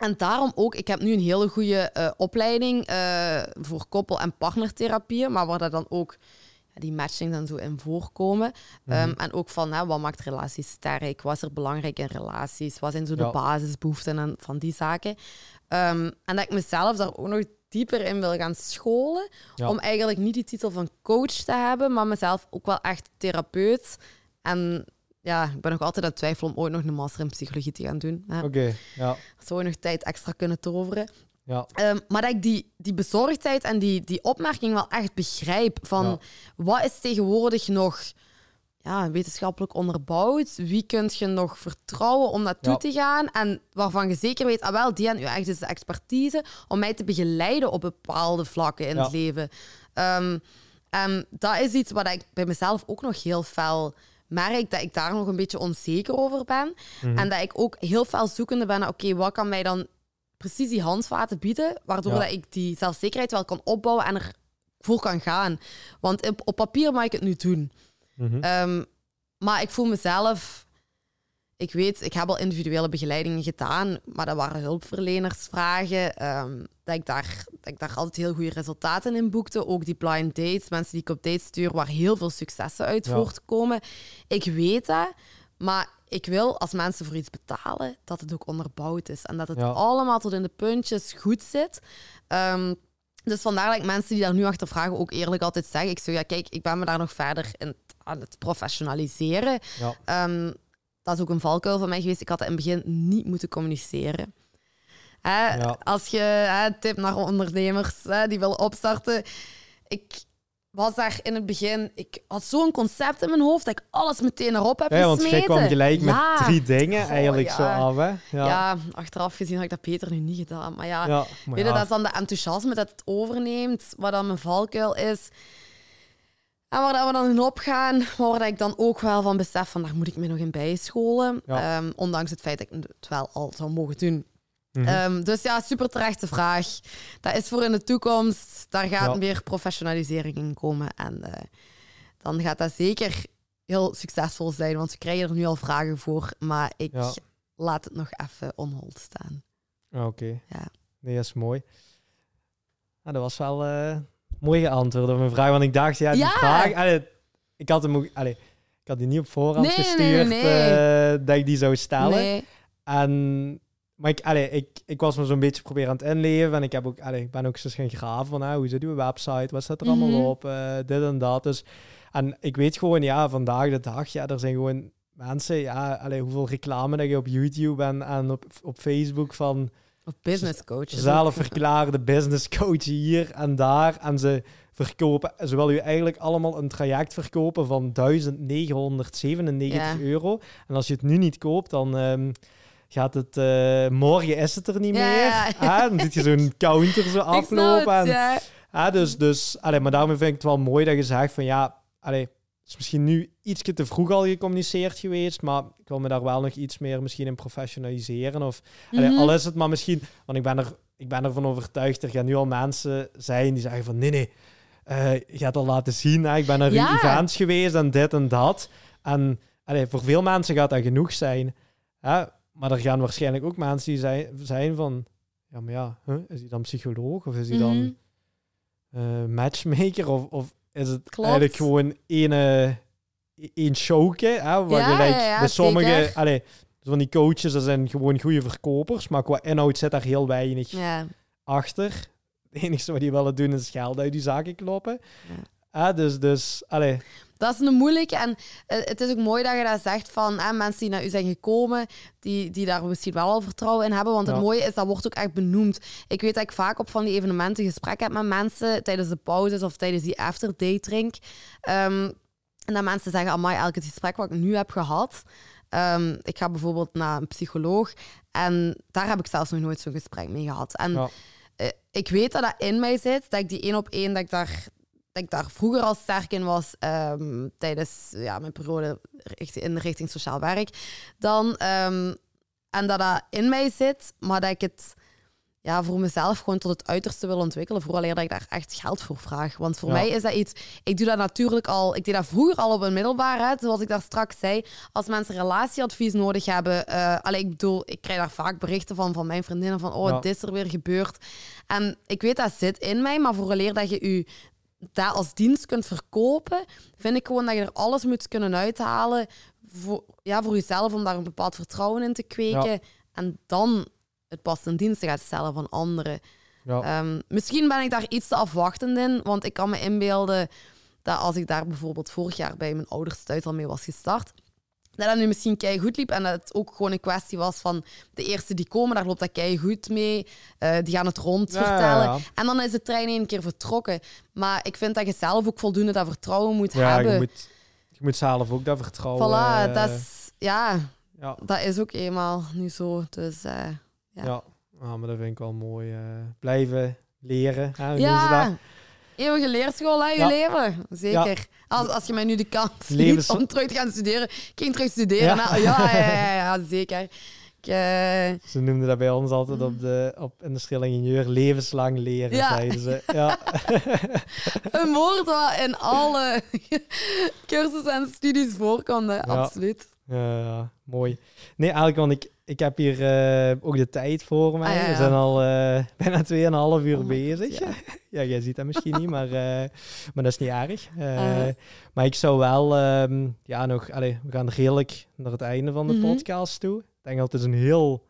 S2: en daarom ook, ik heb nu een hele goede eh, opleiding eh, voor koppel- en partnertherapieën, maar waar dat dan ook ja, die matching dan zo in voorkomen. Ehm, en ook van, hè, wat maakt relaties sterk? Wat is er belangrijk in relaties? Wat zijn zo de basisbehoeften en van die zaken? Ehm, en dat ik mezelf daar ook nog dieper in wil gaan scholen,
S1: Ja.
S2: om eigenlijk niet die titel van coach te hebben, maar mezelf ook wel echt therapeut. En ja, ik ben nog altijd aan het twijfelen om ooit nog een master in psychologie te gaan doen.
S1: Oké, ja.
S2: Zou je nog tijd extra kunnen toveren.
S1: Ja.
S2: Ehm, maar dat ik die, die bezorgdheid en die, die opmerking wel echt begrijp. Van
S1: Ja.
S2: wat is tegenwoordig nog ja, wetenschappelijk onderbouwd? Wie kunt je nog vertrouwen om naartoe
S1: Ja.
S2: te gaan? En waarvan je zeker weet, ah wel, die en u echt is de expertise om mij te begeleiden op bepaalde vlakken in het leven. Ehm, en dat is iets wat ik bij mezelf ook nog heel fel merk, dat ik daar nog een beetje onzeker over ben.
S1: Mhm.
S2: En dat ik ook heel fel zoekende ben naar, oké, wat kan mij dan precies die handvaten bieden, waardoor
S1: Ja.
S2: dat ik die zelfzekerheid wel kan opbouwen en ervoor kan gaan. Want op, op papier mag ik het nu doen.
S1: Mhm.
S2: Ehm, maar ik voel mezelf... Ik weet, ik heb al individuele begeleidingen gedaan, maar dat waren hulpverlenersvragen. ehm, dat, ik daar, dat ik daar altijd heel goede resultaten in boekte. Ook die blind dates, mensen die ik op dates stuur, waar heel veel successen uit
S1: Ja.
S2: voortkomen. Ik weet dat, maar ik wil als mensen voor iets betalen, dat het ook onderbouwd is. En dat het
S1: Ja.
S2: allemaal tot in de puntjes goed zit. Ehm, dus vandaar dat ik mensen die daar nu achter vragen ook eerlijk altijd zeg. Ik zeg, ja, kijk, ik ben me daar nog verder in, aan het professionaliseren.
S1: ja.
S2: Ehm, dat is ook een valkuil van mij geweest. Ik had in het begin niet moeten communiceren. Hè? Als je hè, tip naar ondernemers hè, die willen opstarten. Ik was daar in het begin... Ik had zo'n concept in mijn hoofd dat ik alles meteen erop heb ja,
S1: gesmeten. want jij kwam gelijk met drie dingen eigenlijk zo af. Hè?
S2: Ja. achteraf gezien had ik dat Peter nu niet gedaan. Maar ja, maar weet je, dat is dan de enthousiasme dat het overneemt. Wat dan mijn valkuil is... En waar we dan in opgaan, waar ik dan ook wel van besef van daar moet ik me nog in bijscholen. Um, ondanks het feit dat ik het wel al zou mogen doen. Mhm. Ehm, dus ja, super terechte vraag. Dat is voor in de toekomst. Daar gaat meer professionalisering in komen. En uh, dan gaat dat zeker heel succesvol zijn, want we krijgen er nu al vragen voor. Maar ik laat het nog even on hold staan.
S1: Ah, oké. Ja. Nee, dat is mooi. Nou, dat was wel... Uh mooi geantwoord op mijn vraag. Want ik dacht, ja, die vraag... Allee, ik had hem. Allee, ik had die niet op voorhand gestuurd nee, nee, uh, dat ik die zou stellen. En... Maar ik, allee, ik, ik was me zo'n beetje proberen aan het inleven. En ik, heb ook, allee, ik ben ook eens gaan graven van ah, hoe zit uw website? Wat staat er allemaal mhm. op? Uh, dit en dat. Dus, en ik weet gewoon, ja, vandaag de dag, ja, er zijn gewoon mensen, ja, allee, hoeveel reclame dat je op YouTube en, en op, op Facebook van
S2: of business coach.
S1: Zelfverklaarde business coach hier en daar. En ze verkopen, ze willen u eigenlijk allemaal een traject verkopen van 1997 euro. En als je het nu niet koopt, dan um, gaat het, uh, morgen is het er niet meer. Ah, dan zit je zo'n counter zo <laughs> aflopen. Het, en, dus, dus, allee, maar daarom vind ik het wel mooi dat je zegt van ja, allee, is misschien nu iets te vroeg al gecommuniceerd geweest, maar ik wil me daar wel nog iets meer misschien in professionaliseren. Of, mm al is het maar misschien, want ik ben, er, ik ben ervan overtuigd, er gaan nu al mensen zijn die zeggen van nee, nee, uh, je gaat al laten zien, hè, ik ben naar ja. events geweest en dit en dat. En allee, voor veel mensen gaat dat genoeg zijn. Hè? Maar er gaan waarschijnlijk ook mensen die zijn, zijn van, ja, maar ja, huh? is hij dan psycholoog of is hij dan uh, matchmaker of, of is het Klopt. eigenlijk gewoon ene, één showke. Hè, waar ja, gelijk, ja, sommige, allee, van die coaches, dat zijn gewoon goede verkopers, maar qua inhoud zit daar heel weinig achter. Het enige wat die willen doen is geld uit die zaken kloppen. Ja. dus, dus, allee.
S2: Dat is een moeilijke. En eh, het is ook mooi dat je dat zegt van hè, mensen die naar u zijn gekomen, die, die daar misschien wel al vertrouwen in hebben. Want het mooie is, dat wordt ook echt benoemd. Ik weet dat ik vaak op van die evenementen gesprek heb met mensen tijdens de pauzes of tijdens die after day drink. Um, en dat mensen zeggen, amai, elk gesprek wat ik nu heb gehad, um, ik ga bijvoorbeeld naar een psycholoog en daar heb ik zelfs nog nooit zo'n gesprek mee gehad. En uh, ik weet dat dat in mij zit, dat ik die één op één, dat ik daar dat ik daar vroeger al sterk in was ehm, tijdens ja, mijn periode in de richting sociaal werk. Dan, um, en dat dat in mij zit, maar dat ik het ja, voor mezelf gewoon tot het uiterste wil ontwikkelen, vooral dat ik daar echt geld voor vraag. Want voor mij is dat iets... Ik doe dat natuurlijk al... Ik deed dat vroeger al op een middelbaar, zoals ik daar straks zei. Als mensen relatieadvies nodig hebben... Uh, allee, ik bedoel, ik krijg daar vaak berichten van, van mijn vriendinnen van oh, ja. dit is er weer gebeurd. En ik weet dat zit in mij, maar vooraleer dat je je dat als dienst kunt verkopen, vind ik gewoon dat je er alles moet kunnen uithalen voor, ja, voor jezelf, om daar een bepaald vertrouwen in te kweken. En dan het pas een dienst te gaan stellen van anderen. Ja. Ehm, misschien ben ik daar iets te afwachtend in, want ik kan me inbeelden dat als ik daar bijvoorbeeld vorig jaar bij mijn ouders thuis al mee was gestart, dat dat nu misschien kei goed liep en dat het ook gewoon een kwestie was van de eerste die komen, daar loopt dat kei goed mee. Uh, die gaan het rond vertellen. En dan is de trein één keer vertrokken. Maar ik vind dat je zelf ook voldoende dat vertrouwen moet hebben.
S1: Je moet, je moet zelf ook dat vertrouwen.
S2: Voilà, uh, dat is, ja, ja, dat is ook eenmaal nu zo. Dus, uh, ja.
S1: ja. Ah, maar dat vind ik wel mooi. blijven leren. Hè?
S2: Ja eeuwige leerschool, hè, je leven. Zeker. Als, als je mij nu de kans geeft om terug te gaan studeren, ging terug studeren. Ja, ja, <laughs> zeker. Ik, uh...
S1: Ze noemden dat bij ons altijd op, de, op industrieel ingenieur levenslang leren, ja. zeiden ze. Ja. <laughs>
S2: Een woord wat in alle <laughs> cursussen en studies voorkomt, absoluut.
S1: Ja, mooi. Nee, eigenlijk, want ik, ik heb hier uh, ook de tijd voor mij. Ah, We zijn al uh, <laughs> bijna 2,5 uur oh bezig. God, ja. <laughs> ja. jij ziet dat misschien niet, maar, uh, maar dat is niet erg. Uh, maar ik zou wel, um, ja, nog, allez, we gaan redelijk naar het einde van de mm -hmm. podcast toe. Ik denk dat het is een heel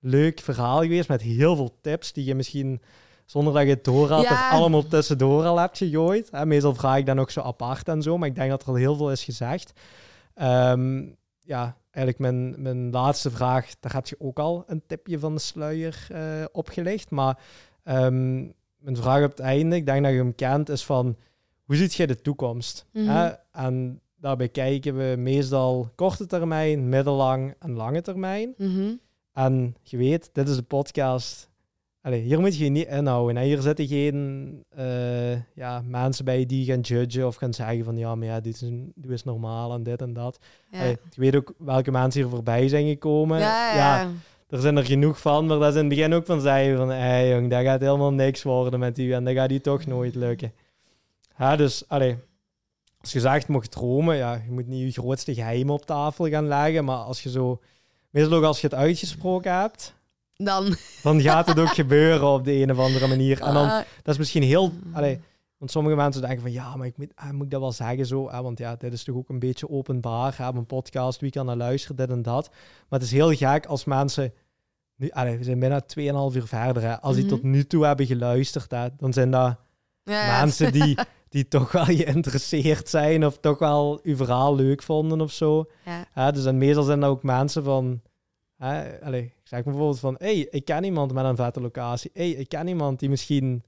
S1: leuk verhaal geweest met heel veel tips die je misschien zonder dat je het door had, er allemaal tussendoor al hebt gegooid. meestal vraag ik dan ook zo apart en zo, maar ik denk dat er al heel veel is gezegd. Um, ja, eigenlijk mijn, mijn laatste vraag, daar heb je ook al een tipje van de sluier uh, opgelegd. Maar um, mijn vraag op het einde, ik denk dat je hem kent, is van hoe ziet je de toekomst? Mm -hmm. En daarbij kijken we meestal korte termijn, middellang en lange termijn. Mm -hmm. En je weet, dit is de podcast Allee, hier moet je je niet inhouden. Hier zitten geen uh, ja, mensen bij die gaan judgen of gaan zeggen van ja, maar ja, dit is, doe eens normaal en dit en dat. Ja. Allee, je weet ook welke mensen hier voorbij zijn gekomen.
S2: Ja, ja.
S1: er zijn er genoeg van, maar dat is in het begin ook van zeggen van hé hey, jong, dat gaat helemaal niks worden met u en dat gaat u toch nooit lukken. Ja, dus allee, als je zegt mocht dromen, ja, je moet niet je grootste geheim op tafel gaan leggen, maar als je zo, meestal ook als je het uitgesproken hebt,
S2: dan...
S1: dan gaat het ook gebeuren op de een of andere manier. En dan, ah. dat is misschien heel... Allee, want sommige mensen denken van, ja, maar ik moet, ah, moet ik dat wel zeggen zo? Ah, want ja, dit is toch ook een beetje openbaar. Hè? Een podcast, wie kan naar luisteren, dit en dat. Maar het is heel gek als mensen... Nu, allee, we zijn bijna 2,5 uur verder. Hè? Als die mhm. tot nu toe hebben geluisterd, hè, dan zijn dat ja, mensen die, <laughs> die toch wel geïnteresseerd zijn of toch wel uw verhaal leuk vonden of zo. Ja. dus en meestal zijn dat ook mensen van... Hè, allee, Zeg bijvoorbeeld van, hey, ik ken iemand met een vette locatie. hey, ik ken iemand die misschien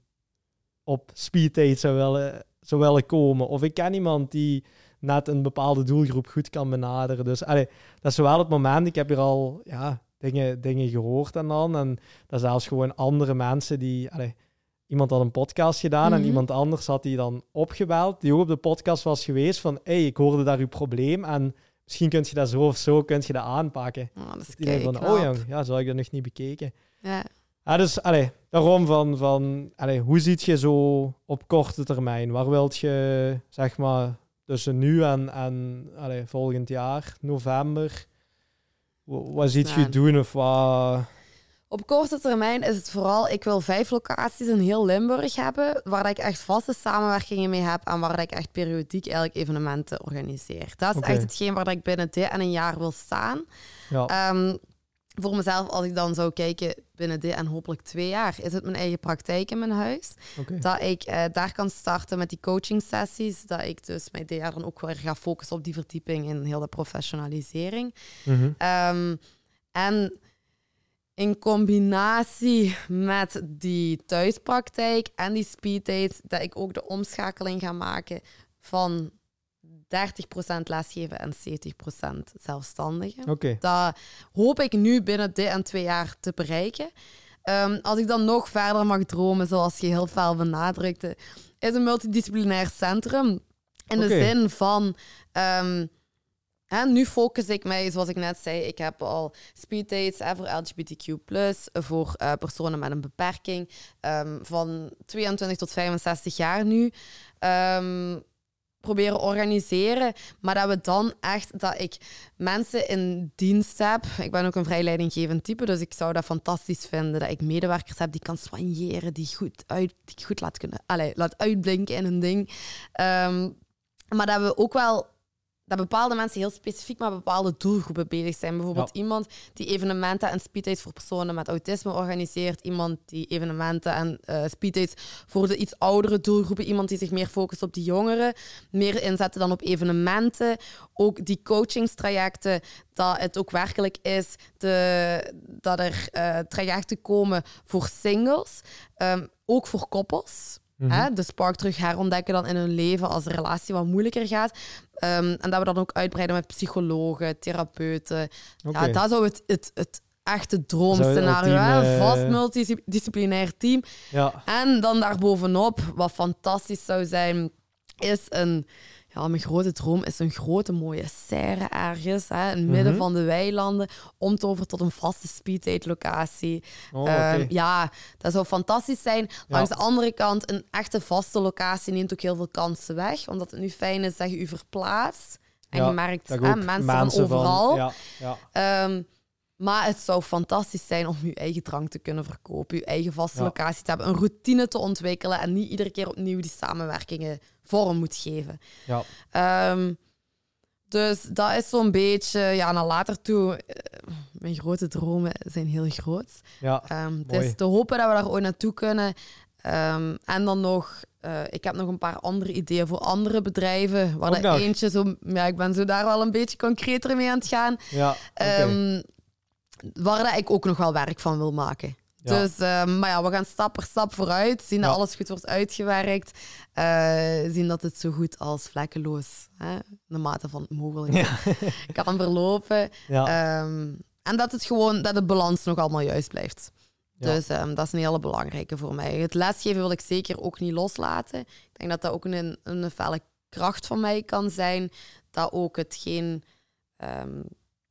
S1: op speeddate zou willen, zou willen komen. Of ik ken iemand die net een bepaalde doelgroep goed kan benaderen. Dus allee, dat is wel het moment. Ik heb hier al ja, dingen, dingen gehoord en dan. En dat zelfs gewoon andere mensen die... Allee, iemand had een podcast gedaan en mhm. iemand anders had die dan opgebeld, die ook op de podcast was geweest van, hey, ik hoorde daar uw probleem en misschien kun je dat zo of zo kun je dat aanpakken.
S2: Oh, dat is
S1: van, oh jong, ja, zo ik dat nog niet bekeken. Ja. Ah, dus allee, daarom van, van allee, hoe ziet je zo op korte termijn? Waar wilt je, zeg maar, tussen nu en, en allee, volgend jaar, november, wat ziet je doen of wat...
S2: Op korte termijn is het vooral, ik wil vijf locaties in heel Limburg hebben, waar ik echt vaste samenwerkingen mee heb en waar ik echt periodiek eigenlijk evenementen organiseer. Dat is echt hetgeen waar ik binnen dit en een jaar wil staan. Ja. Ehm, voor mezelf, als ik dan zou kijken binnen dit en hopelijk twee jaar, is het mijn eigen praktijk in mijn huis. Dat ik uh, daar kan starten met die coaching sessies. Dat ik dus mij dit jaar dan ook weer ga focussen op die verdieping in heel de professionalisering. Mm en in combinatie met die thuispraktijk en die speeddates, dat ik ook de omschakeling ga maken van 30% lesgeven en 70% zelfstandigen.
S1: Okay.
S2: Dat hoop ik nu binnen dit en twee jaar te bereiken. Um, als ik dan nog verder mag dromen, zoals je heel veel benadrukte, is een multidisciplinair centrum. In de zin van um, en nu focus ik mij, zoals ik net zei, ik heb al speeddates hè, voor LGBTQ+, voor uh, personen met een beperking, um, van 22 tot 65 jaar nu. Um, proberen organiseren, maar dat we dan echt dat ik mensen in dienst heb. Ik ben ook een vrij leidinggevend type, dus ik zou dat fantastisch vinden dat ik medewerkers heb die kan soigneren, die goed uit, die goed laat kunnen, allez, laat uitblinken in een ding. Um, maar dat we ook wel dat bepaalde mensen heel specifiek met bepaalde doelgroepen bezig zijn. Bijvoorbeeld iemand die evenementen en speeddates voor personen met autisme organiseert. Iemand die evenementen en uh, speeddates voor de iets oudere doelgroepen. Iemand die zich meer focust op die jongeren. Meer inzetten dan op evenementen. Ook die coachingstrajecten, dat het ook werkelijk is de, dat er uh, trajecten komen voor singles. Um, ook voor koppels. Hè? De spark terug herontdekken dan in hun leven als de relatie wat moeilijker gaat. Um, en dat we dan ook uitbreiden met psychologen, therapeuten. Ja, dat zou het, het, het echte droomscenario zijn. Uh... Vast multidisciplinair team.
S1: Ja.
S2: En dan daarbovenop, wat fantastisch zou zijn, is een ja, mijn grote droom is een grote mooie serre ergens, hè, in het midden mhm. van de weilanden, om te over tot een vaste speeddate locatie. Oh, ehm, ja, dat zou fantastisch zijn. Langs de andere kant, een echte vaste locatie neemt ook heel veel kansen weg, omdat het nu fijn is dat je je verplaatst. En je merkt mensen, van overal. ja, ja. Um, maar het zou fantastisch zijn om je eigen drank te kunnen verkopen, je eigen vaste locatie te hebben, een routine te ontwikkelen en niet iedere keer opnieuw die samenwerkingen vorm moet geven.
S1: Ja.
S2: Ehm, dus dat is zo'n beetje, ja, naar later toe, uh, mijn grote dromen zijn heel groot.
S1: Ja, um,
S2: het is te hopen dat we daar ooit naartoe kunnen. Ehm, en dan nog, uh, ik heb nog een paar andere ideeën voor andere bedrijven. Waar
S1: nog?
S2: eentje zo, ja, ik ben zo daar wel een beetje concreter mee aan het gaan.
S1: Ja, oké.
S2: Ehm, waar dat ik ook nog wel werk van wil maken.
S1: Ja.
S2: Dus, ehm, maar ja, we gaan stap per stap vooruit. Zien dat
S1: Ja.
S2: alles goed wordt uitgewerkt. eh, zien dat het zo goed als vlekkeloos, hè, in de mate van het mogelijk
S1: ja. <laughs>
S2: kan verlopen. Ehm, en dat het gewoon, dat de balans nog allemaal juist blijft. Dus ehm, dat is een hele belangrijke voor mij. Het lesgeven wil ik zeker ook niet loslaten. Ik denk dat dat ook een, een felle kracht van mij kan zijn. Dat ook hetgeen ehm,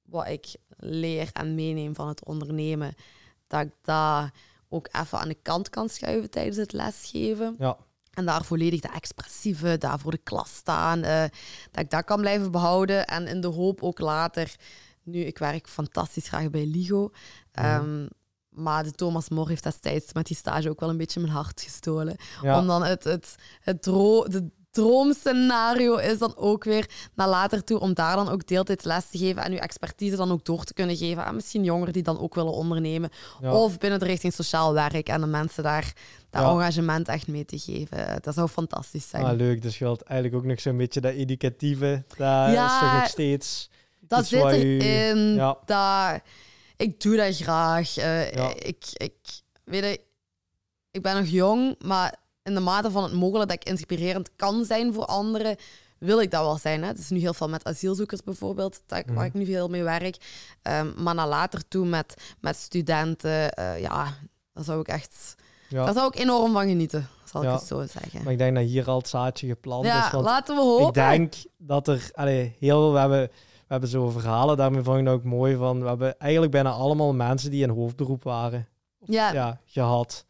S2: wat ik leer en meeneem van het ondernemen, dat ik dat ook even aan de kant kan schuiven tijdens het lesgeven.
S1: ja.
S2: En daar volledig de expressieve, daar voor de klas staan. eh, dat ik dat kan blijven behouden. En in de hoop ook later. Nu, ik werk fantastisch graag bij LIGO. Ehm, maar de Thomas More heeft destijds met die stage ook wel een beetje mijn hart gestolen.
S1: Ja.
S2: Om dan het, het, het dro de droomscenario is dan ook weer naar later toe om daar dan ook deeltijd les te geven en uw expertise dan ook door te kunnen geven aan misschien jongeren die dan ook willen ondernemen.
S1: Ja.
S2: Of binnen de richting sociaal werk en de mensen daar dat
S1: Ja.
S2: engagement echt mee te geven. Dat zou fantastisch zijn.
S1: Ah, leuk. Dus je wilt eigenlijk ook nog zo'n beetje dat educatieve. Dat
S2: Ja.
S1: is toch nog steeds...
S2: dat zit
S1: u-
S2: erin.
S1: Ja.
S2: Dat, ik doe dat graag. Eh, ik, ik, weet je, ik ben nog jong, maar in de mate van het mogelijke dat ik inspirerend kan zijn voor anderen, wil ik dat wel zijn. Hè? Het is nu heel veel met asielzoekers bijvoorbeeld, dat ik,
S1: Mhm.
S2: waar ik nu veel mee werk. Ehm, maar naar later toe met, met studenten, eh, ja, daar zou ik echt...
S1: Ja.
S2: Daar zou ik enorm van genieten, zal
S1: Ja.
S2: ik het zo zeggen.
S1: Maar ik denk dat hier al het zaadje geplant
S2: ja,
S1: is. Want
S2: laten we hopen.
S1: ik denk dat er allee, heel we hebben, we hebben zo verhalen, daarmee vond ik het ook mooi van. We hebben eigenlijk bijna allemaal mensen die een hoofdberoep waren
S2: ja,
S1: ja, gehad.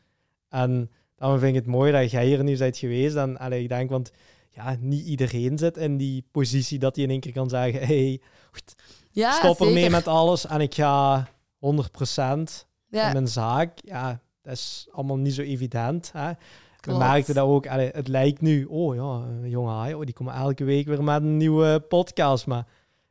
S1: En daarom vind ik het mooi dat jij hier nu bent geweest. En allee, ik denk, want ja, niet iedereen zit in die positie dat hij in één keer kan zeggen: hey,
S2: ja,
S1: stop ermee
S2: zeker.
S1: met alles en ik ga 100%
S2: Ja,
S1: in mijn zaak. Ja, dat is allemaal niet zo evident. Hè? We merkten dat ook. Allee, het lijkt nu, oh ja, een jonge haai, oh, die komen elke week weer met een nieuwe podcast. Maar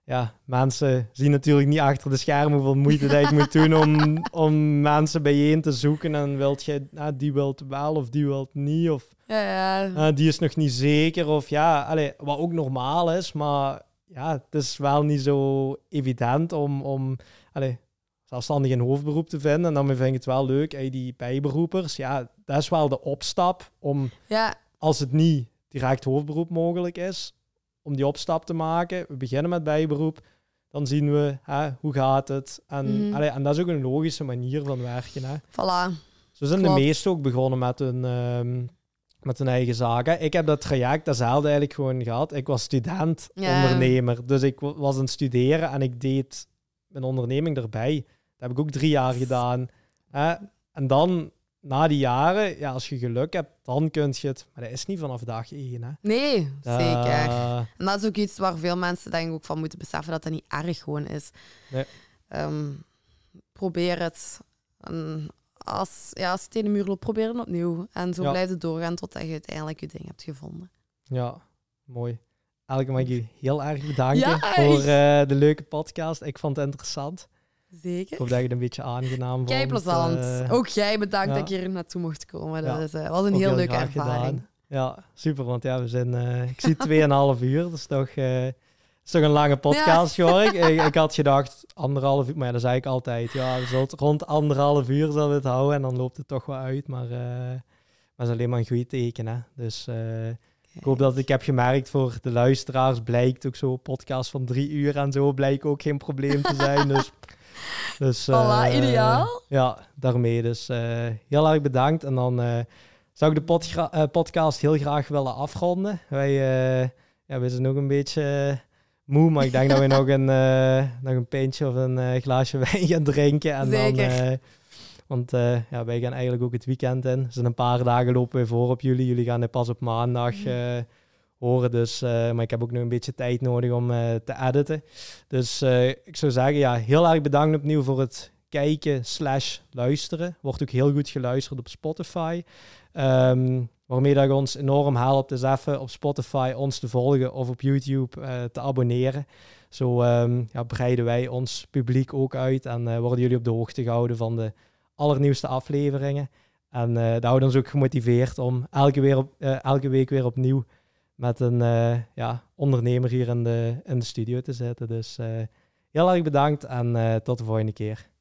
S1: ja, mensen zien natuurlijk niet achter de schermen hoeveel moeite dat ik moet doen om, <laughs> om mensen bijeen te zoeken. En wilt je, ah, die wilt wel of die wilt niet. Of
S2: Ja, ja.
S1: ah, die is nog niet zeker. Of ja, allee, wat ook normaal is. Maar ja, het is wel niet zo evident om, om allee, zelfstandig een hoofdberoep te vinden. En dan vind ik het wel leuk, hey, die bijberoepers. Ja, dat is wel de opstap om,
S2: ja,
S1: als het niet direct hoofdberoep mogelijk is, om die opstap te maken. We beginnen met bijberoep. Dan zien we hè, hoe gaat het. En,
S2: Mhm.
S1: allee, en dat is ook een logische manier van werken. Hè.
S2: voilà.
S1: Zo zijn
S2: Klopt.
S1: de meesten ook begonnen met hun, ehm, met hun eigen zaken. Ik heb dat traject datzelfde eigenlijk gewoon gehad. Ik was student, ondernemer. Dus ik wa- was aan het studeren en ik deed mijn onderneming erbij. Dat heb ik ook drie jaar gedaan. Hè. En dan, na die jaren, ja, als je geluk hebt, dan kun je het. Maar dat is niet vanaf dag één. Hè.
S2: Nee, zeker.
S1: Eh,
S2: En dat is ook iets waar veel mensen denk ik ook van moeten beseffen dat dat niet erg gewoon is.
S1: Nee.
S2: Ehm, probeer het. En als, ja, als je tegen de muur loopt, probeer het opnieuw. En zo
S1: Ja.
S2: blijft het doorgaan totdat je uiteindelijk je ding hebt gevonden.
S1: ja, mooi. Elke mag ik je heel erg bedanken
S2: Ja,
S1: voor eh, de leuke podcast. Ik vond het interessant. Ik
S2: Zeker.
S1: hoop dat je het een beetje aangenaam vond.
S2: Kei plezant.
S1: eh,
S2: ook jij bedankt
S1: ja.
S2: dat ik hier naartoe mocht komen.
S1: Ja.
S2: Dat is, eh, was een
S1: ook
S2: heel leuke ervaring.
S1: gedaan. Ja, super. Want ja, we zijn, eh, ik zie 2,5 <laughs> uur. Dat is toch, dat is toch een lange podcast, hoor ik. <laughs> ik. Ik had gedacht anderhalf uur, maar ja, dat zei ik altijd. Ja, we zullen het rond anderhalf uur we het houden en dan loopt het toch wel uit. Maar, maar dat is alleen maar een goed teken, hè. Dus ik hoop dat ik heb gemerkt voor de luisteraars, blijkt ook zo podcast van drie uur en zo, blijkt ook geen probleem te zijn. <laughs> Dus, dus
S2: Voilà,
S1: eh,
S2: ideaal.
S1: Ja, daarmee. Dus eh, heel erg bedankt. En dan eh, zou ik de podgra- podcast heel graag willen afronden. Wij, ja, wij zijn nog een beetje moe, maar ik denk dat we nog een, nog een pintje of een glaasje <laughs> wijn gaan drinken. En
S2: Zeker.
S1: Dan, want ja, wij gaan eigenlijk ook het weekend in. Dus in een paar dagen lopen we voor op jullie. Jullie gaan pas op maandag eh, Dus, eh, maar ik heb ook nog een beetje tijd nodig om eh, te editen. Dus eh, ik zou zeggen, ja, heel erg bedankt opnieuw voor het kijken slash luisteren. Wordt ook heel goed geluisterd op Spotify. Ehm, waarmee dat je ons enorm helpt, is even op Spotify ons te volgen of op YouTube te abonneren. Zo ehm, ja, breiden wij ons publiek ook uit en worden jullie op de hoogte gehouden van de allernieuwste afleveringen. En dat houdt ons ook gemotiveerd om elke, weer op, elke week weer opnieuw met een ja, ondernemer hier in de, in de studio te zitten. Dus heel erg bedankt en tot de volgende keer.